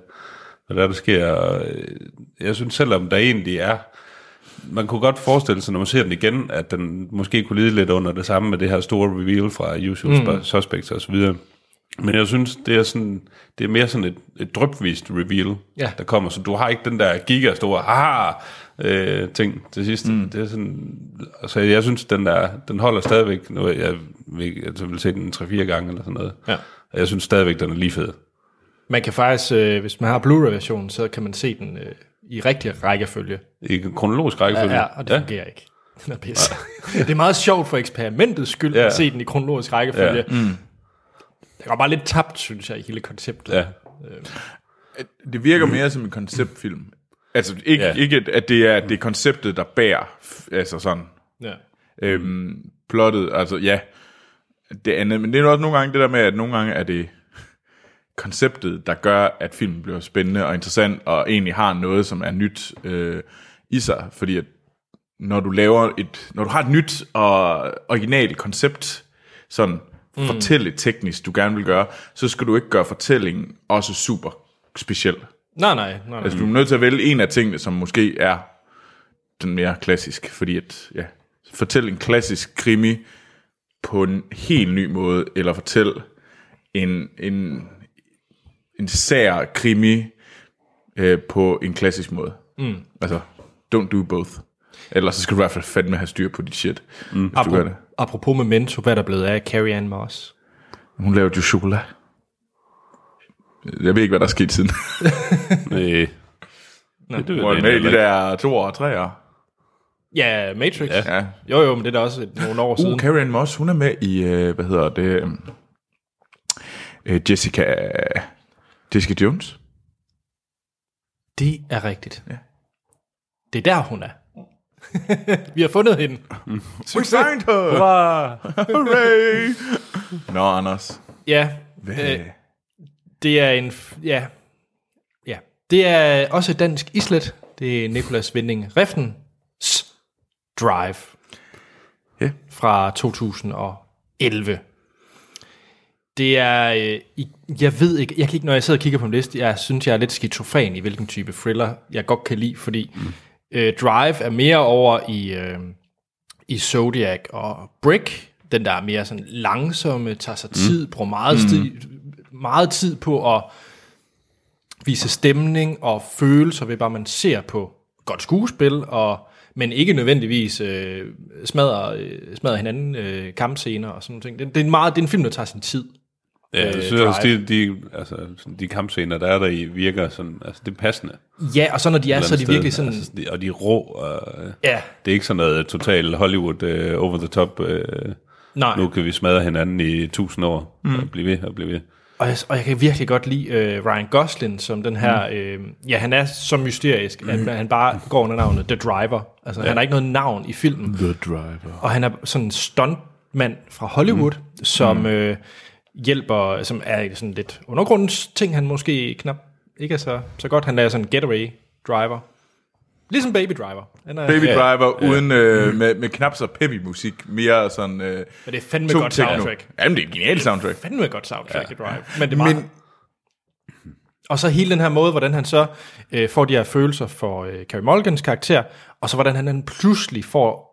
hvad der, er, der sker. Og øh, jeg synes, selvom der egentlig er man kunne godt forestille sig, når man ser den igen, at den måske kunne lide lidt under det samme med det her store reveal fra Usual mm. Suspects og så videre. Men jeg synes, det er, sådan, det er mere sådan et, et drøbvist reveal, Ja. der kommer. Så du har ikke den der gigastore haha øh, ting til sidst. Mm. Det er sådan, altså jeg synes, den der, den holder stadigvæk. Nu, jeg, vil, altså, vil se den 3-4 gange eller sådan noget. Ja. Og jeg synes stadigvæk, den er lige fed. Man kan faktisk, øh, hvis man har Blu-ray-versionen, så kan man se den øh, i rigtig rækkefølge. I kronologisk rækkefølge. Ja, og det ja. fungerer ikke. Den er pisse. det er meget sjovt for eksperimentets skyld ja. Ja. at se den i kronologisk rækkefølge. Ja. Ja. Mm. Det var bare lidt tabt, synes jeg, i hele konceptet. Ja. Det virker mere som en konceptfilm. Altså ikke, Ja. ikke at- det er, det er konceptet, der bærer, altså sådan, Ja. øhm, plottet, altså ja, det andet, men det er også nogle gange det der med, at nogle gange er det konceptet, der gør, at filmen bliver spændende og interessant, og egentlig har noget, som er nyt øh, i sig, fordi at når du laver et, når du har et nyt og originalt koncept, sådan mm. fortælle teknisk, du gerne vil gøre, så skal du ikke gøre fortællingen også super speciel. Nej, nej, nej. nej. Altså, du er nødt til at vælge en af tingene, som måske er den mere klassisk, fordi at, ja, fortæl en klassisk krimi på en helt ny måde, eller fortæl en, en, en sær krimi øh, på en klassisk måde. Mm. Altså, don't do both. Ellers så skal du i hvert fald fandme have styr på dit shit, mm. hvis du gør Apropos, det. Apropos Memento, hvad er der blevet af Carrie Ann Moss? Hun lavede jo chokolade. Jeg ved ikke, hvad der er sket siden. Øh, det, det, Hun var med i de der to og tre år. Ja, Matrix. Ja. Ja. Jo, jo, men det er da også et, nogle år siden. Uh, Carrie Ann Moss, hun er med i, øh, hvad hedder det, øh, Jessica, Jessica Jones. Det er rigtigt. Ja. Det er der, hun er. Vi har fundet hende. We find her! Hurra! Hooray! Nå, Anders. Ja, Hvad? øh, det er en... f- Ja, ja. Det er også et dansk islet. Det er Nicolas Winding Refn's Drive Ja. fra 2011. Det er, øh, jeg ved ikke, jeg kan ikke, når jeg sidder og kigger på en liste, jeg synes, jeg er lidt skizofren i, hvilken type thriller jeg godt kan lide, fordi mm. Øh, Drive er mere over i, øh, i Zodiac og Brick, den der er mere sådan langsomme, tager sig tid, bruger meget, sti, meget tid på at vise stemning og følelser ved bare, man ser på godt skuespil, og, men ikke nødvendigvis øh, smadrer, øh, smadrer hinanden øh, kampscener og sådan noget. Det, det, er en meget, det er en film, der tager sin tid. Ja, jeg synes også, de, de, altså, de kampscener, der er der i, virker sådan, altså det er passende. Ja, og så når de er, så er de virkelig sådan... Altså, de, og de er rå, og Ja, det er ikke sådan noget total Hollywood uh, over the top, uh, nej. nu kan vi smadre hinanden i tusind år, mm. og blive ved og blive ved. Og jeg, og jeg kan virkelig godt lide øh, Ryan Gosling som den her... Øh, ja, han er så mysterisk, at han bare går under navnet The Driver. Altså, ja. han har ikke noget navn i filmen. The Driver. Og han er sådan en stuntmand fra Hollywood, mm. som øh, hjælper, som er sådan lidt undergrundsting, han måske knap ikke er så, så godt. Han er sådan en getaway driver. Ligesom Baby Driver. Han er, Baby ja, Driver ja. uden øh, med, med knap så peppy musik, mere sådan øh, Men det er fandme godt techno. soundtrack. Jamen, det er et genialt soundtrack. Fandme godt soundtrack ja. i Drive. Men det er meget... Men Og så hele den her måde, hvordan han så øh, får de her følelser for øh, Carey Mulligans karakter, og så hvordan han, han pludselig får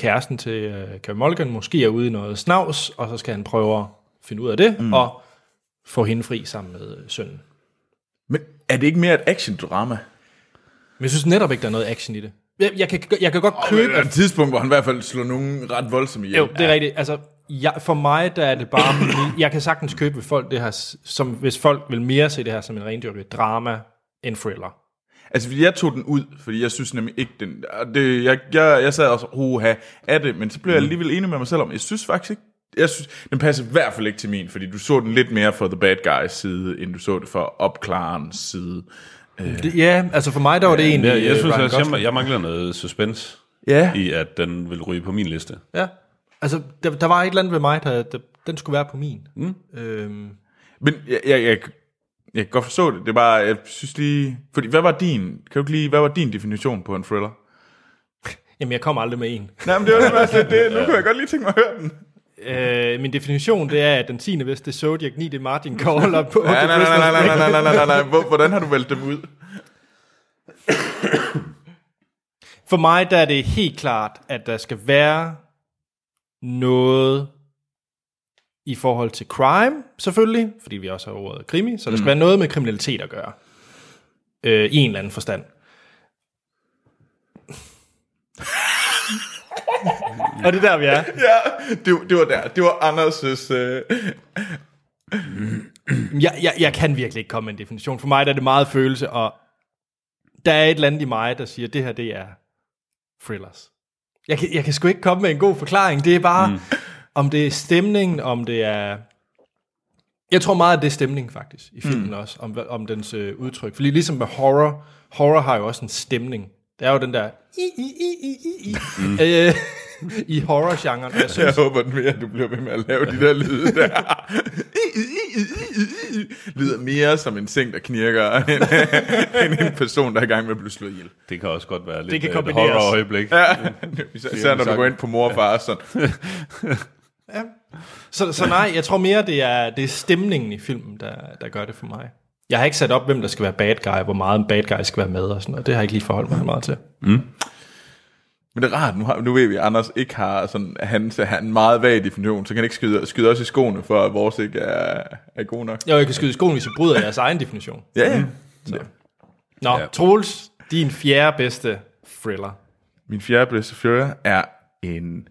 kæresten til øh, Carey Mulligan måske er ude i noget snavs, og så skal han prøve at finde ud af det, mm. og få hende fri sammen med øh, sønnen. Men er det ikke mere et action-drama? Men jeg synes netop ikke, der er noget action i det. Jeg, jeg, kan, jeg kan godt købe... Der er et tidspunkt, hvor han i hvert fald slår nogen ret voldsomt ihjel. Jo, det er rigtigt. Altså, jeg, for mig, der er det bare... jeg kan sagtens købe folk det her, som hvis folk vil mere se det her som en rendyrket drama end thriller. Altså, fordi jeg tog den ud, fordi jeg synes nemlig ikke, den... Det, jeg, jeg, jeg sad også, uha, af det, men så blev jeg alligevel enig med mig selv om, jeg synes faktisk ikke, jeg synes, den passer i hvert fald ikke til min, fordi du så den lidt mere for the bad guys side, end du så det for opklarens side. Det, ja, altså for mig, der var det egentlig... Jeg, jeg øh, synes Ryan jeg, jeg mangler noget suspense Ja. i, at den vil ryge på min liste. Ja, altså der, der var et eller andet ved mig, der, der den skulle være på min. Mm. Øhm, Men jeg, jeg, jeg, jeg kan godt forstå det, det er bare, jeg synes lige... Fordi, hvad var din, kan du ikke lige, hvad var din definition på en thriller? jamen, jeg kommer aldrig med en. Nej, men det var det, altså, det, nu kunne jeg godt lige tænke mig at høre den. Øh, min definition, det er, at den 10. vest, det er Zodiac, 9. det Martin Call, og på Nej, nej, nej, nej, nej, nej, nej, nej, nej, nej. Hvor- Hvordan har du valgt dem ud? For mig, der er det helt klart, at der skal være noget i forhold til crime, selvfølgelig, fordi vi også har ordet krimi, så der skal være noget med kriminalitet at gøre. Øh, I en eller anden forstand. Og det er der, vi er. Ja, det, det var der. Det var Anders' øh, Jeg, jeg, jeg kan virkelig ikke komme med en definition. For mig der er det meget følelse, og der er et eller andet i mig, der siger, at det her, det er thrillers. Jeg kan, jeg kan sgu ikke komme med en god forklaring. Det er bare, mm. Om det er stemningen, om det er... Jeg tror meget, at det er stemning faktisk, i filmen mm. også, om, om dens øh, udtryk. Fordi ligesom med horror, horror har jo også en stemning. Der er jo den der... I, i, i, i, i, i, mm. øh, i horror-genren. Jeg Jeg synes, håber mere, at du bliver ved med at lave de der lyde der. Lyder mere som en seng, der knirker, end, end en person, der er i gang med at blive slået ihjel. Det kan også godt være lidt Det kan øh, et horror-øjeblik. Ja, især når du går ind på mor og far. Sådan. Så, så nej, jeg tror mere, det er, det er stemningen i filmen, der, der gør det for mig. Jeg har ikke sat op, hvem der skal være bad guy, hvor meget en bad guy skal være med og sådan noget. Det har jeg ikke lige forholdt mig meget til. Men det er rart, nu, har, nu ved vi, at Anders ikke har sådan, han, så har en meget vag definition, så kan han ikke skyde, skyde os i skoene, for at vores ikke er, er god nok. Jo, jeg kan skyde i skoen, hvis jeg bryder jeres egen definition. Ja, ja. Nå, ja. Troels, din fjerde bedste thriller. Min fjerde bedste fører er en,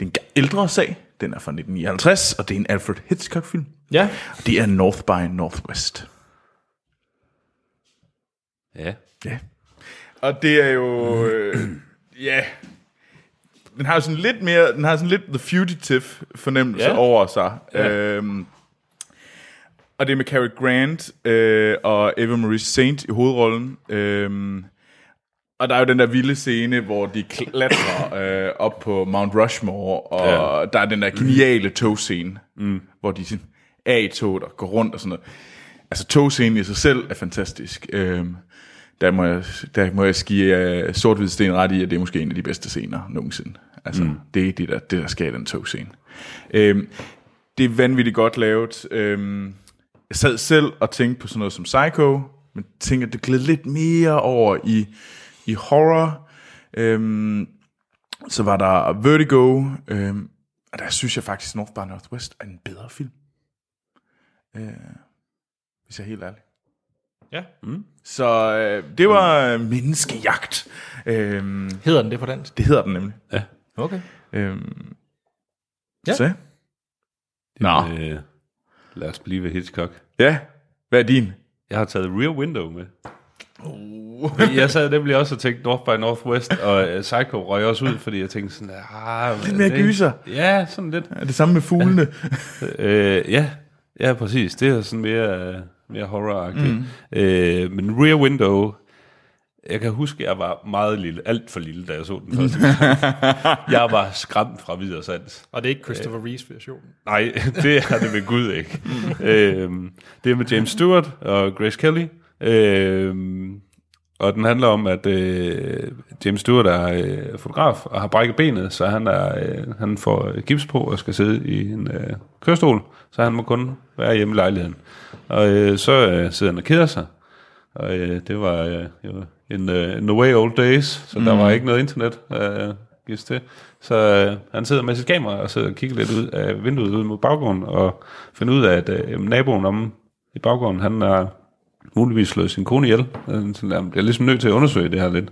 det er en ældre sag. Den er fra 1959, og det er en Alfred Hitchcock-film. Ja, Og det er North by Northwest. Ja. Ja. Og det er jo... Øh, ja... Den har jo sådan lidt mere... Den har sådan lidt The Fugitive fornemmelse Ja. over sig. Ja. Øhm, og det er med Cary Grant øh, og Eva Marie Saint i hovedrollen. Øhm, og der er jo den der vilde scene, hvor de klatrer øh, op på Mount Rushmore, og ja. der er den der geniale togscene, mm. hvor de sådan er i toget og går rundt og sådan noget. Altså togscenen i sig selv er fantastisk. Øhm, der, må jeg, der må jeg give uh, sort sten ret i, at det er måske en af de bedste scener nogensinde. Altså, mm. det er det der, det, der sker i den togscene. Øhm, det er vanvittigt godt lavet. Øhm, jeg sad selv og tænkte på sådan noget som Psycho, men tænker, det gled lidt mere over i, i horror. Øhm, så var der Vertigo, øhm, og der synes jeg faktisk, North by Northwest er en bedre film. Øh, hvis jeg er helt ærlig. ja. Så øh, det var øh, menneskejagt. Øhm, Hedder den det på dansk? det hedder den nemlig. Ja. Okay. Øhm, Ja. Så. Nå. Øh, lad os blive ved Hitchcock. Ja, hvad er din? Jeg har taget Rear Window med. Uh. Jeg sad nemlig også og tænkte North by Northwest, og uh, Psycho røg også ud, fordi jeg tænkte sådan, ah, Lidt mere det- gyser. Ja, sådan lidt. Er det samme med fuglene? Øh, ja, ja, præcis. Det er sådan mere, øh, mere horror-agtigt. Mm. Øh, men Rear Window, jeg kan huske, jeg var meget lille, alt for lille, da jeg så den første. Jeg var skræmt fra videre sans. Og det er ikke Christopher Reeves version. Nej, det er det ved Gud ikke. øhm, det er med James Stewart og Grace Kelly. Øhm, og den handler om, at øh, James Stewart er øh, fotograf og har brækket benet, så han, er, øh, han får gips på og skal sidde i en øh, kørestol, så han må kun være hjemme i lejligheden. Og øh, så øh, sidder han og keder sig. Og øh, det var øh, jo en øh, no way old days, så mm. der var ikke noget internet øh, gives til. Så øh, han sidder med sit kamera og sidder og kigger lidt ud af vinduet ud mod baggården, og finder ud af, at øh, naboen om i baggården, han er muligvis slået sin kone ihjel. Øh, Så han bliver ligesom nødt til at undersøge det her lidt.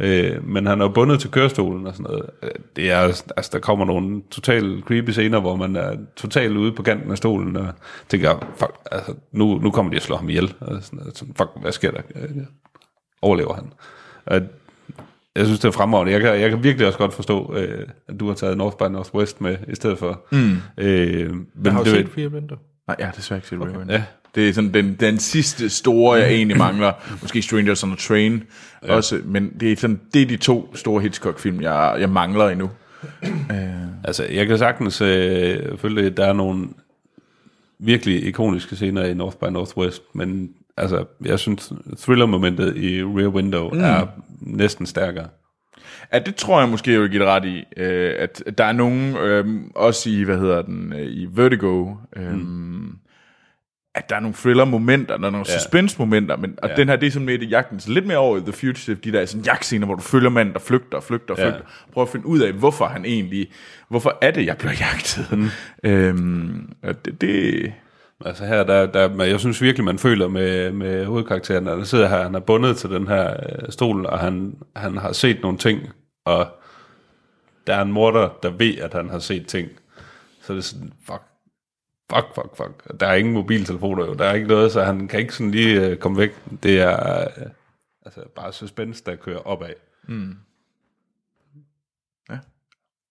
Øh, men han er bundet til kørestolen og sådan noget. Øh, Det er, altså, der kommer nogle totalt creepy scener, hvor man er totalt ude på kanten af stolen og tænker, fuck, altså, nu, nu kommer de at slå ham ihjel. Og sådan, noget. sådan, fuck, hvad sker der? Øh, Overlever han? Og jeg synes, det er fremragende. Jeg kan, jeg kan virkelig også godt forstå, øh, at du har taget North by Northwest med i stedet for. Mm. Øh, men Jeg har jo det, set Fear. Nej, jeg har desværre ikke set okay. Raven. Ja. Det er sådan den, den sidste store, jeg egentlig mangler. Måske Strangers on a Train ja. også, men det er, sådan, det er de to store Hitchcock-film, jeg, jeg mangler endnu. Altså, jeg kan sagtens øh, følge, at der er nogle virkelig ikoniske scener i North by Northwest, men altså, jeg synes, thriller-momentet i Rear Window mm. er næsten stærkere. Ja, det tror jeg måske, jeg vil give dig ret i. Øh, at der er nogen, øh, også i, hvad hedder den, øh, i Vertigo, øh, mm. at der er nogle thriller-momenter, der er nogle ja. suspense-momenter, men, og ja. den her, det er sådan mere i jagten, så lidt mere over i The Fugitive, de der sådan jagtscener, hvor du følger manden, der flygter og flygter og Ja. flygter. Prøv at finde ud af, hvorfor han egentlig, hvorfor er det, jeg bliver jagtet? Mm. øhm, og det, det, Altså her, der, der, jeg synes virkelig, man føler med, med hovedkarakteren, at han sidder her, han er bundet til den her øh, stol, og han, han har set nogle ting, og der er en morder, der ved, at han har set ting. Så det er sådan, fuck, fuck, fuck, fuck. Der er ingen mobiltelefoner jo, der er ikke noget, så han kan ikke sådan lige øh, komme væk. Det er øh, altså bare suspense, der kører opad.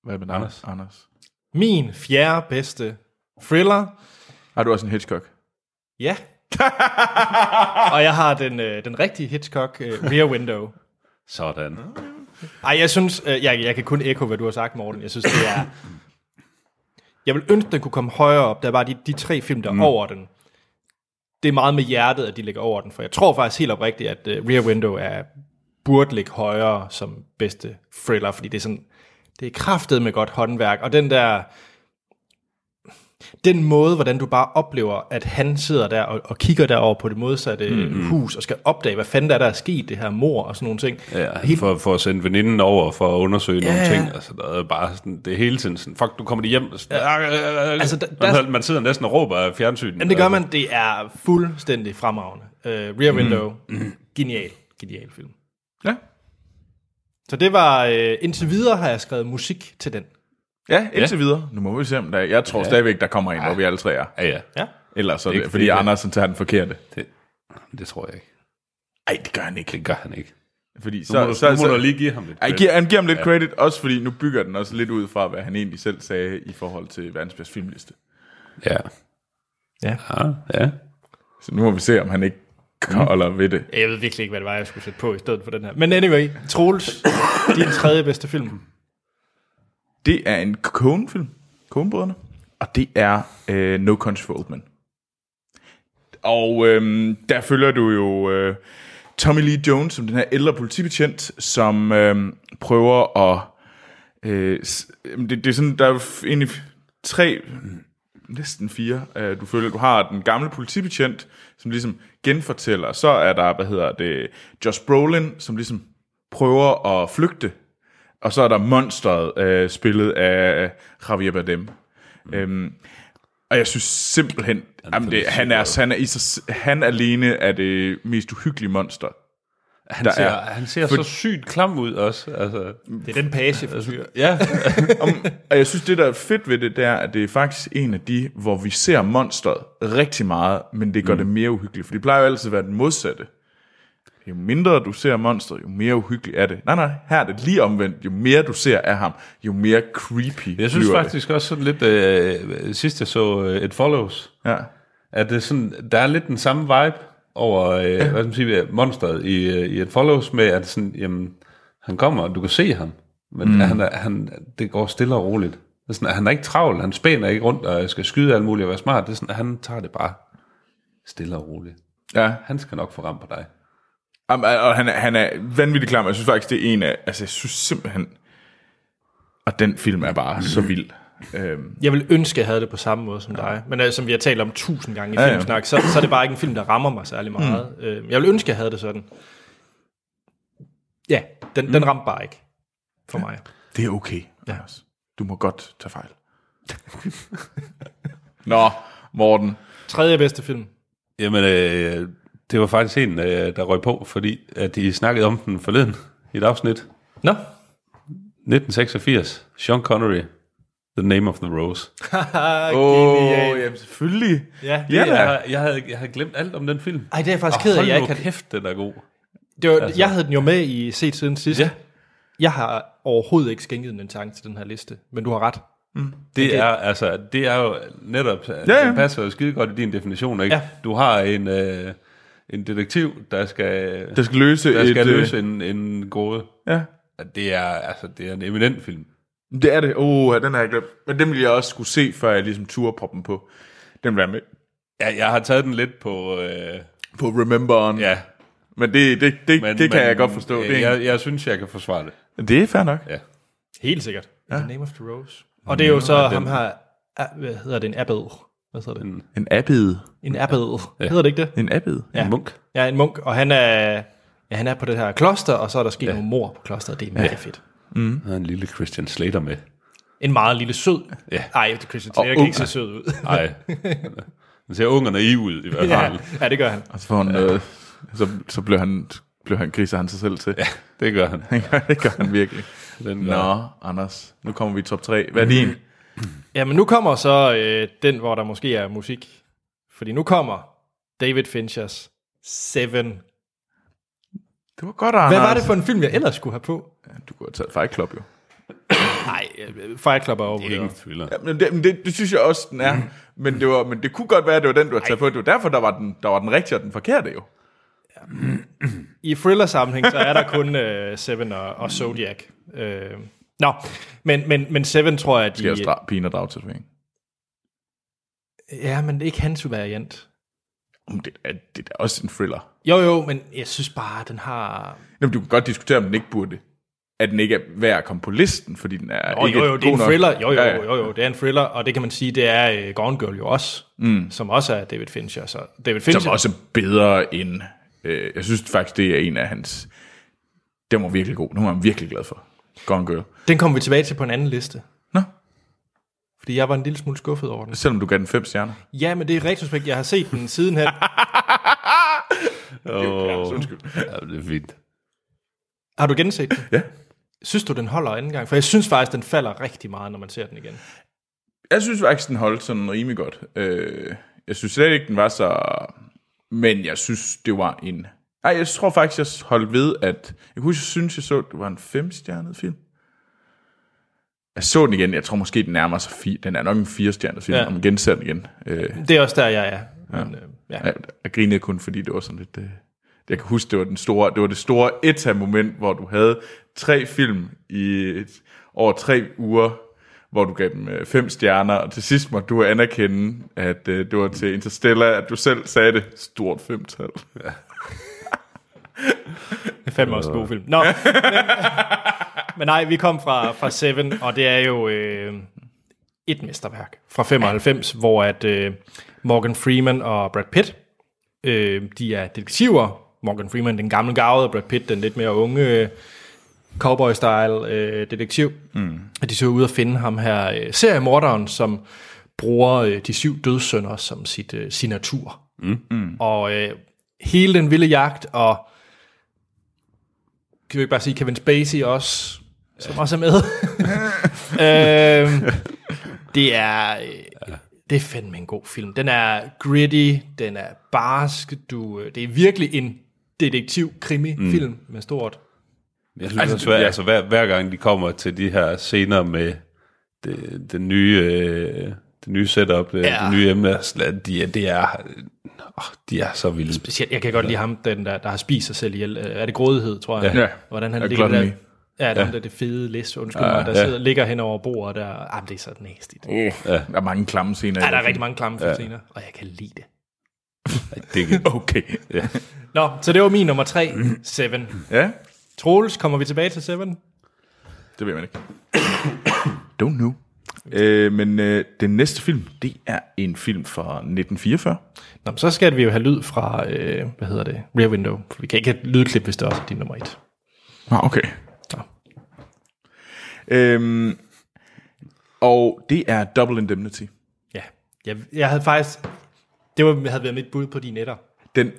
hvad er det med Anders? Anders? Anders? Min fjerde bedste thriller. Har du også en Hitchcock? Ja. og jeg har den, øh, den rigtige Hitchcock øh, Rear Window. Sådan. Ej, jeg synes, øh, jeg, jeg kan kun ekko, hvad du har sagt, Morten. Jeg synes, det er... Jeg vil ønske, den kunne komme højere op. Der er bare de, de tre film, der er mm. over den. Det er meget med hjertet, at de ligger over den. For jeg tror faktisk helt oprigtigt, at uh, Rear Window er, burde ligge højere som bedste thriller, fordi det er sådan... Det er kraftet med godt håndværk. Og den der... Den måde, hvordan du bare oplever, at han sidder der og, og kigger derover på det modsatte mm-hmm. hus, og skal opdage, hvad fanden der er, der er sket, det her mor og sådan nogle ting. Ja, for, for at sende veninden over for at undersøge Ja. nogle ting. Altså, der er bare sådan, det er hele tiden sådan, fuck, du kommer hjem. Og sådan, ja. Altså, altså, der- man, der- man, sidder næsten og råber af fjernsynet. Jamen det gør man, det er fuldstændig fremragende. Uh, Rear Window, mm. genial, genial film. Ja. Så det var, uh, indtil videre har jeg skrevet musik til den. Ja, indtil ja. videre. Nu må vi se, om der Jeg tror ja. stadigvæk, der kommer en, hvor vi alle tre er. Ja, ja. Ja. Ellers så det, fordi det- Anders han tager den forkerte. Det, det tror jeg ikke. Nej, det gør han ikke. Det gør han ikke. Fordi Så, nu, må, du, så, nu må du lige give ham lidt Ej, credit. giver, han giver ham lidt ja. credit, også fordi nu bygger den også lidt ud fra, hvad han egentlig selv sagde i forhold til verdens bedste filmliste. Ja. Ja. Ja, ja. Så nu må vi se, om han ikke holder ved det. Jeg ved virkelig ikke, hvad det var, jeg skulle sætte på i stedet for den her. Men anyway, Troels, din tredje bedste film. Det er en Coen-film, Coen-brødrene, og det er øh, No Country for Old Men. Og øh, der følger du jo øh, Tommy Lee Jones som den her ældre politibetjent, som øh, prøver at... Øh, det, det er sådan, der er egentlig tre, næsten fire, øh, du følger. Du har den gamle politibetjent, som ligesom genfortæller. Så er der, hvad hedder det, Josh Brolin, som ligesom prøver at flygte og så er der Monsteret, øh, spillet af Javier Bardem. Mm. Øhm, og jeg synes simpelthen, jamen det, han, er, han, er i sig, han alene er det mest uhyggelige monster. Han Der ser, er- han ser for- så sygt klam ud også. Altså, Det er den page for fyr. ja. Om, og jeg synes, det der er fedt ved det, det er, at det er faktisk en af de, hvor vi ser monsteret rigtig meget, men det gør mm. det mere uhyggeligt. For det plejer jo altid at være den modsatte. Jo mindre du ser monsteret, jo mere uhyggeligt er det. Nej, nej, her er det lige omvendt. Jo mere du ser af ham, jo mere creepy Jeg synes faktisk også sådan lidt, øh, sidst jeg så øh, It Follows, det. Ja. at det sådan, der er lidt den samme vibe over, øh, hvad skal man sige, monsteret i, øh, i It Follows med, at sådan, jamen, han kommer, og du kan se ham, men mm. han, han, det går stille og roligt. Det er sådan, han er ikke travl, han spænder ikke rundt og skal skyde alt muligt og være smart. Det er sådan, han tager det bare stille og roligt. ja. Han skal nok få ramt på dig. Jamen, og han er, han er vanvittig klam. Jeg synes faktisk, det er en af... Altså, jeg synes simpelthen... Og den film er bare så vild. Øhm, Jeg vil ønske, jeg havde det på samme måde som dig. Men uh, som vi har talt om tusind gange i Ja, ja. filmsnak, så, så er det bare ikke en film, der rammer mig særlig meget. Mm. Jeg vil ønske, jeg havde det sådan. Ja, den, mm. den ramte bare ikke for mig. Det er okay, ja. Anders. Du må godt tage fejl. Nå, Morten. Tredje bedste film. Jamen, øh, det var faktisk en, øh, der røg på, fordi at de snakkede om den forleden i et afsnit. Nå. 1986. Sean Connery. The Name of the Rose. Åh, oh, jamen selvfølgelig. Ja, Ja, da. jeg, jeg, havde, jeg havde glemt alt om den film. Ej, det er jeg faktisk ked af, jeg ikke har... kæft, den er god. Det var, altså. Jeg havde den jo med i set siden sidst. Ja. Jeg har overhovedet ikke skænket en tanke til den her liste, men du har ret. Det er, altså, det er jo netop, ja, ja. det passer jo skide godt i din definition, ikke? Ja. Du har en, øh, en detektiv, der skal, Der skal løse der et... skal øh, løse en, en gåde. Ja. Det er, altså, det er en eminent film. Det er det. Åh, oh, den har jeg glemt. Men den ville jeg også skulle se, før jeg ligesom turde proppe den på. Den vil jeg med. Ja, jeg har taget den lidt på... Øh, På Remember ja, Men det, det, det, men, det kan men, jeg godt forstå. Øh, det, er, jeg, jeg synes, jeg kan forsvare det. det er fair nok. Ja. Helt sikkert. Ja. The Name of the Rose. Og det er jo så ham her... Hvad hedder det? En abbed. Hvad hedder det? En abbed. En abbed. Ja. Hedder det ikke det? En abbed? Ja. En munk. Ja, en munk. Og han er, ja, han er på det her kloster, og så er der sket ja. nogle mor på klosteret. Det er mega fedt. Der er en lille Christian Slater med. En meget lille sød. Ja. Ej, det er Christian Og Slater kan ung. ikke se sød ud. Nej. Den ser ung og naiv ud, i hvert ja, fald. ja, det gør han. Og så, får han, øh, så, så blev han, blev han griser han sig selv til. Ja. Det gør han. det gør han virkelig. Den gør. Nå, Anders. Nu kommer vi i top 3. Hvad er din? Ja, men nu kommer så øh, den, hvor der måske er musik. Fordi nu kommer David Finchers Seven. Det var godt, Anders. Hvad var det for en film, jeg ellers skulle have på? Du kunne have taget Fight Club, jo. Nej, øh, Fight Club er Det er overvurderet. ingen thriller. Ja, men det, men det, det, synes jeg også, den er. Men det, var, men det kunne godt være, at det var den, du har taget på. Det var derfor, der var den, der var den rigtige og den forkerte, jo. I thriller-sammenhæng, så er der kun øh, Seven og, og Zodiac. Øh, nå, men, men, men Seven tror jeg, at Skal de... også pine og drage til sving. Ja, men det er ikke hans variant. Det er, det er også en thriller. Jo, jo, men jeg synes bare, den har... Jamen, du kan godt diskutere, om den ikke burde. At den ikke er værd at komme på listen, fordi den er Jo, ikke jo, jo, det er en thriller. Jo, jo, ja. jo, jo, det er en thriller, og det kan man sige, det er uh, Gone Girl jo også, mm. som også er David Fincher. Så David Fincher, Som også er bedre end... Øh, jeg synes faktisk, det er en af hans... Den var virkelig god. Den var jeg virkelig glad for. Gone Girl. den kommer vi tilbage til på en anden liste. Nå, Fordi jeg var en lille smule skuffet over den. selvom du gav den fem stjerner. Ja, men det er retrospekt. Jeg har set den sidenhen. Åh, Undskyld. ja, det er fint. Har du genset den? Ja. Synes du, den holder anden gang? For jeg synes faktisk, den falder rigtig meget, når man ser den igen. Jeg synes faktisk, den holdt sådan rimelig godt. Øh, jeg synes slet ikke, den var så... Men jeg synes, det var en... Nej, jeg tror faktisk, jeg holdt ved, at... Jeg kunne synes, jeg så, det var en femstjernet film. Jeg så den igen. Jeg tror måske, den nærmer sig fire. Den er nok en firestjernet film, Ja. ja. om man genser den igen. Øh, Det er også der, jeg er. Men, øh, ja. jeg, jeg grinede kun, fordi det var sådan lidt... Øh, jeg kan huske, det var, den store, det var det store eta-moment, hvor du havde tre film i et, over tre uger, hvor du gav dem øh, fem stjerner, og til sidst måtte du anerkende, at øh, det var til Interstellar, at du selv sagde det, stort femtal. Ja. Det er fandme også en god film. Nå, men, men nej, vi kom fra, fra Seven, og det er jo øh, et mesterværk fra 95, hvor at øh, Morgan Freeman og Brad Pitt, øh, de er detektiver. Morgan Freeman, den gamle gavede, og Brad Pitt, den lidt mere unge øh, cowboy-style øh, detektiv. Mm. Og de så ud at finde ham her øh, seriemorderen, som bruger øh, de syv dødssynder som sit øh, signatur. Mm. Mm. Og øh, hele den vilde jagt, og kan vi ikke bare sige Kevin Spacey også, som også er med. øhm, det er øh, det er fandme en god film. Den er gritty, den er barsk, du, øh, det er virkelig en detektiv-krimi-film mm. med stort. Jeg synes altså, også, hver, ja. altså hver, hver gang de kommer til de her scener med det, det nye, øh, det nye setup, ja. Ja. det nye emne, altså, de, er- det er, åh, de er så vilde. Specielt, jeg kan godt lide ham, den der, der har spist sig selv ihjel. Øh, Er det grådighed, tror jeg? Ja. Hvordan han ligger der. Ja, det er ja. det fede list, undskyld Ja, mig, der ja. sidder, ligger hen over bordet der. Ah, men det er så næstigt. Uh, ja. Der er mange klamme scener. Ja, der den er rigtig mange klamme ja. scener, og jeg kan lide det. Det kan, Okay. ja. Nå, så det var min nummer tre, Seven. Ja, Troels, kommer vi tilbage til Seven? det ved man ikke. Don't know. Øh, men øh, den næste film, det er en film fra 1944. Nå, så skal vi jo have lyd fra, øh, hvad hedder det, Rear Window. For vi kan ikke have lydklip, hvis det også er din nummer et. Ah, okay. Nå. Øhm, og det er Double Indemnity. Ja, jeg, jeg havde faktisk... Det var, havde været mit bud på de netter. Den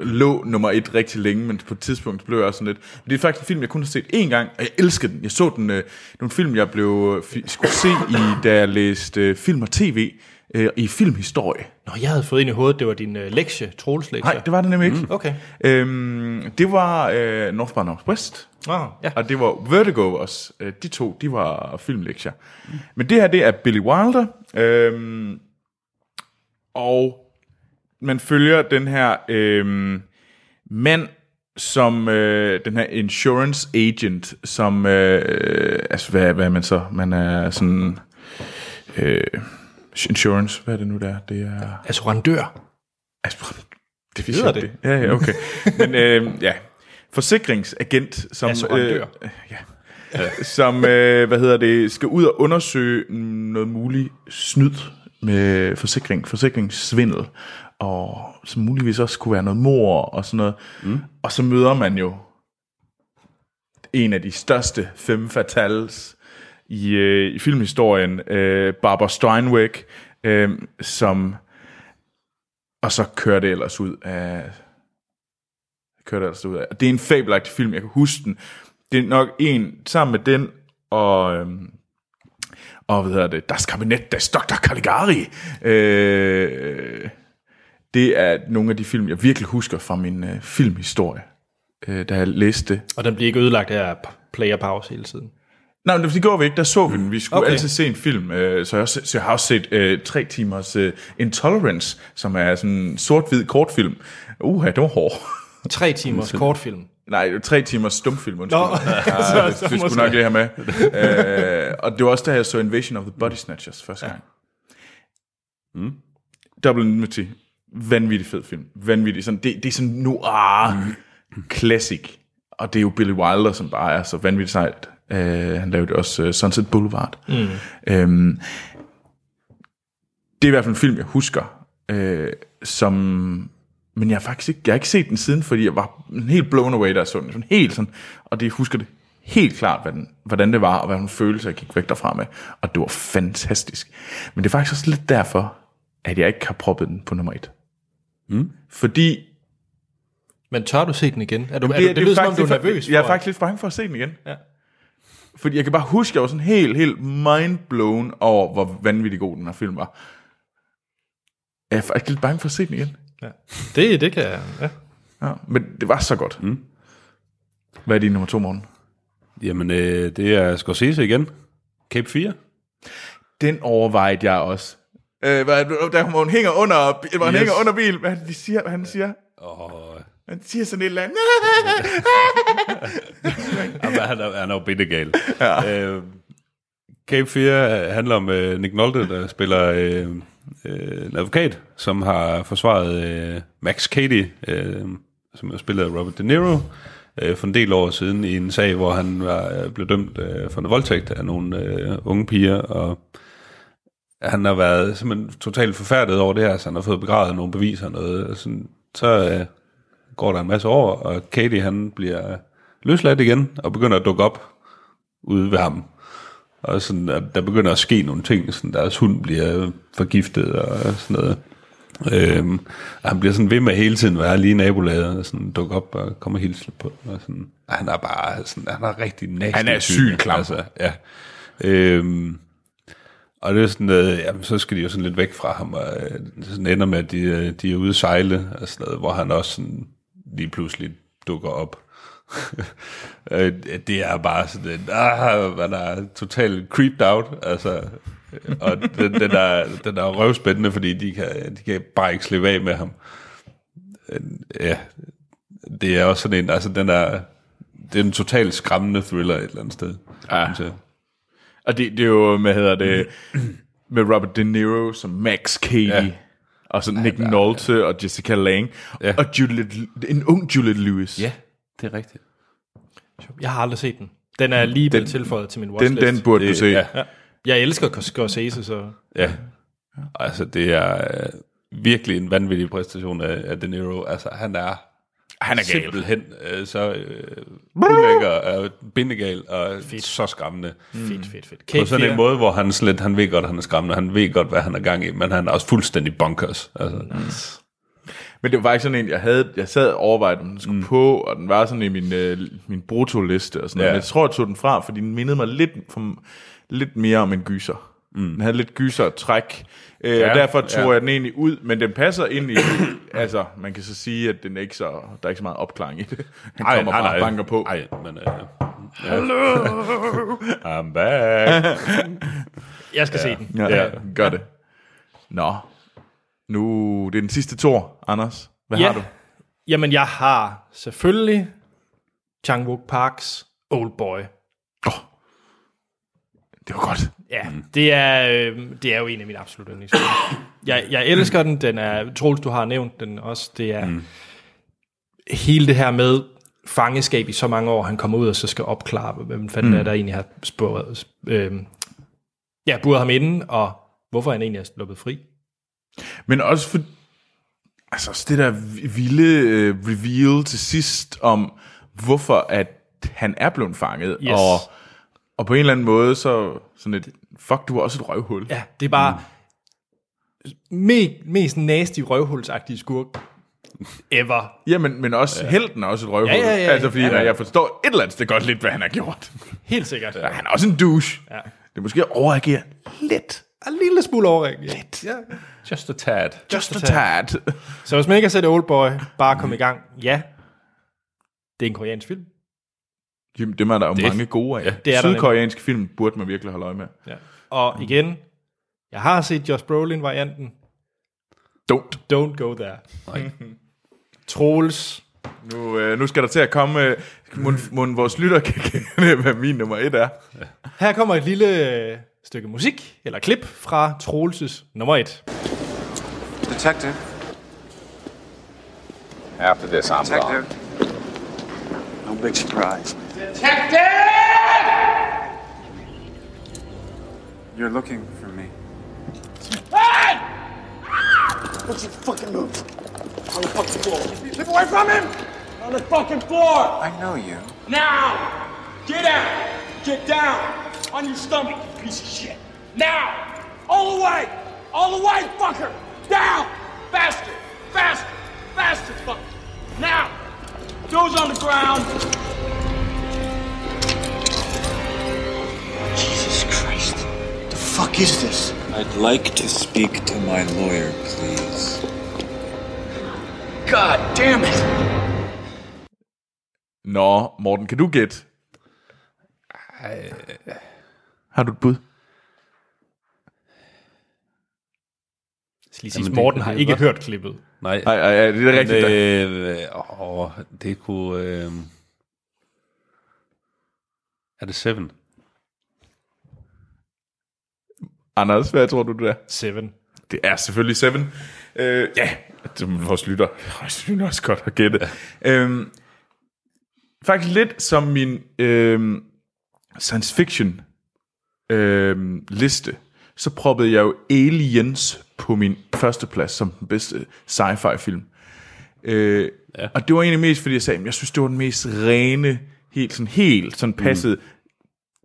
lå nummer et rigtig længe, men på et tidspunkt blev jeg også sådan lidt... Men det er faktisk en film, jeg kun har set én gang, og jeg elsker den. Jeg så den... Øh, en film, jeg blev fi- skulle se, i, da jeg læste øh, film og tv øh, i filmhistorie. Nå, jeg havde fået ind i hovedet, det var din øh, lektie, Troels lektie. Nej, det var det nemlig ikke. Mm. Okay. Øhm, det var øh, North by Northwest, Ah, ja. og det var Vertigo også. Øh, De to, de var filmlektier. Mm. Men det her, det er Billy Wilder, øhm, og man følger den her øhm, mand, som øh, den her insurance agent, som, øh, altså hvad, hvad er man så? Man er sådan, øh, insurance, hvad er det nu der? Det er... Assurandør. Altså, det Hedder jeg ikke. Ja, ja, okay. Men øh, ja, forsikringsagent, som, Assurandør. øh, ja, som øh, hvad hedder det, skal ud og undersøge noget muligt snyd med forsikring, forsikringssvindel, og som muligvis også kunne være noget mor og sådan noget. Mm. Og så møder man jo en af de største fem fatales i, øh, i filmhistorien, øh, Barbara Steinweg, øh, som og så kører det ellers ud af kører det ellers ud af. Og det er en fabelagtig film, jeg kan huske den. Det er nok en, sammen med den, og, øhm, og hvad hedder det, Das Kabinett des Dr. Caligari. Øh, det er nogle af de film, jeg virkelig husker fra min øh, filmhistorie, øh, da jeg læste det. Og den bliver ikke ødelagt af player pause hele tiden. Nej, men det gjorde vi ikke. Der så vi den. Vi skulle okay. Altid se en film. Øh, så, jeg, også- så jeg har også set øh, tre timers øh, Intolerance, som er sådan en sort-hvid kortfilm. Uha, det var hård. Tre timers kortfilm. Nej, tre timers stumfilm, undskyld. Nå, ja, det, det skulle nok lige have med. øh, og det var også da jeg så Invasion of the Body Snatchers første gang. Mm. Double Indemnity. Vanvittig fed film. Vanvittig. Sådan, det, det er sådan noir classic. Og det er jo Billy Wilder, som bare er så vanvittigt sejt. Uh, han lavede også uh, Sunset Boulevard. Mm. Um, det er i hvert fald en film, jeg husker, uh, som... Men jeg har faktisk ikke, jeg har ikke set den siden, fordi jeg var helt blown away, da jeg så den. Sådan helt sådan, og det jeg husker det helt klart, hvad den, hvordan det var, og hvad en følelse, jeg gik væk derfra med. Og det var fantastisk. Men det er faktisk også lidt derfor, at jeg ikke har proppet den på nummer et. Mm. Fordi Men tør du se den igen? Er du, er det, du, det, lyder som om, du er nervøs. Jeg er for- faktisk lidt bange for at se den igen. Ja. Fordi jeg kan bare huske, at jeg var sådan helt, helt mindblown over, hvor vanvittig god den her film var. Jeg er faktisk lidt bange for at se den igen. Ja. Det, det kan jeg... Ja. Ja, men det var så godt. Mm. Hvad er din nummer to, morgen? Jamen, øh, det er Scorsese igen. Cape 4. Den overvejede jeg også. Øh, hvor hun hænger under, hvor han Yes. hænger under bil. Hvad det, de siger, hvad han siger? Og, Han siger sådan et eller andet. jamen, han, er, han er jo bittegal. Ja. Øh, Cape 4 handler om øh, Nick Nolte, der spiller øh, øh, en advokat, som har forsvaret øh, Max Cady, øh, som er spillet af Robert De Niro, øh, for en del år siden i en sag, hvor han var, øh, blev dømt øh, for en voldtægt af nogle øh, unge piger, og han har været simpelthen totalt forfærdet over det her, så han har fået begravet nogle beviser og noget. Og sådan, så øh, går der en masse år, og Katie han bliver løsladt igen, og begynder at dukke op ude ved ham. Og sådan, at der begynder at ske nogle ting, sådan deres hund bliver forgiftet og sådan noget. Øhm, og han bliver sådan ved med hele tiden at være lige i nabolaget og sådan dukke op og komme og hilse på. Og sådan. Og han er bare sådan, han er rigtig nasty. Han er sygt klam. Altså, ja. Øhm, og det er sådan noget, jamen, så skal de jo sådan lidt væk fra ham, og øh, det sådan ender med, at de, øh, de er ude at sejle, og sådan noget, hvor han også sådan lige pludselig dukker op. Øh, det er bare sådan en, ah, man er totalt creeped out, altså, øh, og den, den, er, den er røvspændende, fordi de kan, de kan bare ikke slippe af med ham. Øh, Ja, det er også sådan en, altså den er, det er en totalt skræmmende thriller et eller andet sted. Ja. Og det, det er jo, hvad hedder det, med Robert De Niro som Max Cady. Ja. Ja. Og så Nick Nolte og Jessica Lange. Ja. Ja. Og Juliette, en ung Juliette Lewis. Ja, det er rigtigt. Jeg har aldrig set den. Den er lige blevet tilføjet til min Den, watchlist. den burde du Det- se. ja. Ja. Jeg elsker Scorsese, så... Ja. Altså, det er øh, virkelig en vanvittig præstation af, af De Niro. Altså, han er... Han er gal. simpelthen øh, så øh, ulækker og bindegal og fedt. så skræmmende. Fedt, fedt, fedt. På Cape sådan en måde, hvor han slet, han ved godt, at han er skræmmende, han ved godt, hvad han er gang i, men han er også fuldstændig bonkers. Altså, Men det var faktisk sådan en, jeg havde, jeg sad og overvejede, om den skulle mm. på, og den var sådan i min, øh, min brutoliste og sådan Ja. noget. Men jeg tror, jeg tog den fra, fordi den mindede mig lidt, for, lidt mere om en gyser. Mm. Den havde lidt gyser træk, øh, ja, og derfor tog ja. jeg den egentlig ud, men den passer ind i, altså man kan så sige, at den er ikke så, der er ikke så meget opklaring i det. Han Ej, kommer nej, bare nej. og banker på. Ej, men... Øh, Hello! I'm back! Jeg skal ja. se den. Ja, ja. gør det. Nå, nu det er den sidste tor, Anders. Hvad Ja. har du? Jamen, jeg har selvfølgelig Chang-wook Parks Old Boy. Det var godt. Ja, mm. det, er, øh, det er jo en af mine absolut yndlingsfilm. jeg, jeg elsker den. Den er, Troels, du har nævnt den også. Det er mm. hele det her med fangeskab i så mange år, han kommer ud og så skal opklare, hvem fanden mm. er der egentlig har sporet, øh, ja, buret ham inde, og hvorfor han egentlig er sluppet fri. Men også for, altså også det der vilde øh, reveal til sidst om, hvorfor at han er blevet fanget, Yes. og, og på en eller anden måde, så sådan et, fuck, du er også et røvhul. Ja, det er bare mm. me, mest nasty røvhulsagtige skurk ever. Ja, men, men også, ja. helten er også et røvhul. Ja, ja, ja, altså, fordi ja, ja. jeg forstår et eller andet sted godt lidt, hvad han har gjort. Helt sikkert. Ja. Han er også en douche. Ja. Det er måske overreagere lidt. En lille smule overrækkelig. Lidt. Ja. Just a tad. Just a tad. Så hvis man ikke har set Oldboy, bare kom i gang. Ja, det er en koreansk film. Jamen, dem er der jo Det- mange gode af. ja, det er der Sydkoreanske film burde man virkelig holde øje med. Ja. Og igen, jeg har set Josh Brolin-varianten. Don't. Don't go there. Troels. Nu, øh, nu skal der til at komme... Øh, må vores lytter kan kende, hvad min nummer et er. Her kommer et lille øh, stykke musik, eller klip, fra Troelses nummer 1. Detective. After this, I'm Detective. gone. No big surprise. You're looking for me. What's your fucking move? On the fucking floor. Keep away from him! On the fucking floor! I know you. Now! Get out! Get down! On your stomach, you piece of shit! Now! All the way! All the way, fucker! Down! Faster! Faster! Faster, fucker! Now! Nose on the ground! Fuck is this? I'd like to speak to my lawyer, please. God damn it! Nå, Morten, kan du gætte? Har du et bud? Jeg skal lige sige, Jamen, Morten det har ikke hørt klippet. Nej, Nej, ej, ej, det er rigtigt. øh, åh, det kunne... Øh, er det Seven? Anders, hvad tror du, det er? Seven. Det er selvfølgelig Seven. Øh, ja, det må vores lytter. Jeg synes også godt at gætte. Øhm, faktisk lidt som min øhm, science fiction øhm, liste, så proppede jeg jo Aliens på min første plads som den bedste sci-fi film. Øh, ja. Og det var egentlig mest, fordi jeg sagde, at jeg synes, det var den mest rene, helt sådan, helt sådan passet mm.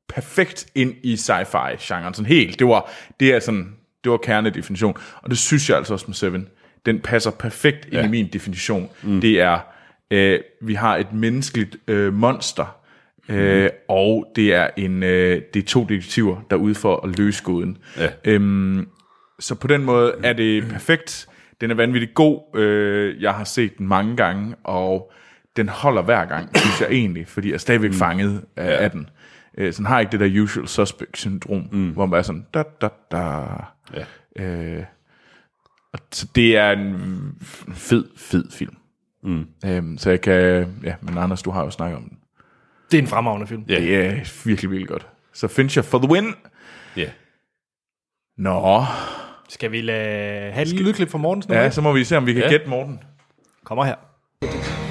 Perfekt ind i sci-fi-genren. Sådan helt. Det var, det er sådan, det var kernedefinition. Og det synes jeg altså også med Seven. Den passer perfekt ind i min definition. Mm. Det er, øh, vi har et menneskeligt øh, monster, øh, mm. og det er en øh, det er to detektiver, der er ude for at løse gåden. Ja. Øhm, så på den måde er det perfekt. Den er vanvittigt god. Øh, jeg har set den mange gange, og den holder hver gang, synes jeg egentlig, fordi jeg er stadigvæk fanget af, ja. af den. Øh, så den har ikke det der usual suspect-syndrom, mm. hvor man bare er sådan, da, da, da. Ja. Øh, og så det er en fed, fed film. Mm. Øhm, så jeg kan, ja, men Anders, du har jo snakket om den. Det er en fremragende film. Ja. Det er virkelig, virkelig godt. Så Fincher for the win. Ja. Nå, Skal vi lade, have et lille lydklip fra nummer ja, så må vi se, om vi kan Ja. gætte Morten. Kommer her.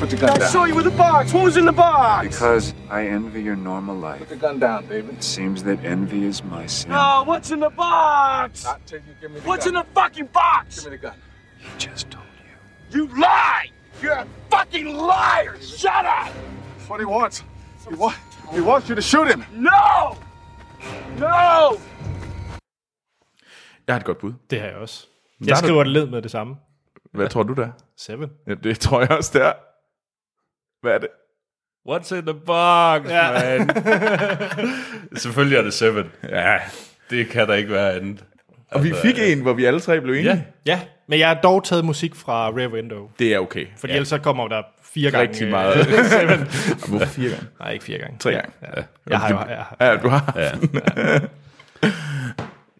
Put the gun down. I saw you with the box. What was in the box? Because I envy your normal life. Put the gun down, David. It seems that envy is my sin. Oh, what's in the box? Not till you give me the What's gun. in the fucking box? Give me the gun. He just told you. You lie! You're a fucking liar! Shut up! That's what he wants. He, wa- he wants you to shoot him. No! No! Jeg har et godt bud. Det har jeg også. Der Jeg er du- skriver det led med det samme. Hvad tror du der? Seven. Ja, det tror jeg også, det er. Hvad er det? What's in the box, Ja. ja. man? Selvfølgelig er det Seven. Ja, det kan der ikke være andet. Og vi fik en, hvor vi alle tre blev enige. Ja. Ja, men jeg har dog taget musik fra Rear Window. Det er okay. Fordi ja. ellers så kommer der fire gange... Rigtig øh, meget. Seven. Hvorfor fire gange? Nej, ikke fire gange. Tre gange. Ja. Jeg har jo... Jeg har, Ja, du har. Ja.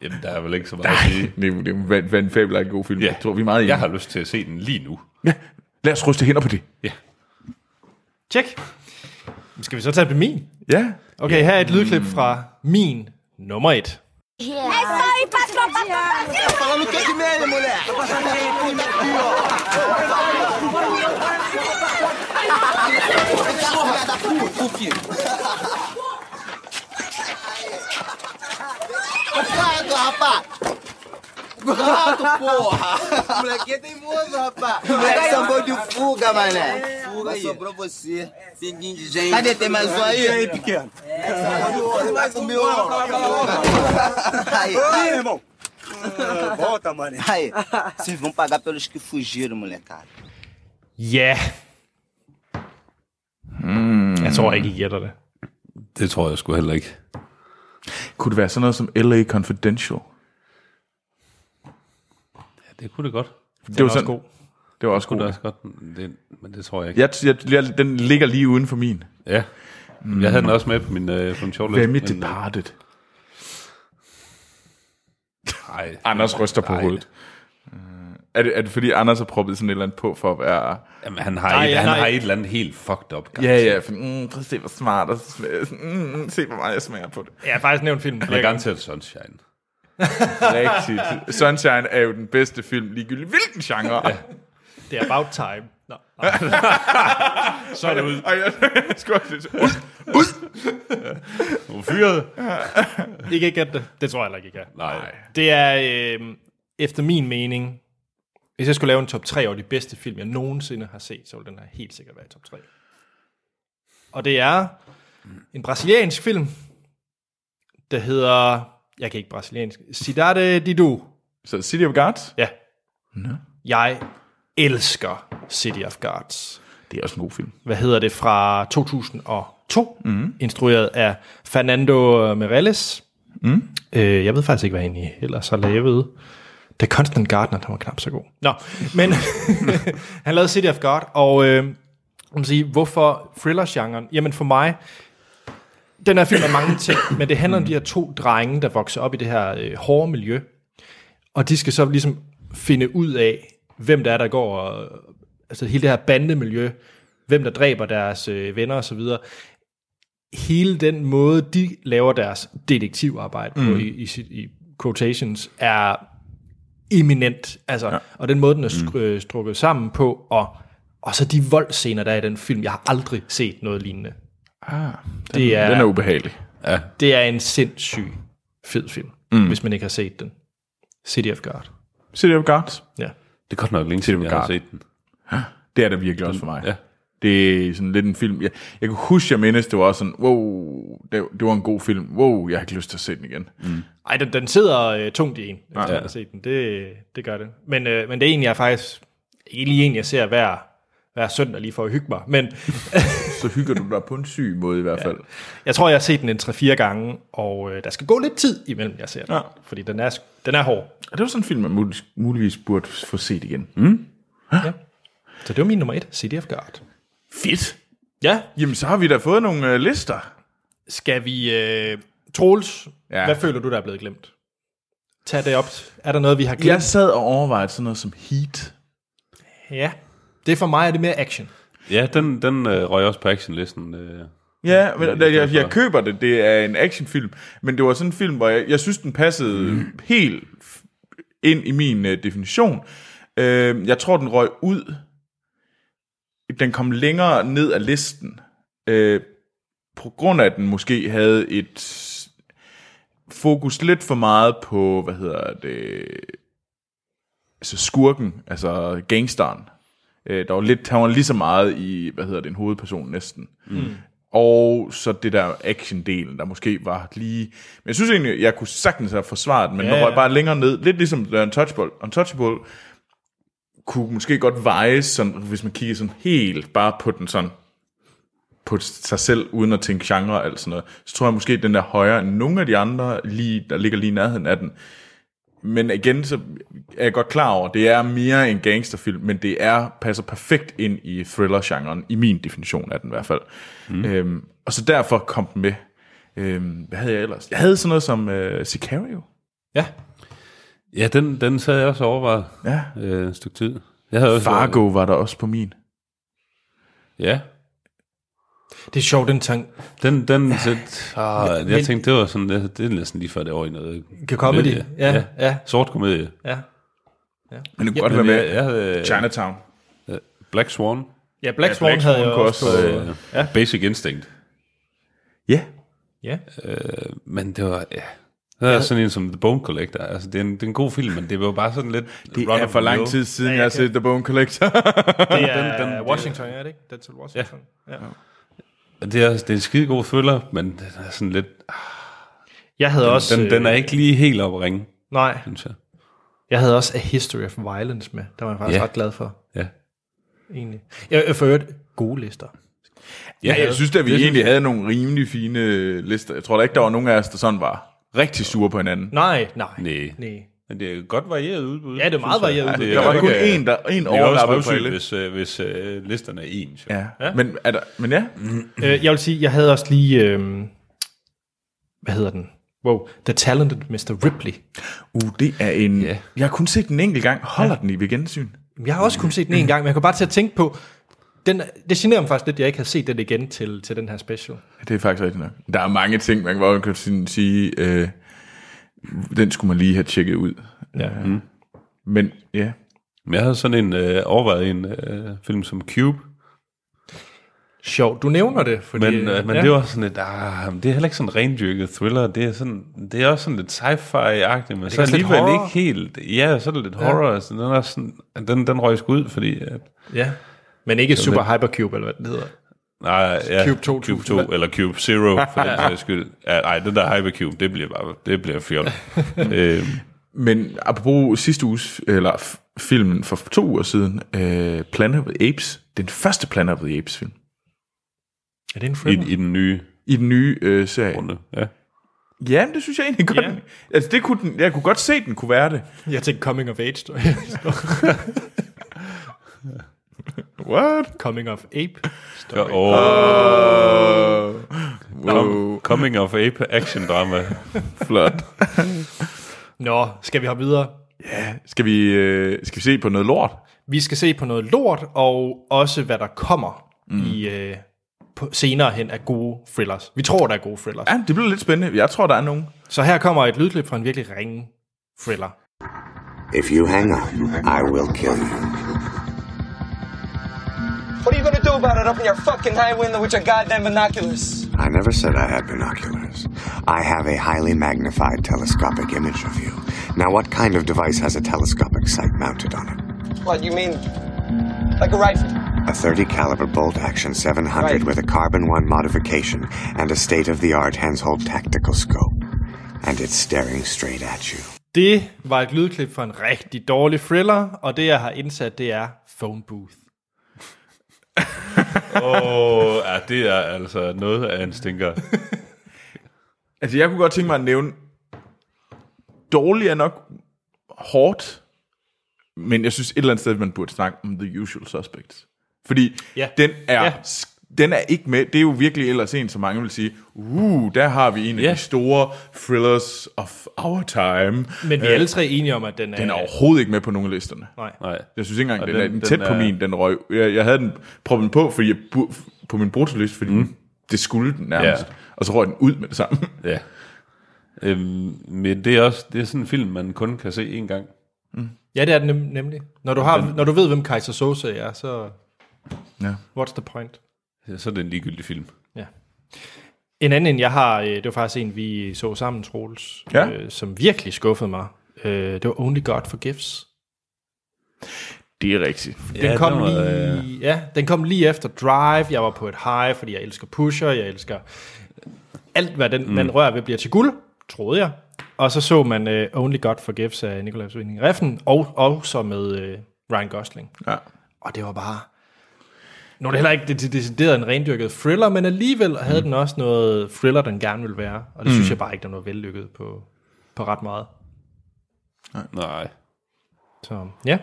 Jamen, der er vel ikke så meget at sige. Det er, det er en van- van fabelagtig god film. Ja. Jeg tror, vi er meget enige. Jeg har lyst til at se den lige nu. Ja. Lad os ryste hænder på det. Ja. Tjek. Skal vi så tage på min? Ja. Okay, her er et lydklip fra min nummer et. É isso aí, patrão, patrão. Falando o que de merda, mulher? Porra da puta, filho. Gato, rapaz. Gato, porra. Moleque é teimoso, rapaz. Moleque sambou de fuga, mané. Fuga aí. Sobrou você. Pinguinho de gente. Cadê? Tem mais um aí? E aí, pequeno? Você vai comer o... Aí. Aí, irmão. Volta, mané. Aí, vocês vão pagar pelos que fugiram, molecada. Ja. Mm. Jeg tror ikke, I gætter det. Det tror jeg sgu heller ikke. Kunne det være sådan noget som L.A. Confidential? Ja, det kunne det godt. Det var også sådan, god. Det var også god. det også godt, det, men det tror jeg ikke. Jeg, jeg, jeg, den ligger lige uden for min. Ja. Mm. Jeg havde den også med på min, øh, på min shortlist. Hvem er øh, Departed? Nej. Anders ryster på Nej. hovedet. Øh, Er det, er det fordi, Anders har proppet sådan et eller andet på for at være... Jamen, han har, Nej, et, han nej. har et eller andet helt fucked up. Ja, ja, for, mm, prøv at se, hvor smart og mm, se, hvor meget jeg smager på det. Jeg har faktisk nævnt filmen Han er gange. garanteret Sunshine. Rigtigt. Sunshine er jo den bedste film, ligegyldigt hvilken genre. Ja. Det er about time. Nå, nej. Så er det ud. Og jeg, skulle lidt ud. Du er fyret. I kan ikke gætte det. Det tror jeg heller ikke, I kan. Nej. Det er, øh, efter min mening, hvis jeg skulle lave en top 3 over de bedste film, jeg nogensinde har set, så ville den her helt sikkert være i top 3. Og det er en brasiliansk film, der hedder, jeg kan ikke brasiliansk, Cidade de Du. Så City of Gods, Ja. Jeg elsker City of Gods. det er også en god film. Hvad hedder det? Fra 2002. Mm. Instrueret af Fernando Meirelles. Mm. Øh, jeg ved faktisk ikke, hvad han ellers har lavet. The Constant Gardener, der var knap så god. Nå, men han lavede City of God, og øh, man sige, hvorfor thriller-genren? Jamen for mig, den her film er mange ting, men det handler om de her to drenge, der vokser op i det her øh, hårde miljø, og de skal så ligesom finde ud af, hvem der er, der går, og, altså hele det her bandemiljø, hvem der dræber deres øh, venner og så videre. Hele den måde, de laver deres detektivarbejde på i, i, sit- i quotations, er eminent. Altså, ja. Og den måde, den er sk- øh, strukket sammen på, og, og så de voldscener, der er i den film, jeg har aldrig set noget lignende. Ah, Det er, Den er ubehagelig. Ja. det er en sindssyg fed film, mm. hvis man ikke har set den. City of God. City of Gods, Ja. Det er godt nok længe siden, jeg har set den. det er der virkelig også for mig. Ja. Det er sådan lidt en film. Jeg, jeg kan huske, jeg mindes, det var sådan, wow, det, det var en god film. Wow, jeg har ikke lyst til at se den igen. Mm. Ej, den, den sidder øh, tungt i en, efter Ja. ja. har set den. Det, det gør det. Men, øh, men det er en, jeg faktisk ikke lige en, jeg ser hver, hver søndag lige for at hygge mig. Men Så hygger du dig på en syg måde i hvert fald. jeg tror, jeg har set den en 3-4 gange, og øh, der skal gå lidt tid imellem, jeg ser den. Ja. Fordi den er, den er hård. Og det var sådan en film, man mulig, muligvis burde få set igen. Mm. Så det var min nummer et, City of God. Fedt. Ja, Jamen, så har vi da fået nogle øh, lister. skal vi... Øh, Troels, Ja. ja. hvad føler du, der er blevet glemt? Tag det op. Er der noget, vi har glemt? Jeg sad og overvejede sådan noget som Heat. Ja. Det er for mig er det mere action. Ja, den, den øh, røg også på actionlisten. Øh. Ja, men jeg, jeg, jeg køber det. Det er en actionfilm. Men det var sådan en film, hvor jeg, jeg synes, den passede mm. helt ind i min uh, definition. Uh, jeg tror, den røg ud. Den kom længere ned af listen. Uh, på grund af, at den måske havde et fokus lidt for meget på, hvad hedder det, altså skurken, altså gangsteren. Øh, der var lidt, han var lige så meget i, hvad hedder det, en hovedperson næsten. Mm. Og så det der action-delen, der måske var lige... Men jeg synes egentlig, jeg kunne sagtens have forsvaret den, men Ja, ja, ja. røg bare længere ned. Lidt ligesom The Untouchable. Untouchable kunne måske godt vejes, sådan, hvis man kigger sådan helt bare på den sådan på sig selv, uden at tænke genre og alt sådan noget, så tror jeg måske, at den er højere end nogle af de andre, lige, der ligger lige i nærheden af den. Men igen, så er jeg godt klar over, det er mere en gangsterfilm, men det er passer perfekt ind i thriller-genren, i min definition af den i hvert fald. Mm. Øhm, og så derfor kom den med. Øhm, hvad havde jeg ellers? Jeg havde sådan noget som øh, Sicario. Ja. Ja, den, den sad jeg også og overvejet Ja. øh, et stykke tid. Jeg havde også Fargo var der også på min. Ja, Det er sjovt, den tank. den, den set, ah, jeg men- tænkte, det var sådan, det, det er næsten lige før det over i noget Comedy. Ja, ja. ja. Sort komedie. Ja, Men det kunne Ja, godt være jeg, med jeg havde, Chinatown. Black Swan, ja Black Ja, Swan Black havde Swan jeg kunne også også, øh, ja. Basic Instinct. Ja. ja. Men det var, ja, det er sådan en som The Bone Collector. Altså, det er en, det er en god film, men det var bare sådan lidt... Det run er for lang tid siden, Ja, jeg har jeg kan- set The Bone Collector. Det er den- den- Washington, er det ikke? Denzel Washington. Ja. ja. Det er, det er en skide god thriller, men den er sådan lidt... Jeg havde også... Den, den er øh, ikke lige helt op at ringe, Nej, synes jeg. jeg havde også A History of Violence med. Der var jeg faktisk Ja. ret glad for, Ja. egentlig. Jeg jeg for øvrigt gode lister. Ja, jeg synes at vi Det egentlig havde nogle rimelig fine lister. Jeg tror da ikke, der var nogen af os, der sådan var rigtig sure på hinanden. Nej, nej. Nej. nej. Men det er godt varieret udbud. Ja, det er meget varieret udbud. det Der er var kun en, der en er overlappede på alle. hvis, øh, hvis øh, listerne er ens. Ja. ja. Men, er der, men ja, Øh, jeg vil sige, jeg havde også lige... Øh, hvad hedder den? Wow, The Talented Mr. Ripley. uh, det er en... Ja. Jeg har kun set den en enkelt gang. Holder den i ved gensyn? Jeg har også kun set den en gang, men jeg kan bare til at tænke på... Den, det generer mig faktisk lidt, at jeg ikke har set den igen til, til den her special. Det er faktisk rigtigt nok. Der er mange ting, man kan godt sige, øh, den skulle man lige have tjekket ud. Ja. Mm. Men ja, Men jeg havde sådan en øh, overvejet en øh, film som Cube, Sjovt, du nævner det, fordi... men, øh, men ja. det var sådan lidt, ah, det er heller ikke sådan en rendyrket thriller, det er, sådan, det er også sådan lidt sci-fi-agtigt, men så også lidt alligevel ikke helt, ja, så er det lidt horror, altså, den, er sådan, den, den røg sgu ud, fordi, at, Ja, men ikke Super Hypercube, eller hvad den hedder. Nej, ja, Cube 2000. Cube 2, eller Cube Zero, for den sags skyld. Ja, nej, den der Hypercube, det bliver bare, det bliver fjollet. øhm, men apropos sidste uges, eller filmen for to uger siden, øh, Planet of the Apes, den første Planet of the Apes film, Er det en i, thriller? i den nye i den nye øh, serie. runde, ja. Ja, men det synes jeg egentlig godt. Ja. Altså, det kunne den, jeg kunne godt se, den kunne være det. Jeg tænkte Coming of Age. story. What? Coming of Ape. Og, Uh, wow, Coming of Ape action drama. flot. Nå, skal vi hoppe videre? Skal vi, øh, skal vi se på noget lort? Vi skal se på noget lort, og også hvad der kommer mm. i øh, på, senere hen af gode thrillers. Vi tror, der er gode thrillers. Ja, det bliver lidt spændende. Jeg tror, der er nogen. Så her kommer et lydklip fra en virkelig ringe thriller. If you hang up, I will kill you. What are you gonna do about it up in your fucking high window with your goddamn binoculars? I never said I had binoculars. I have a highly magnified telescopic image of you. Now, what kind of device has a telescopic sight mounted on it? What, you mean like a rifle? A 30 caliber bolt action 700 Right. with a carbon 1 modification and a state of the art Hensoldt tactical scope. And it's staring straight at you. Det var et lydklip fra en rigtig dårlig thriller, og det jeg har indsat, det er Phone Booth. Åh, oh, ja, det er altså noget af en stinker. Altså, jeg kunne godt tænke mig at nævne, dårlig er nok hårdt, men jeg synes et eller andet sted, man burde snakke om The Usual Suspects. Fordi Ja. den, er, Ja. Den er ikke med. Det er jo virkelig ellers en, som mange vil sige, uh, der har vi en af Ja. de store thrillers of our time. Men vi er alle tre enige om, at den er... Den er overhovedet ikke med på nogen af listerne. Nej. Nej. Jeg synes ikke engang, den, den- er den, den tæt på er- min, den røg. Jeg, jeg havde den proppet på, fordi jeg, på min brutolist, fordi mm. det skulle den nærmest. Ja. Og så røg den ud med det samme. Ja. Øhm, men det er også det er sådan en film, man kun kan se én gang. Ja, det er den nem- nemlig. Når du, har, når du ved, hvem Kaiser Sose er, så Ja. what's the point? Så er det en ligegyldig film. Ja. En anden, jeg har, øh, det var faktisk en, vi så sammen, Troels, Ja. øh, som virkelig skuffede mig. Øh, det var Only God Forgives. Det er rigtigt. Den Ja, kom den var, lige, ja, den kom lige efter Drive. Jeg var på et high, fordi jeg elsker Pusher, jeg elsker alt, hvad den, mm. man rører ved, bliver til guld, troede jeg. Og så så man uh, Only God Forgives af Nicolas Winding Refn, og også med uh, Ryan Gosling. Ja. Og det var bare... Nu er det heller ikke det, det decideret en rendyrket thriller, men alligevel havde mm. den også noget thriller, den gerne ville være. Og det mm. synes jeg bare ikke, der var vellykket på, på ret meget. Nej. Så ja.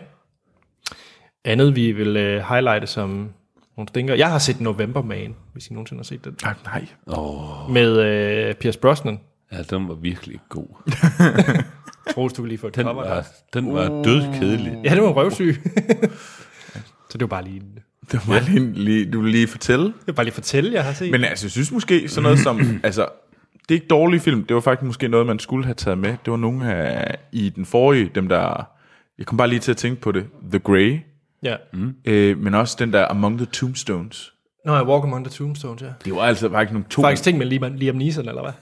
Andet vi vil uh, highlighte som nogle stinker. Jeg har set November Man, hvis I nogensinde har set den. Nej, nej. Oh. Med uh, Pierce Brosnan. Ja, den var virkelig god. Troels, du lige få et Den cover der. var, den var dødkedelig. Ja, det var røvsyg. Så det var bare lige... Det var ja. lige, lige, du vil lige fortælle. Det var bare lige fortælle, jeg har set. Men altså, jeg synes måske sådan noget som... altså, det er ikke dårlig film. Det var faktisk måske noget, man skulle have taget med. Det var nogle af, i den forrige, dem der... Jeg kom bare lige til at tænke på det. The Grey. Ja. Mm. Øh, men også den der Among the Tombstones. Nå, jeg Walk Among the Tombstones, ja. Det var altså faktisk nogle to... Faktisk ting med Liam, Liam Neeson, eller hvad?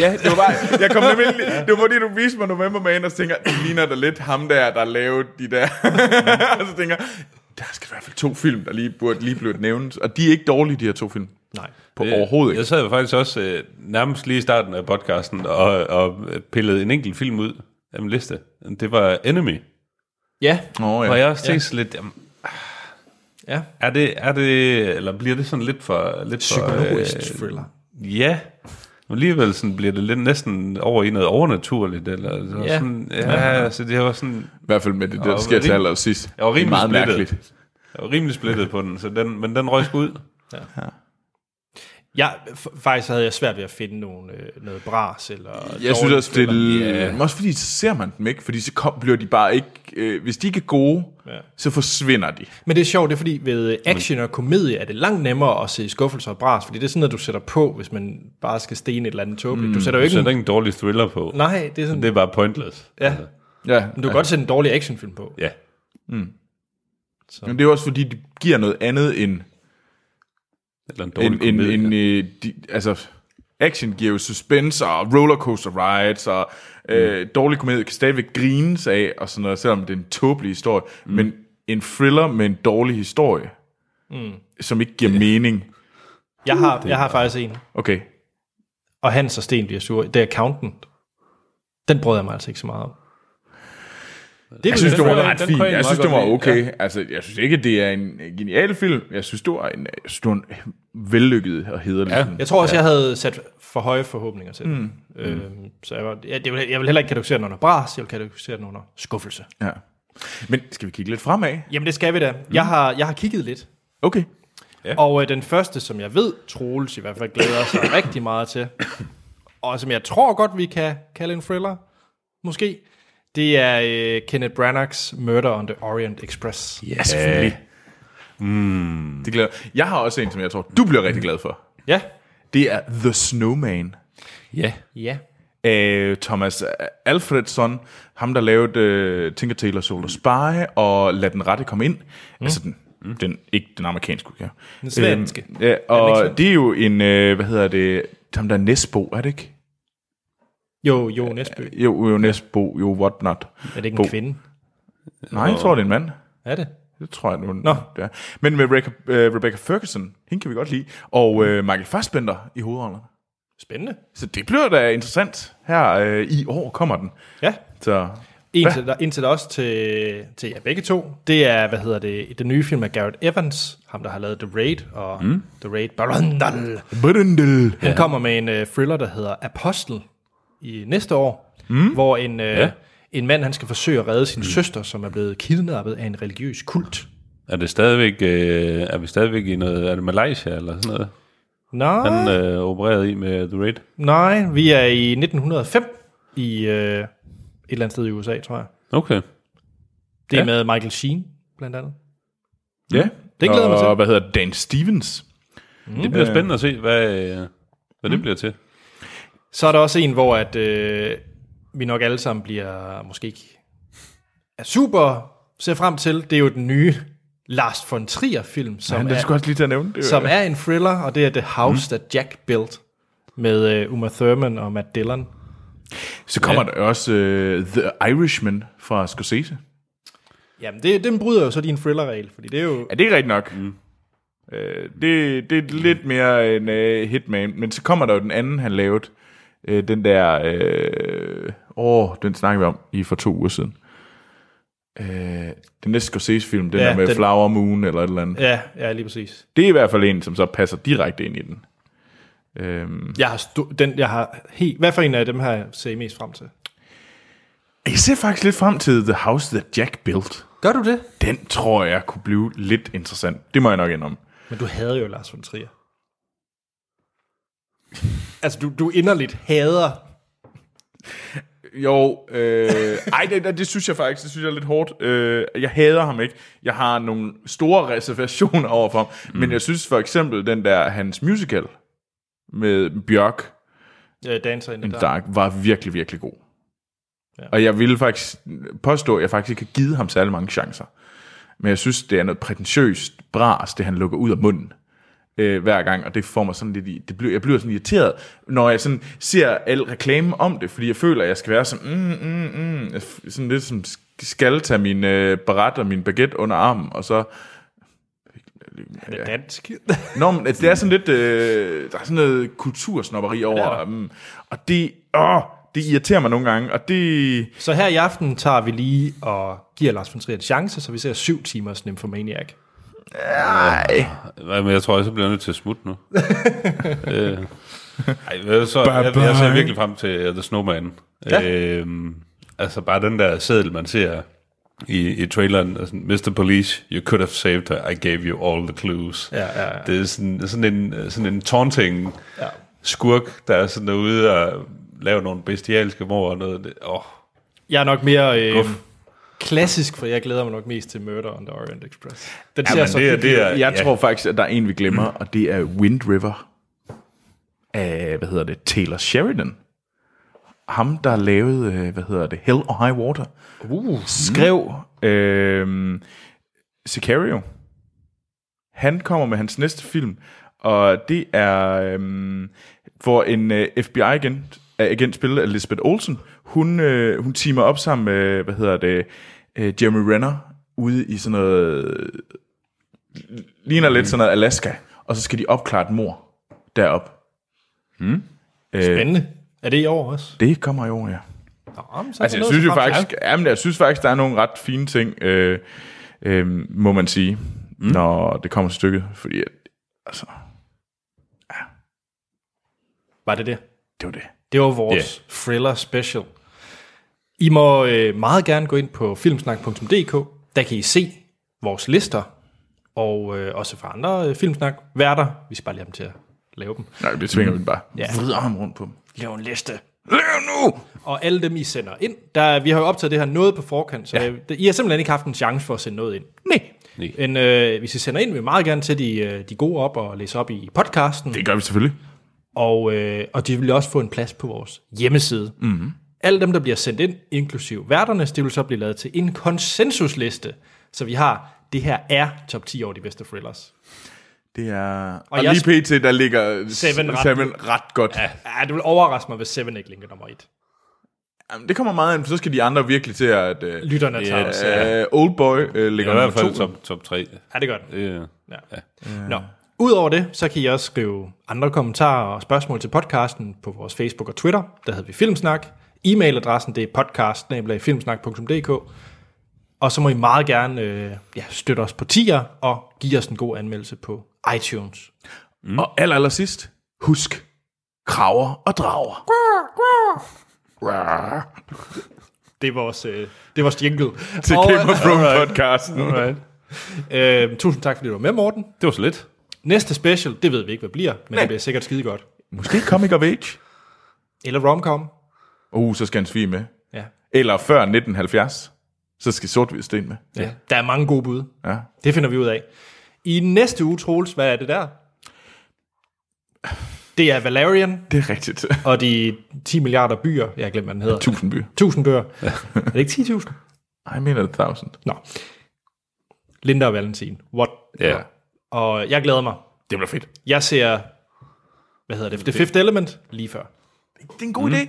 Ja, det var bare, jeg kom nemlig, det var fordi, du viste mig November Man, og så tænker, det ligner da lidt ham der, der lavede de der. og så tænker jeg, der skal i hvert fald to film, der lige burde lige blive nævnt. Og de er ikke dårlige, de her to film. Nej. På øh, overhovedet ikke. Jeg sad faktisk også øh, nærmest lige i starten af podcasten og, og pillede en enkelt film ud af min liste. Det var Enemy. Ja. Oh, ja. Hvor jeg også Ja. tænkte ja. lidt, jamen, Ja. er det, er det, eller bliver det sådan lidt for... Lidt Psykologisk for, thriller. Ja. Og alligevel sådan bliver det lidt næsten over i noget overnaturligt. Eller, så Ja. Sådan, ja, ja, så det var sådan... I hvert fald med det, der Jeg sker til allersidst. Jeg var Det er rimelig meget splittet. mærkeligt. Jeg var rimelig splittet på den, så den, men den røg ud. Ja. Ja, faktisk havde jeg svært ved at finde nogle, øh, noget bras eller Jeg synes også, det er... Yeah. Også fordi, så ser man dem ikke, fordi så kom, bliver de bare ikke... Øh, hvis de ikke er gode, Ja. ja. så forsvinder de. Men det er sjovt, det er fordi ved action og komedie er det langt nemmere at se skuffelser og bras, fordi det er sådan noget, du sætter på, hvis man bare skal stene et eller andet tåbeligt. Mm, du sætter jo Du ikke sætter en, ikke en dårlig thriller på. Nej, det er sådan... Det er bare pointless. Ja, Ja, men du kan godt sætte en dårlig actionfilm på. Ja. Så. Men det er også fordi, de giver noget andet end... Eller en dårlig En, en, komedie. en, øh, de, altså, action giver jo suspense og rollercoaster rides, og øh, dårlig komedie kan stadigvæk grines af, og sådan noget, selvom det er en tåbelig historie. Mm. Men en thriller med en dårlig historie, mm. som ikke giver mening. Jeg har, jeg har faktisk en, Okay. og Hans og Sten bliver sure. Det er Accountant. Den brød jeg mig altså ikke så meget om. Det Jeg synes, det var ret fint. jeg synes, det var okay. Altså, jeg synes ikke, det er en genial film. Jeg synes, det var en, jeg synes, det var en vellykket og hederlig Ja. film. Jeg tror også, jeg havde sat for høje forhåbninger til den. Øhm, så jeg, var, jeg, jeg, vil, jeg vil heller ikke kategorisere den under bras, jeg vil kategorisere den under skuffelse. Ja. Men skal vi kigge lidt fremad? Jamen det skal vi da. Jeg, har, jeg har kigget lidt. Okay. Ja. Og øh, den første, som jeg ved, Troels i hvert fald glæder sig rigtig meget til, og som jeg tror godt, vi kan kalde en thriller, måske, det er øh, Kenneth Branaghs Murder on the Orient Express. Ja, selvfølgelig. Mm. Det glæder. Jeg har også en, som jeg tror, du bliver rigtig glad for. Ja. Det er The Snowman. Ja. Ja. Af Thomas Alfredson. Ham, der lavede uh, Tinker Tailor Soldier Spy og Lad den rette komme ind. Mm. Altså den, den, ikke den amerikanske udgave. Den svenske. Øhm, ja, og det er jo en, uh, hvad hedder det, ham der er Nesbo, er det ikke? Jo, jo, Næsbø. Jo, jo Nesbo, jo what not. Er det ikke Bo. en kvinde? Nej, jeg tror, det er en mand. Er det? Det tror jeg nu. Nå. Er. Men med Rebecca, uh, Rebecca Ferguson, hende kan vi godt lide. Og uh, Michael Fassbender i hovedrollerne. Spændende. Så det bliver da interessant. Her uh, i år kommer den. Ja. Så En til, der, en til også til, til jer begge to, det er, hvad hedder det, den nye film af Garrett Evans, ham der har lavet The Raid og mm. The Raid Barandal. Brindel. Han kommer med en uh, thriller, der hedder Apostel i næste år, mm. hvor en, uh, ja. en mand, han skal forsøge at redde sin mm. søster, som er blevet kidnappet af en religiøs kult. Er det stadigvæk, øh, er vi stadigvæk i noget, er det Malaysia eller sådan noget? Nej, Han øh, opereret i med The Raid. nej, vi er i 1905 i uh, et eller andet sted i USA, tror jeg. Okay. Det er Ja. med Michael Sheen, blandt andet. Ja. Det glæder jeg mig til. Og hvad hedder? Dan Stevens. Det bliver spændende at se, hvad, øh, hvad det bliver til. Så er der også en, hvor at, øh, vi nok alle sammen bliver måske ikke er super ser frem til. Det er jo den nye Lars von Trier film, som, Han er er, også lige til at nævne. Det, som er en thriller, og det er The House mm. That Jack Built med øh, Uma Thurman og Matt Dillon. Så kommer ja. der også uh, The Irishman fra Scorsese. Jamen, det, den bryder jo så din thriller-regel, fordi det er jo... Ja, det er rigtigt nok. Mm. Øh, det, det er lidt mere en uh, Hitman, men så kommer der jo den anden, han lavede. Øh, den der... Øh, åh, den snakker vi om i for to uger siden. Øh, den næste Scorsese-film, den Ja, der med den- Flower Moon eller et eller andet. Ja, ja, lige præcis. Det er i hvert fald en, som så passer direkte ind i den. Øhm, Jeg har, stu- den, jeg har helt... Hvad for en af dem har jeg set mest frem til? jeg ser faktisk lidt frem til The House That Jack Built. Gør du det? Den tror jeg kunne blive lidt interessant. Det må jeg nok indrømme. Men du havde jo Lars von Trier. Altså, du, du inderligt hader... Jo, øh, ej, det, det, det synes jeg faktisk, det synes jeg er lidt hårdt. Øh, jeg hader ham ikke. Jeg har nogle store reservationer over for ham. Mm. Men jeg synes for eksempel, den der, hans musical med Bjørk, Øh, danser in the in dark. Dark, var virkelig, virkelig god. Ja. Og jeg ville faktisk påstå, at jeg faktisk ikke har givet ham særlig mange chancer. Men jeg synes, det er noget prætentiøst bras, det han lukker ud af munden øh, hver gang, og det får mig sådan lidt i, det bliver, jeg bliver sådan irriteret, når jeg sådan ser al reklame om det, fordi jeg føler, at jeg skal være sådan, mm, mm, mm, sådan lidt som skal tage min øh, barat og min baguette under armen, og så Er det dansk? Nå, men det er sådan lidt, øh, der er sådan noget kultursnopperi over, um, og det, åh, det irriterer mig nogle gange, og det, Så her i aften tager vi lige og giver Lars von Trier en chance, så vi ser syv timers Nymphomaniac. Nej, Nej, men jeg tror, jeg så bliver nødt til at smutte nu. øh, ej, så, jeg, jeg ser virkelig frem til uh, The Snowman. Ja. Øhm, altså bare den der seddel, man ser i, i traileren. Altså, Mr. Police, you could have saved her. I gave you all the clues. Ja, ja, ja. Det er sådan, sådan en, sådan en taunting Ja. skurk, der er sådan derude og laver nogle bestialske mord og noget. Det, åh, Jeg er nok mere øh. Klassisk, for jeg glæder mig nok mest til Murder on the Orient Express. Den Jamen, så det er- det er- jeg ja. tror faktisk, at der er en, vi glemmer, og det er Wind River af, hvad hedder det, Taylor Sheridan. Ham, der lavede, øh, hvad hedder det, Hell or High Water, Uh, skrev øh, Sicario. Han kommer med hans næste film, og det er, øh, hvor en øh, FBI-agent, agent spillet af Elizabeth Olsen, hun, øh, hun teamer op sammen med, hvad hedder det, øh, Jeremy Renner, ude i sådan noget, ligner lidt sådan noget Alaska, og så skal de opklare et mor derop. Hmm? Øh, spændende. Er det i år også? det kommer i år, ja. Nå, men så Altså, jeg synes jo faktisk, jamen, jeg synes faktisk, der er nogle ret fine ting, øh, øh, må man sige, mm. når det kommer til stykket, fordi altså, Var det det? det var det. Det var vores yeah. thriller special. I må øh, meget gerne gå ind på filmsnak.dk. Der kan I se vores lister, og øh, også fra andre øh, filmsnak værter. Vi skal bare lige have dem til at lave dem. Nej, det tvinger mm. vi bare. Ja. Vrider ham rundt på dem. Lav en liste. Lav nu! Og alle dem, I sender ind. Der, vi har jo optaget det her noget på forkant, så Ja. ja. det, I har simpelthen ikke haft en chance for at sende noget ind. Nej. Nej. Men øh, hvis I sender ind, vil vi meget gerne til de, øh, de gode op og læse op i podcasten. Det gør vi selvfølgelig. Og, øh, og de vil også få en plads på vores hjemmeside. Mm-hmm. Alle dem, der bliver sendt ind, inklusiv værternes, det vil så blive lavet til en konsensusliste. Så vi har, det her er top 10 over de bedste thrillers. Det er... Og, Og lige pt. der ligger Seven ret- Seven ret godt. Ja. Ja, det vil overraske mig, hvis Seven ikke linker nummer 1. Jamen, det kommer meget ind, for så skal de andre virkelig til at... Uh, Lytterne tager os. Ja. uh, Old Boy uh, det ligger er i hvert fald to. top, top 3. ja, det gør den. Det, Ja. Ja. Nå. Udover det, så kan I også skrive andre kommentarer og spørgsmål til podcasten på vores Facebook og Twitter. Der hedder vi Filmsnak. E-mailadressen det er podcast Og så må I meget gerne øh, ja, støtte os på tier og give os en god anmeldelse på iTunes. Mm. Og aller, aller sidst, husk, kraver og drager. Det er vores, øh, det er vores jingle. Til Game of Thrones podcasten. Alright. Øh, tusind tak, fordi du var med, Morten. det var så lidt. Næste special, det ved vi ikke, hvad bliver, men det bliver sikkert skide godt. Måske Comic of Age. Eller romcom. Uh, så skal han svige med. Ja. Eller før 1970. Så skal sort sten med. ja. Der er mange gode bud. Ja. Det finder vi ud af. I næste uge, Troels, hvad er det der? Det er Valerian Det er rigtigt. og de 10 milliarder byer. Jeg har glemt, hvad den hedder. Tusind byer. 1000 byer. er det ikke 10.000? Ej, jeg mener det er 1000. Nå. Linda og Valentin. What? Ja. Og jeg glæder mig. Det bliver fedt. Jeg ser, hvad hedder det? The Fifth Element lige før. Det er en god mm. idé.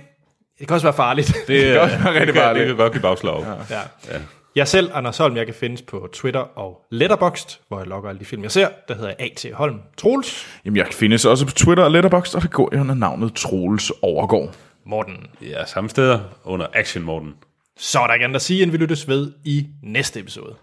Det kan også være farligt. Det, kan også være rigtig det, kan, farligt. det kan godt give bagslag. Ja. ja. Ja. Jeg selv, Anders Holm, jeg kan findes på Twitter og Letterboxd, hvor jeg logger alle de film, jeg ser. Der hedder jeg A.T. Holm. Troels. Jamen, jeg findes også på Twitter og Letterboxd, og det går jeg under navnet Troels Overgaard. Morten. Ja, samme steder under Action Morten. Så er der ikke andet at sige, end vi lyttes ved i næste episode.